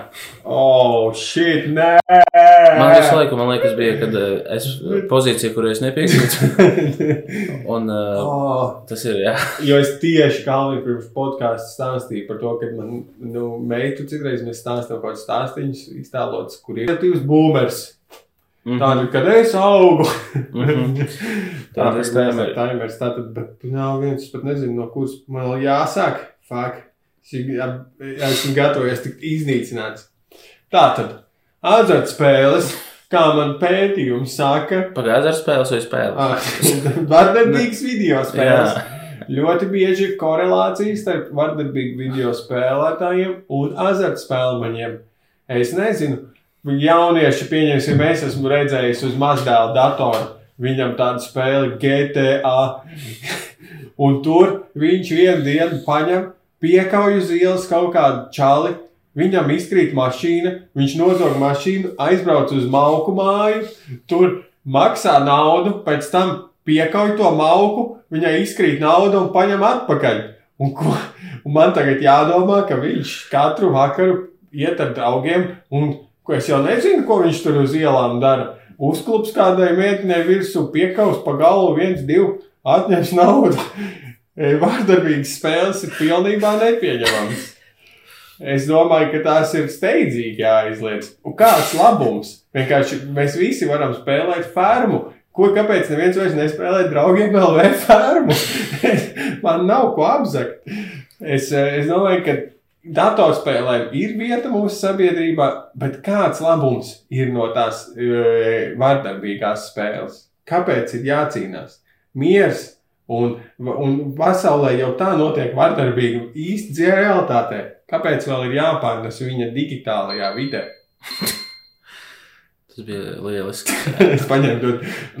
Oh, shit, nē! Man visu laiku, man liekas, bija, kad uh, es pozīcija, kur es nepiekrītu. [LAUGHS] Un uh, oh. tas ir, jā. [LAUGHS] Jo es tieši Kalniņš pirms podkāstā stāstīju par to, ka man, nu, meitu citreiz mēs stāstām kaut kādus stāstīņus, iztēlotus, kur ir kreatīvs boomers. Mhm. Tādu, kad es augu. Mhm. [LAUGHS] Tā Tāda ir tēma ir. timers. Tātad, bet nav viens, pat nezinu, no kuras man jāsāk. Fak. Es jā, esmu gatavojies tikt iznīcināts. Tātad, azartspēles, kā man pētījumi saka, Pagājušajā ar spēles vai spēle? Ah, [LAUGHS] Vardarbīgas video spēles. Ļoti bieži ir korelācija starp vardarbīgu video spēlētājiem un azartspēlmaņiem. Es nezinu, jaunieši, pieņemsim, es esmu redzējis uz mazdēla datora. Viņam tāda spēle GTA. [LAUGHS] Un tur viņš vienu dienu paņem, piekauj uz ielas kaut kādu čali. Viņam izkrīt mašīna, viņš nozog mašīnu, aizbrauc uz malku māju, tur maksā naudu, pēc tam piekauj to malku, viņai izkrīt nauda un paņem atpakaļ. Un, ko, un man tagad jādomā, ka viņš katru vakaru iet ar draugiem, un ko es jau nezinu, ko viņš tur uz ielām dara. Uzklups kādai meitenei virsū, piekaus pa galvu, viens, divi, atņems naudu. Vārdarbīgas spēles ir pilnībā nepieņemamas. Es domāju, ka tās ir steidzīgi jāizliedz. Un kāds labums? Vienkārši mēs visi varam spēlēt fermu. Ko, kāpēc neviens vairs nespēlē draugiem LV fermu? [LAUGHS] Man nav ko apzakt. Es, eh, es domāju, ka datorspēlēm ir vieta mūsu sabiedrībā, bet kāds labums ir no tās e, vardarbīgās spēles? Kāpēc ir jācīnās? Miers un, un pasaulē jau tā notiek vardarbīgi īsti dzīvē realitātē. Kāpēc vēl ir jāpārnes viņa digitālajā vidē? [LAUGHS] Tas bija lieliski. [LAUGHS] es paņēmu to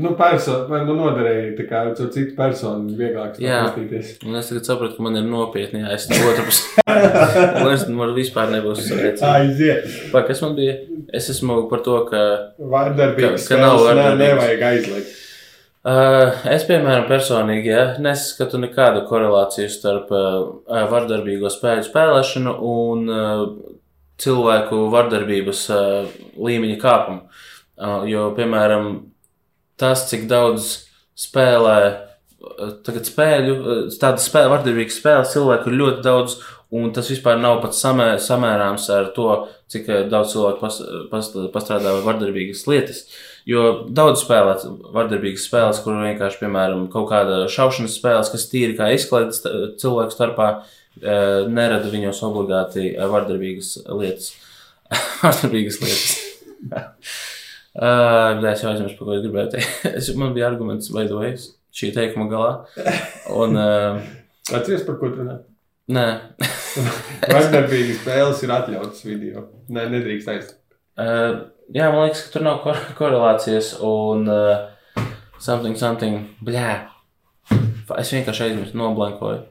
nu, personu, nu, noderēju tā kā ar citu personu vieglāk Jā. sapratīt. Un es tagad sapratu, ka man ir nopietni jāizsaka otrs. [LAUGHS] Un es man vispār nebūs sareicināts. Aiziet! Vai kas man bija? Es esmu par to, ka Vardarbīgas Ka- ka nav spēles ne, nevajag aizliegt. Uh, es, piemēram, personīgi ja, nesaskatu nekādu korelāciju starp uh, vardarbīgo spēļu spēlēšanu un uh, cilvēku vardarbības uh, līmeņa kāpumu. Uh, jo, piemēram, tas, cik daudz spēlē uh, tagad spēļu, uh, tādas spēle, vardarbīgas spēles cilvēku ir ļoti daudz, un tas vispār nav pat samē, samērāms ar to, cik uh, daudz cilvēku pas, pas, pastrādā vardarbīgas lietas. Jo daudz spēlēt vardarbīgas spēles, kur vienkārši, piemēram, kaut kāda šaušanas spēles, kas tīri kā izklaides cilvēku starpā, nerada viņos obligāti vardarbīgas lietas. [LAUGHS] vardarbīgas lietas. [LAUGHS] Uh, es jau aizmirsu, ko es gribēju teikt. [LAUGHS] Man bija arguments, vai dojas šī teikuma galā. Un, uh, Atceries, par ko tu runā? nē, Vardarbīgas spēles ir atļautas video. Nē, nedrīkst aizsākt. uh, jā, man liekas, ka tur nav kor korelācijas un uh, something, something. Fa- Es vienkārši aizmirsu, noblankoju.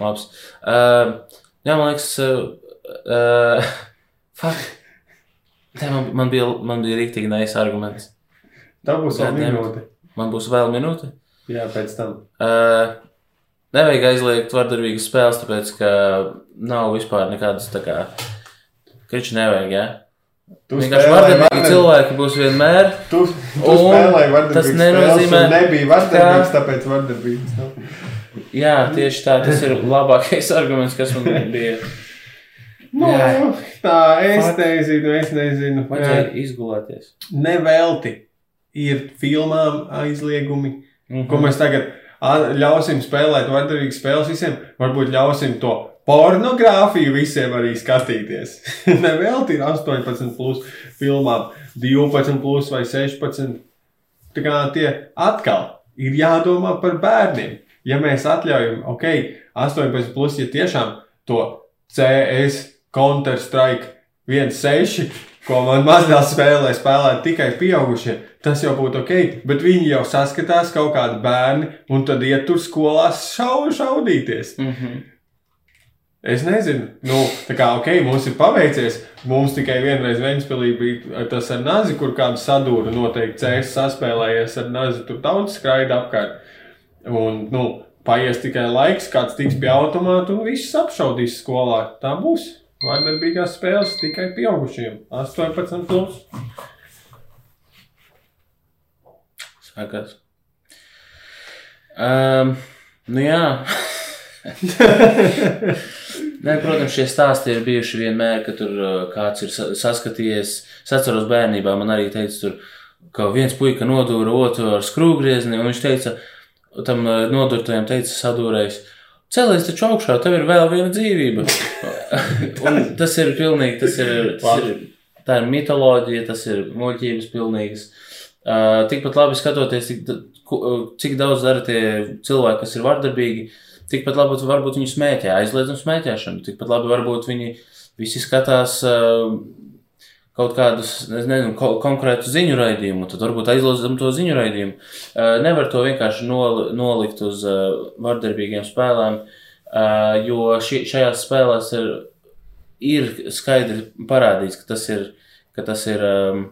Labs. Uh, jā, man liekas, uh, uh, [LAUGHS] fuck. Tā man, man bija, man bija rīktīgi nais arguments. Tā būs vēl minūte. Man būs vēl minūte. Jā, pēc tam. Uh, nevajag aizliegt vardarbīgas spēles, tāpēc, ka nav vispār nekādas tā kā. Kriču nevajag, jā. Ja? Tu Vienkārši vardarbīgi vardar- cilvēki būs vienmēr. Tu, tu spēlēji vardarbīgas spēles un nebija vardarbīgs, ka- tāpēc vardarbīgs. Jā, tieši tā, tas ir labākais [LAUGHS] arguments, kas man bija. Nu, Jā. tā, es Fuck. nezinu, es nezinu. Vajadzēja izgulēties. Nevelti ir filmām aizliegumi, Mhm. ko mēs tagad ļausim spēlēt vardarbīgas spēles visiem. Varbūt ļausim to pornogrāfiju visiem arī skatīties. [LAUGHS] Nevelti ir 18 plus filmām, 12 plus vai 16. Tā kā tie atkal ir jādomā par bērniem. Ja mēs atļaujam, ok, 18 plus, ja tiešām to CS, Counter-Strike 1.6, ko man mazdēls spēlē, spēlē tikai pieaugušie, tas jau būtu ok, bet viņi jau saskatās kaut kādi bērni un tad iet tur skolās šau, šaudīties. Mhm. Es nezinu, nu, tā kā ok, mums ir paveicies. Mums tikai vienreiz Vēnspēlī bija tas ar nazi, kur kādu sadūru noteikti cēlus saspēlējies ar nazi, tur daudz skraida apkārt. Un, nu, paies tikai laiks, kāds tiks pie automāta un viss apšaudīs skolā. Tā būs. Vardarbīgās spēles tikai pieaugušiem. 18 plus. Sākās. Um, nu jā. [LAUGHS] Nē, protams, šie stāsti ir bijuši vienmēr, ka tur uh, kāds ir sa- saskatījies. Es atceros bērnībā, man arī teica, tur, ka viens puika nodūra otru ar skrūvgriezni, un viņš teica, tam uh, nodurtajam teica sadūrējis, celies taču augšā, tev ir vēl viena dzīvība. [LAUGHS] tas ir pilnīgi, tas ir, tas ir, tā ir mitoloģija, tas ir muļķības pilnīgas. Uh, tikpat labi skatoties, cik, uh, cik daudz dara tie cilvēki, kas ir vardarbīgi, tikpat labi varbūt viņi smēķē, aizliedzam smēķēšanu, tikpat labi varbūt viņi visi skatās uh, kaut kādus, nezinu, ko, konkrētu ziņu raidījumu, tad varbūt aizliedzam to ziņu raidījumu. Nevar to vienkārši noli, nolikt uz vardarbīgiem spēlēm, jo ši, šajās spēlēs ir, ir skaidri parādīts, ka tas ir, ka tas ir um,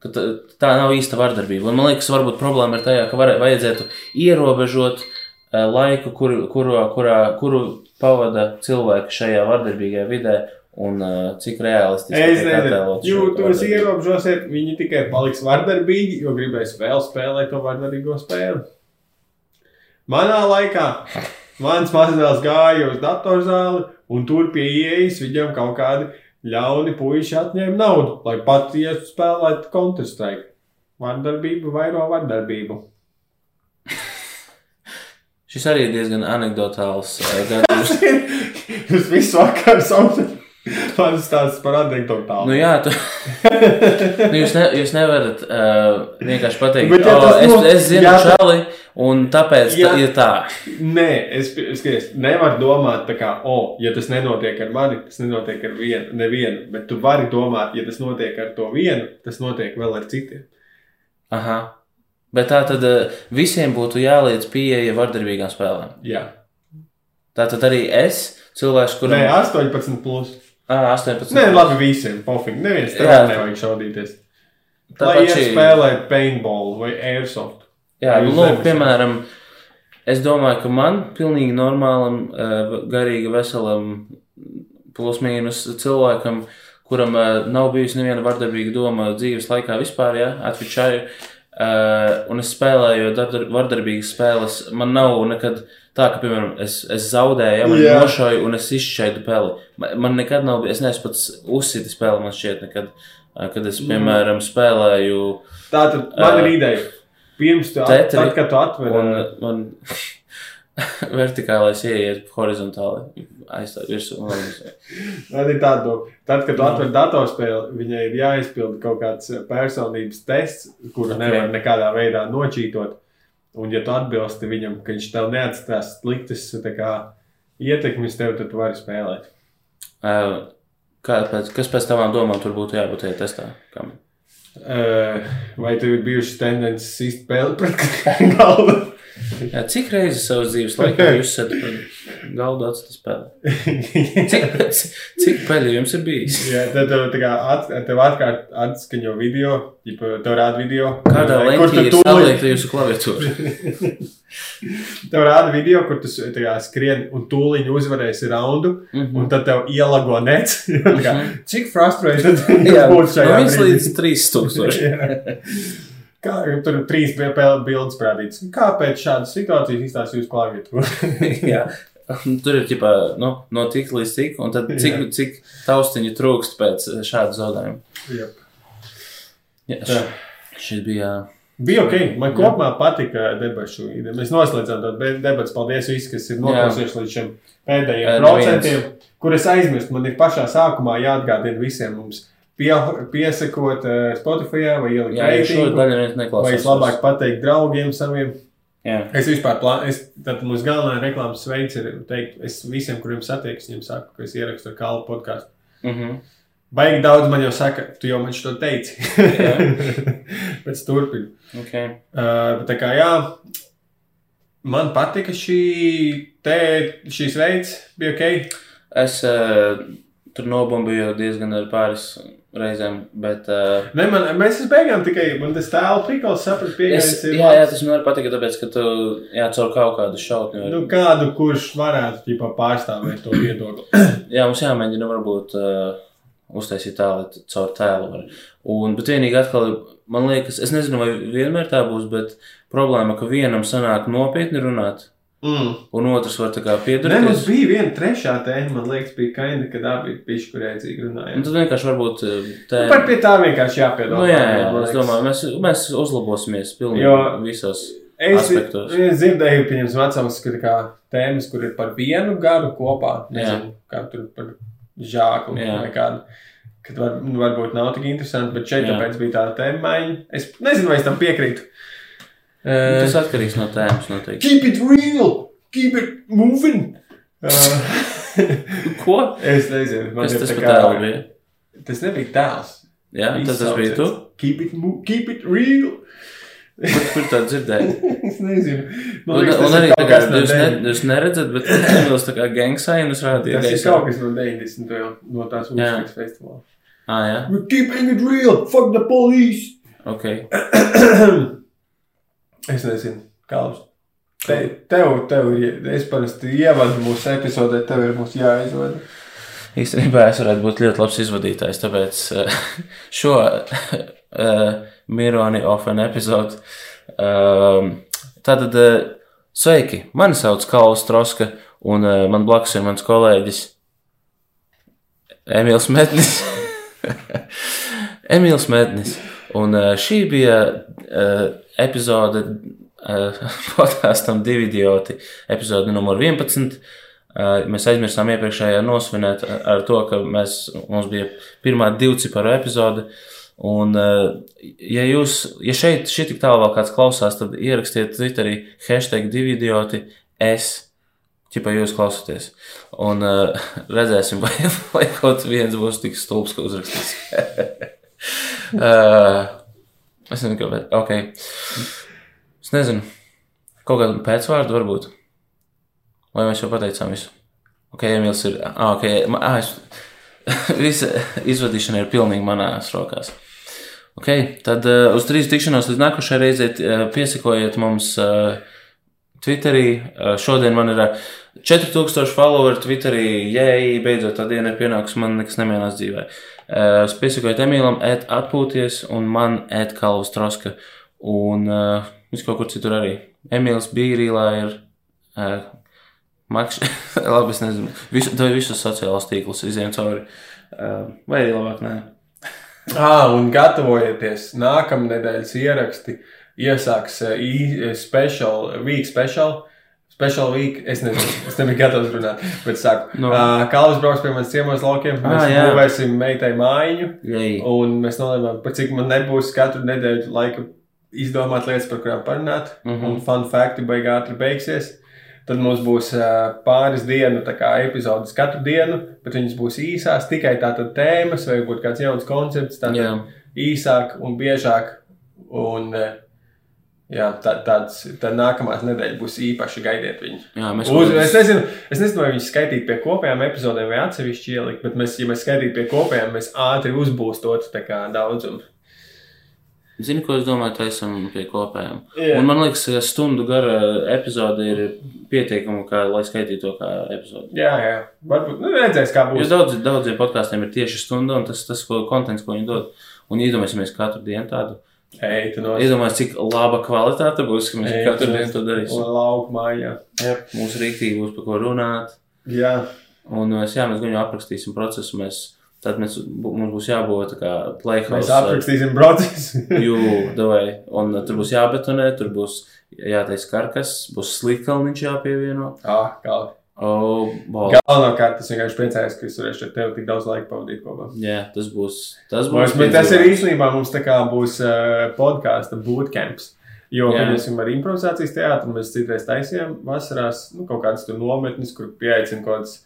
ka tā, nav īsta vardarbība. Un, man liekas, varbūt problēma ir tajā, ka var, vajadzētu ierobežot uh, laiku, kur, kuru, kurā, kuru pavada cilvēki šajā vardarbīgajā vidē, un uh, cik realistiski Es tiek nezinu, attēlots šo jūs tos vardarbību. ierobežosiet, viņi tikai paliks vardarbīgi, jo gribēs vēl spēlēt to vardarbīgo spēli. Manā laikā mans mazdēls gāja uz datorzāli, un tur pie ieejas viņam kaut kādi ļauni puiši atņēma naudu, lai pat ietu spēlēt Counter-Strike. Vardarbība vairo vardarbību. Šis arī ir diezgan anekdotāls [LAUGHS] gadījums. Jūs visu vakaru saucat [LAUGHS] man stāstus par anekdotālu. Nu, jā, tu, [LAUGHS] nu, jūs, ne, jūs nevarat uh, vienkārši pateikt, Bet ja oh, es, no- es zinu ja- čali, un tāpēc Ja- tā, ir tā. Nē, es, es, es nevaru domāt, tā kā, o, oh, ja tas nenotiek ar mani, tas nenotiek ar vienu, nevienu. Bet tu vari domāt, ja tas notiek ar to vienu, tas notiek vēl ar citiem. Aha. Bet tā tad uh, visiem būtu jāliedz pieeja vardarbīgām spēlēm. Jā, Tā tad arī es, cilvēks, kuram Nē, 18. Plus. Ah, 18. Nē, labi, visiem. Pofīgi. Neviens tam nevajag šaudīties. Tāpat iet šī- spēlēt paintball vai airsoft. Jā, nu, lūk, piemēram, es domāju, ka man, pilnīgi normālam, garīgi veselam, plus mīnus cilvēkam, kuram nav bijusi neviena vardarbīga doma dzīves laikā vispār, ja, atvičāju, un es spēlēju vardarbīgas spēles, man nav nekad tā, ka, piemēram, es, es zaudēju, ja man Jā. nošoju un es izšķaidu peli. Man, man nekad nav, bijis- es neesmu pats uzsiti spēli, man šķiet, nekad, kad es, piemēram, spēlēju. Tā tad man ir ideja. Pirms tu, at, Tetri tad, kad tu atver, Un man [LAUGHS] vertikālais ieiet horizontāli aizstāv virsū. man ir tāda. Tad, kad tu atver datorspēli, viņai ir jāizpild kaut kāds personības tests, kuru Ok. okay. nevar nekādā veidā nočītot. Un, ja tu atbilsti viņam, ka viņš tev neatstās sliktas kā, ietekmes tev, tad vari spēlēt. Ā, Kāpēc, kas pēc tavām domām tur būtu jābūt tajā testā? Kam? Uh, vai tev ir bijušas tendences pēli pret [LAUGHS] galdu? Jā, cik reizes savas dzīves laikā jūs esat galdu atstāti spēlēt? Cik, cik, peļu jums ir bijis? Jā, tad tev, tā kā at, tev atkārt atskaņo video, ja tev rāda video. Kādā leņķī tu ir saliekta jūsu klaviatūra? [LAUGHS] Tev rāda video, kur tu kā skrien un tūlīt uzvarēsi raundu, Mhm. un tad tev ielago nets. [LAUGHS] Kā, Cik frustrēti Jā, tas būtu šajā 1 brīdī? līdz 3 tūkstoši. [LAUGHS] Jā. Kā, tur ir trīs bildes parādītas. Kāpēc šādas situācijas izstāsta jūsu klaviatūra? [LAUGHS] Tur ir ģipā, nu, no tik līdz cik, un tad cik, Jā. cik taustiņu trūkst pēc šāda zaudējuma. Jā, š- šis bija. Bija ok. Man kopumā patika debašu ideja. Mēs noslēdzām to debatu. Paldies visiem, kas ir noklausījušies līdz šim pēdējiem Jā, procentiem, kur es aizmirstu. Man ir pašā sākumā jāatgādina visiem mums pie, piesakot uh, Spotify vai ielikt reitingu, vai es labāk pateikt draugiem saviem. Jā. Es vispār plānoju, tad mūsu galvenā reklāmas veids ir teikt, es visiem, kuriem satieku, viņiem saku, ka es ierakstu ar kālu podkāstu. Mhm. Baigi daudz man jau saka, tu jau man šo teici. Jā. [LAUGHS] Pēc turpinu. Okay. Uh, bet tā kā jā, man patika šī te, šīs veids, bija ok. Es uh, tur nobumbīju diezgan ar pāris reizēm, bet. Uh, Ne, man, mēs beigām tikai, man tas tēlu prikals saprast, es, pieejams jā, jā, labs. tas man arī patika, tāpēc, ka tu jā, caur kaut kādu šautni. Nu, Nu, kādu, kurš varētu ķipa, pārstāvēt to viedokli. [CLEARS THROAT] jā, mums jāmēģina varbūt uh, uztaisīt tā, lai caur tēlu var. Un, bet vienīgi atkal, man liekas, es nezinu, vai vienmēr tā būs, bet problēma, ka vienam sanāk nopietni runāt, Mm. un otrs var tā kā Ne, mums bija viena trešā tēma, man liekas, bija kaina, kad abi bija kurēcīgi Un runājot. tad vienkārši varbūt uh, Nu, tā. Par pie tā vienkārši jāpiedomā. Nu, jā, jā, man es domāju, mēs, mēs uzlabosimies pilnīgi Jo- visos. Es, aspektos. es dzirdēju, pieņems, vecāks, ka kā tēmas, kur ir par vienu gadu kopā, nezinu, kā tur par žāklu Jā. vai kādu. Kad var, varbūt nav tik interesanti, bet šeit Jā. tāpēc bija tā tēma maiņa. Es nezinu, vai es tam piekrītu. Uh, Tas atkarīgs no tēmas noteikti. keep it real! Keep it moving! Uh, [LAUGHS] Ko? es nezinu, man Kas tas par tēlu bija? Tas nebija tēls. Jā, tas, tas bija tu? Keep it, keep it real! Kur, kur tā dzirdēji? [LAUGHS] es nezinu. Man Un, liekas, un tas arī tā kā jūs, ne, jūs neredzat, bet Emīls tā kā gangsainus rādīja. Tas ir kaut kas no 90. jau, no tās uzskats festivāla. Ah, jā, We're keeping it real! Fuck the police! ok. [CLEARS THROAT] es nezinu, kāds. Te, tev, tev ir, es parasti ievadu mūsu epizodē, tev ir mums jāizvada. Īstenībā es varētu būt ļoti labs izvadītājs, tāpēc eh, [LAUGHS] šo uh, Mironi Ofen epizodu. Um, tātad, uh, sveiki! Mani sauc Kauls Troska, un uh, man blakus ir mans kolēģis Emīls Metnis. [LAUGHS] Emīls Metnis. Un uh, šī bija uh, epizode uh, [LAUGHS] podkāstam divi idioti, epizode numur 11. Uh, mēs aizmirsām iepriekšējā nosvinēt ar, ar to, ka mēs, mums bija pirmā divciparu epizode. Un, ja jūs, ja šeit šī tik tālu vēl kāds klausās, tad ierakstiet Twitterī hashtag divi idioti es. Čipa jūs klausāties. Un uh, redzēsim, vai, [LAUGHS] vai kaut viens būs tik stulbs, ka uzrakstīs. uh, [LAUGHS] es nezinu, kāpēc. Ok. Es nezinu. Kaut kādu pēcvārdu varbūt. Vai mēs jau pateicām visu? Ok, Emīls ir. Ah, ok. Ah, es... [LAUGHS] Visa izvadīšana ir pilnīgi manās rokās. Ok, tad uh, uz trīs tikšanos līdz nākošajai reizei uh, piesakojiet mums uh, Twitterī. Šodien man ir uh, 4000 follower Twitterī. Jēj, beidzot tā diena ir pienākusi, man nekas nemienās dzīvē. Uh, piesakojiet Emīlam, ēt atpūties, un man ēt Kalvas Troska. Un uh, viss kaut kur citur arī. Emīls Bīrīlā ir. Uh, Makš, [LAUGHS] labi, es nezinu. Visu, tev visus sociālos tīklus izējām cauri. Uh, vai arī labāk, nē. [LAUGHS] Ah, un gatavojieties! Nākamā nedēļas ieraksti iesāks uh, special, week special. Special week, es nezinu, es nebiju gatavs runāt, bet saku, No. no. uh, Kalvis brauks pie manas ciemos laukiem, mēs Ah, ah, jā. būvēsim meitai mājiņu, Jei. un mēs nolēmām, par cik man nebūs katru nedēļu laika izdomāt lietas, par kurām parunāt, mm. -hmm. un fun fakti baigi ātri beigsies. Tad mums būs uh, pāris dienu epizodes katru dienu, bet viņas būs īsās, tikai tātad tēmas vai varbūt kāds jauns koncepts, tātad Jā. īsāk un biežāk. Un, eh, jā, tā, tāds, tā nākamās nedēļas būs īpaši gaidiet viņu. Jā, mēs Uz, es, nezinu, es nezinu, vai viņi skaitīt pie kopējām epizodēm vai atsevišķi ielikt, bet mēs, ja mēs skaitītu pie kopējām, mēs ātri uzbūstot daudzumu. Zini, ko es domāju, tā esam pie kopējām. Jā. Un man liekas, ka stundu gara epizode ir pietiekama, kā, lai skaitītu to kā epizodi. Jā, jā. Varbūt nu, redzēs, kā Jo būs. daudz, daudziem podkāstiem ir tieši stunda, un tas tas ko, kontents, ko viņi dod. Un iedomāsimies katru dienu tādu. Ej, tu no Iedomāsimies, cik laba kvalitāte būs, ka mēs Ej, katru dienu to darīsim. Lauku mājā. Mūsu rīktīgi būs par ko runāt. Jā, Un mēs, jā, mēs gan jau aprakstīsim procesu. Mēs, tad mēs, mums būs jābūt tā kā mēs playhouse. aprakstīsim procesu. [LAUGHS] Jū, davai. Un uh, tur būs jābetonē, tur būs jātaisa karkas, būs slīdkalniņš jāpievieno. ah, kā. Oh, bol. Galvenokārt es vienkārši priecājos, ka es varēšu ar tevi tik daudz laika pavadīt kopā. Jā, tas būs. Tas Mums, būs bet tas ir īstenībā mums tā kā būs uh, podkāstu bootcamps. Jo, mēs esam ar improvizācijas teātru, mēs citreiz taisījām vasarās nu, kaut kādas tur nometnes, kur pieaicina kaut kāds.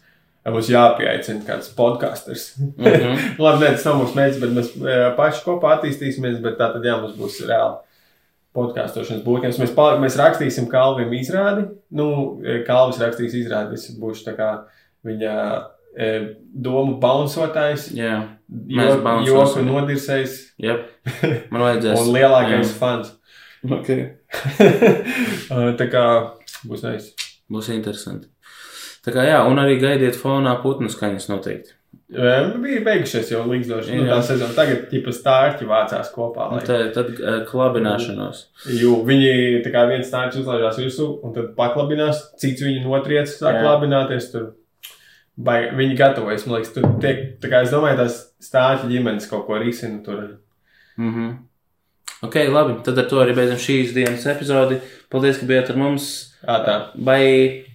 Mums jāpieaicina kāds podkāsters. Mhm. [LAUGHS] Labi, nē, tas nav mūsu mērķis, bet mēs uh, paši kopā attīstīsimies. Bet tā tad, jā, mums būs reāli podkāstošanas būtnes. Mēs, pal- mēs rakstīsim Kalvim izrādi. Nu, eh, Kalvis rakstīs izrādi. Es būšu tā kā viņa eh, domu baunsotājs. Jā, Mēs Jo- bounceosim. Joku nodirsējis jep. Man vajadzēs. [LAUGHS] un lielākais fans. Okay. [LAUGHS] Uh, tā kā būs nice. Būs interesanti. Tā kā jā, un arī gaidiet fonā putnu skaņas noteikti. Um, bija beigušies jau līdzoši. Nu, tā sezona tagad tipa stārķi vācās kopā. Lai... tad, tad klabināšanos. Jo viņi tā kā viens stārķis uzlaižās virsū un tad paklabinās, cits viņu notriec, sāk klabināties. Tur. Vai viņi gatavojas, man liekas, tur tiek, tā kā es domāju, tās stārķi ģimenes kaut ko risina tur. Mm -hmm. Ok, labi. Tad ar to arī beidzam šīs dienas epizodi. Paldies, ka bijāt ar mums. Ā, tā. Bye!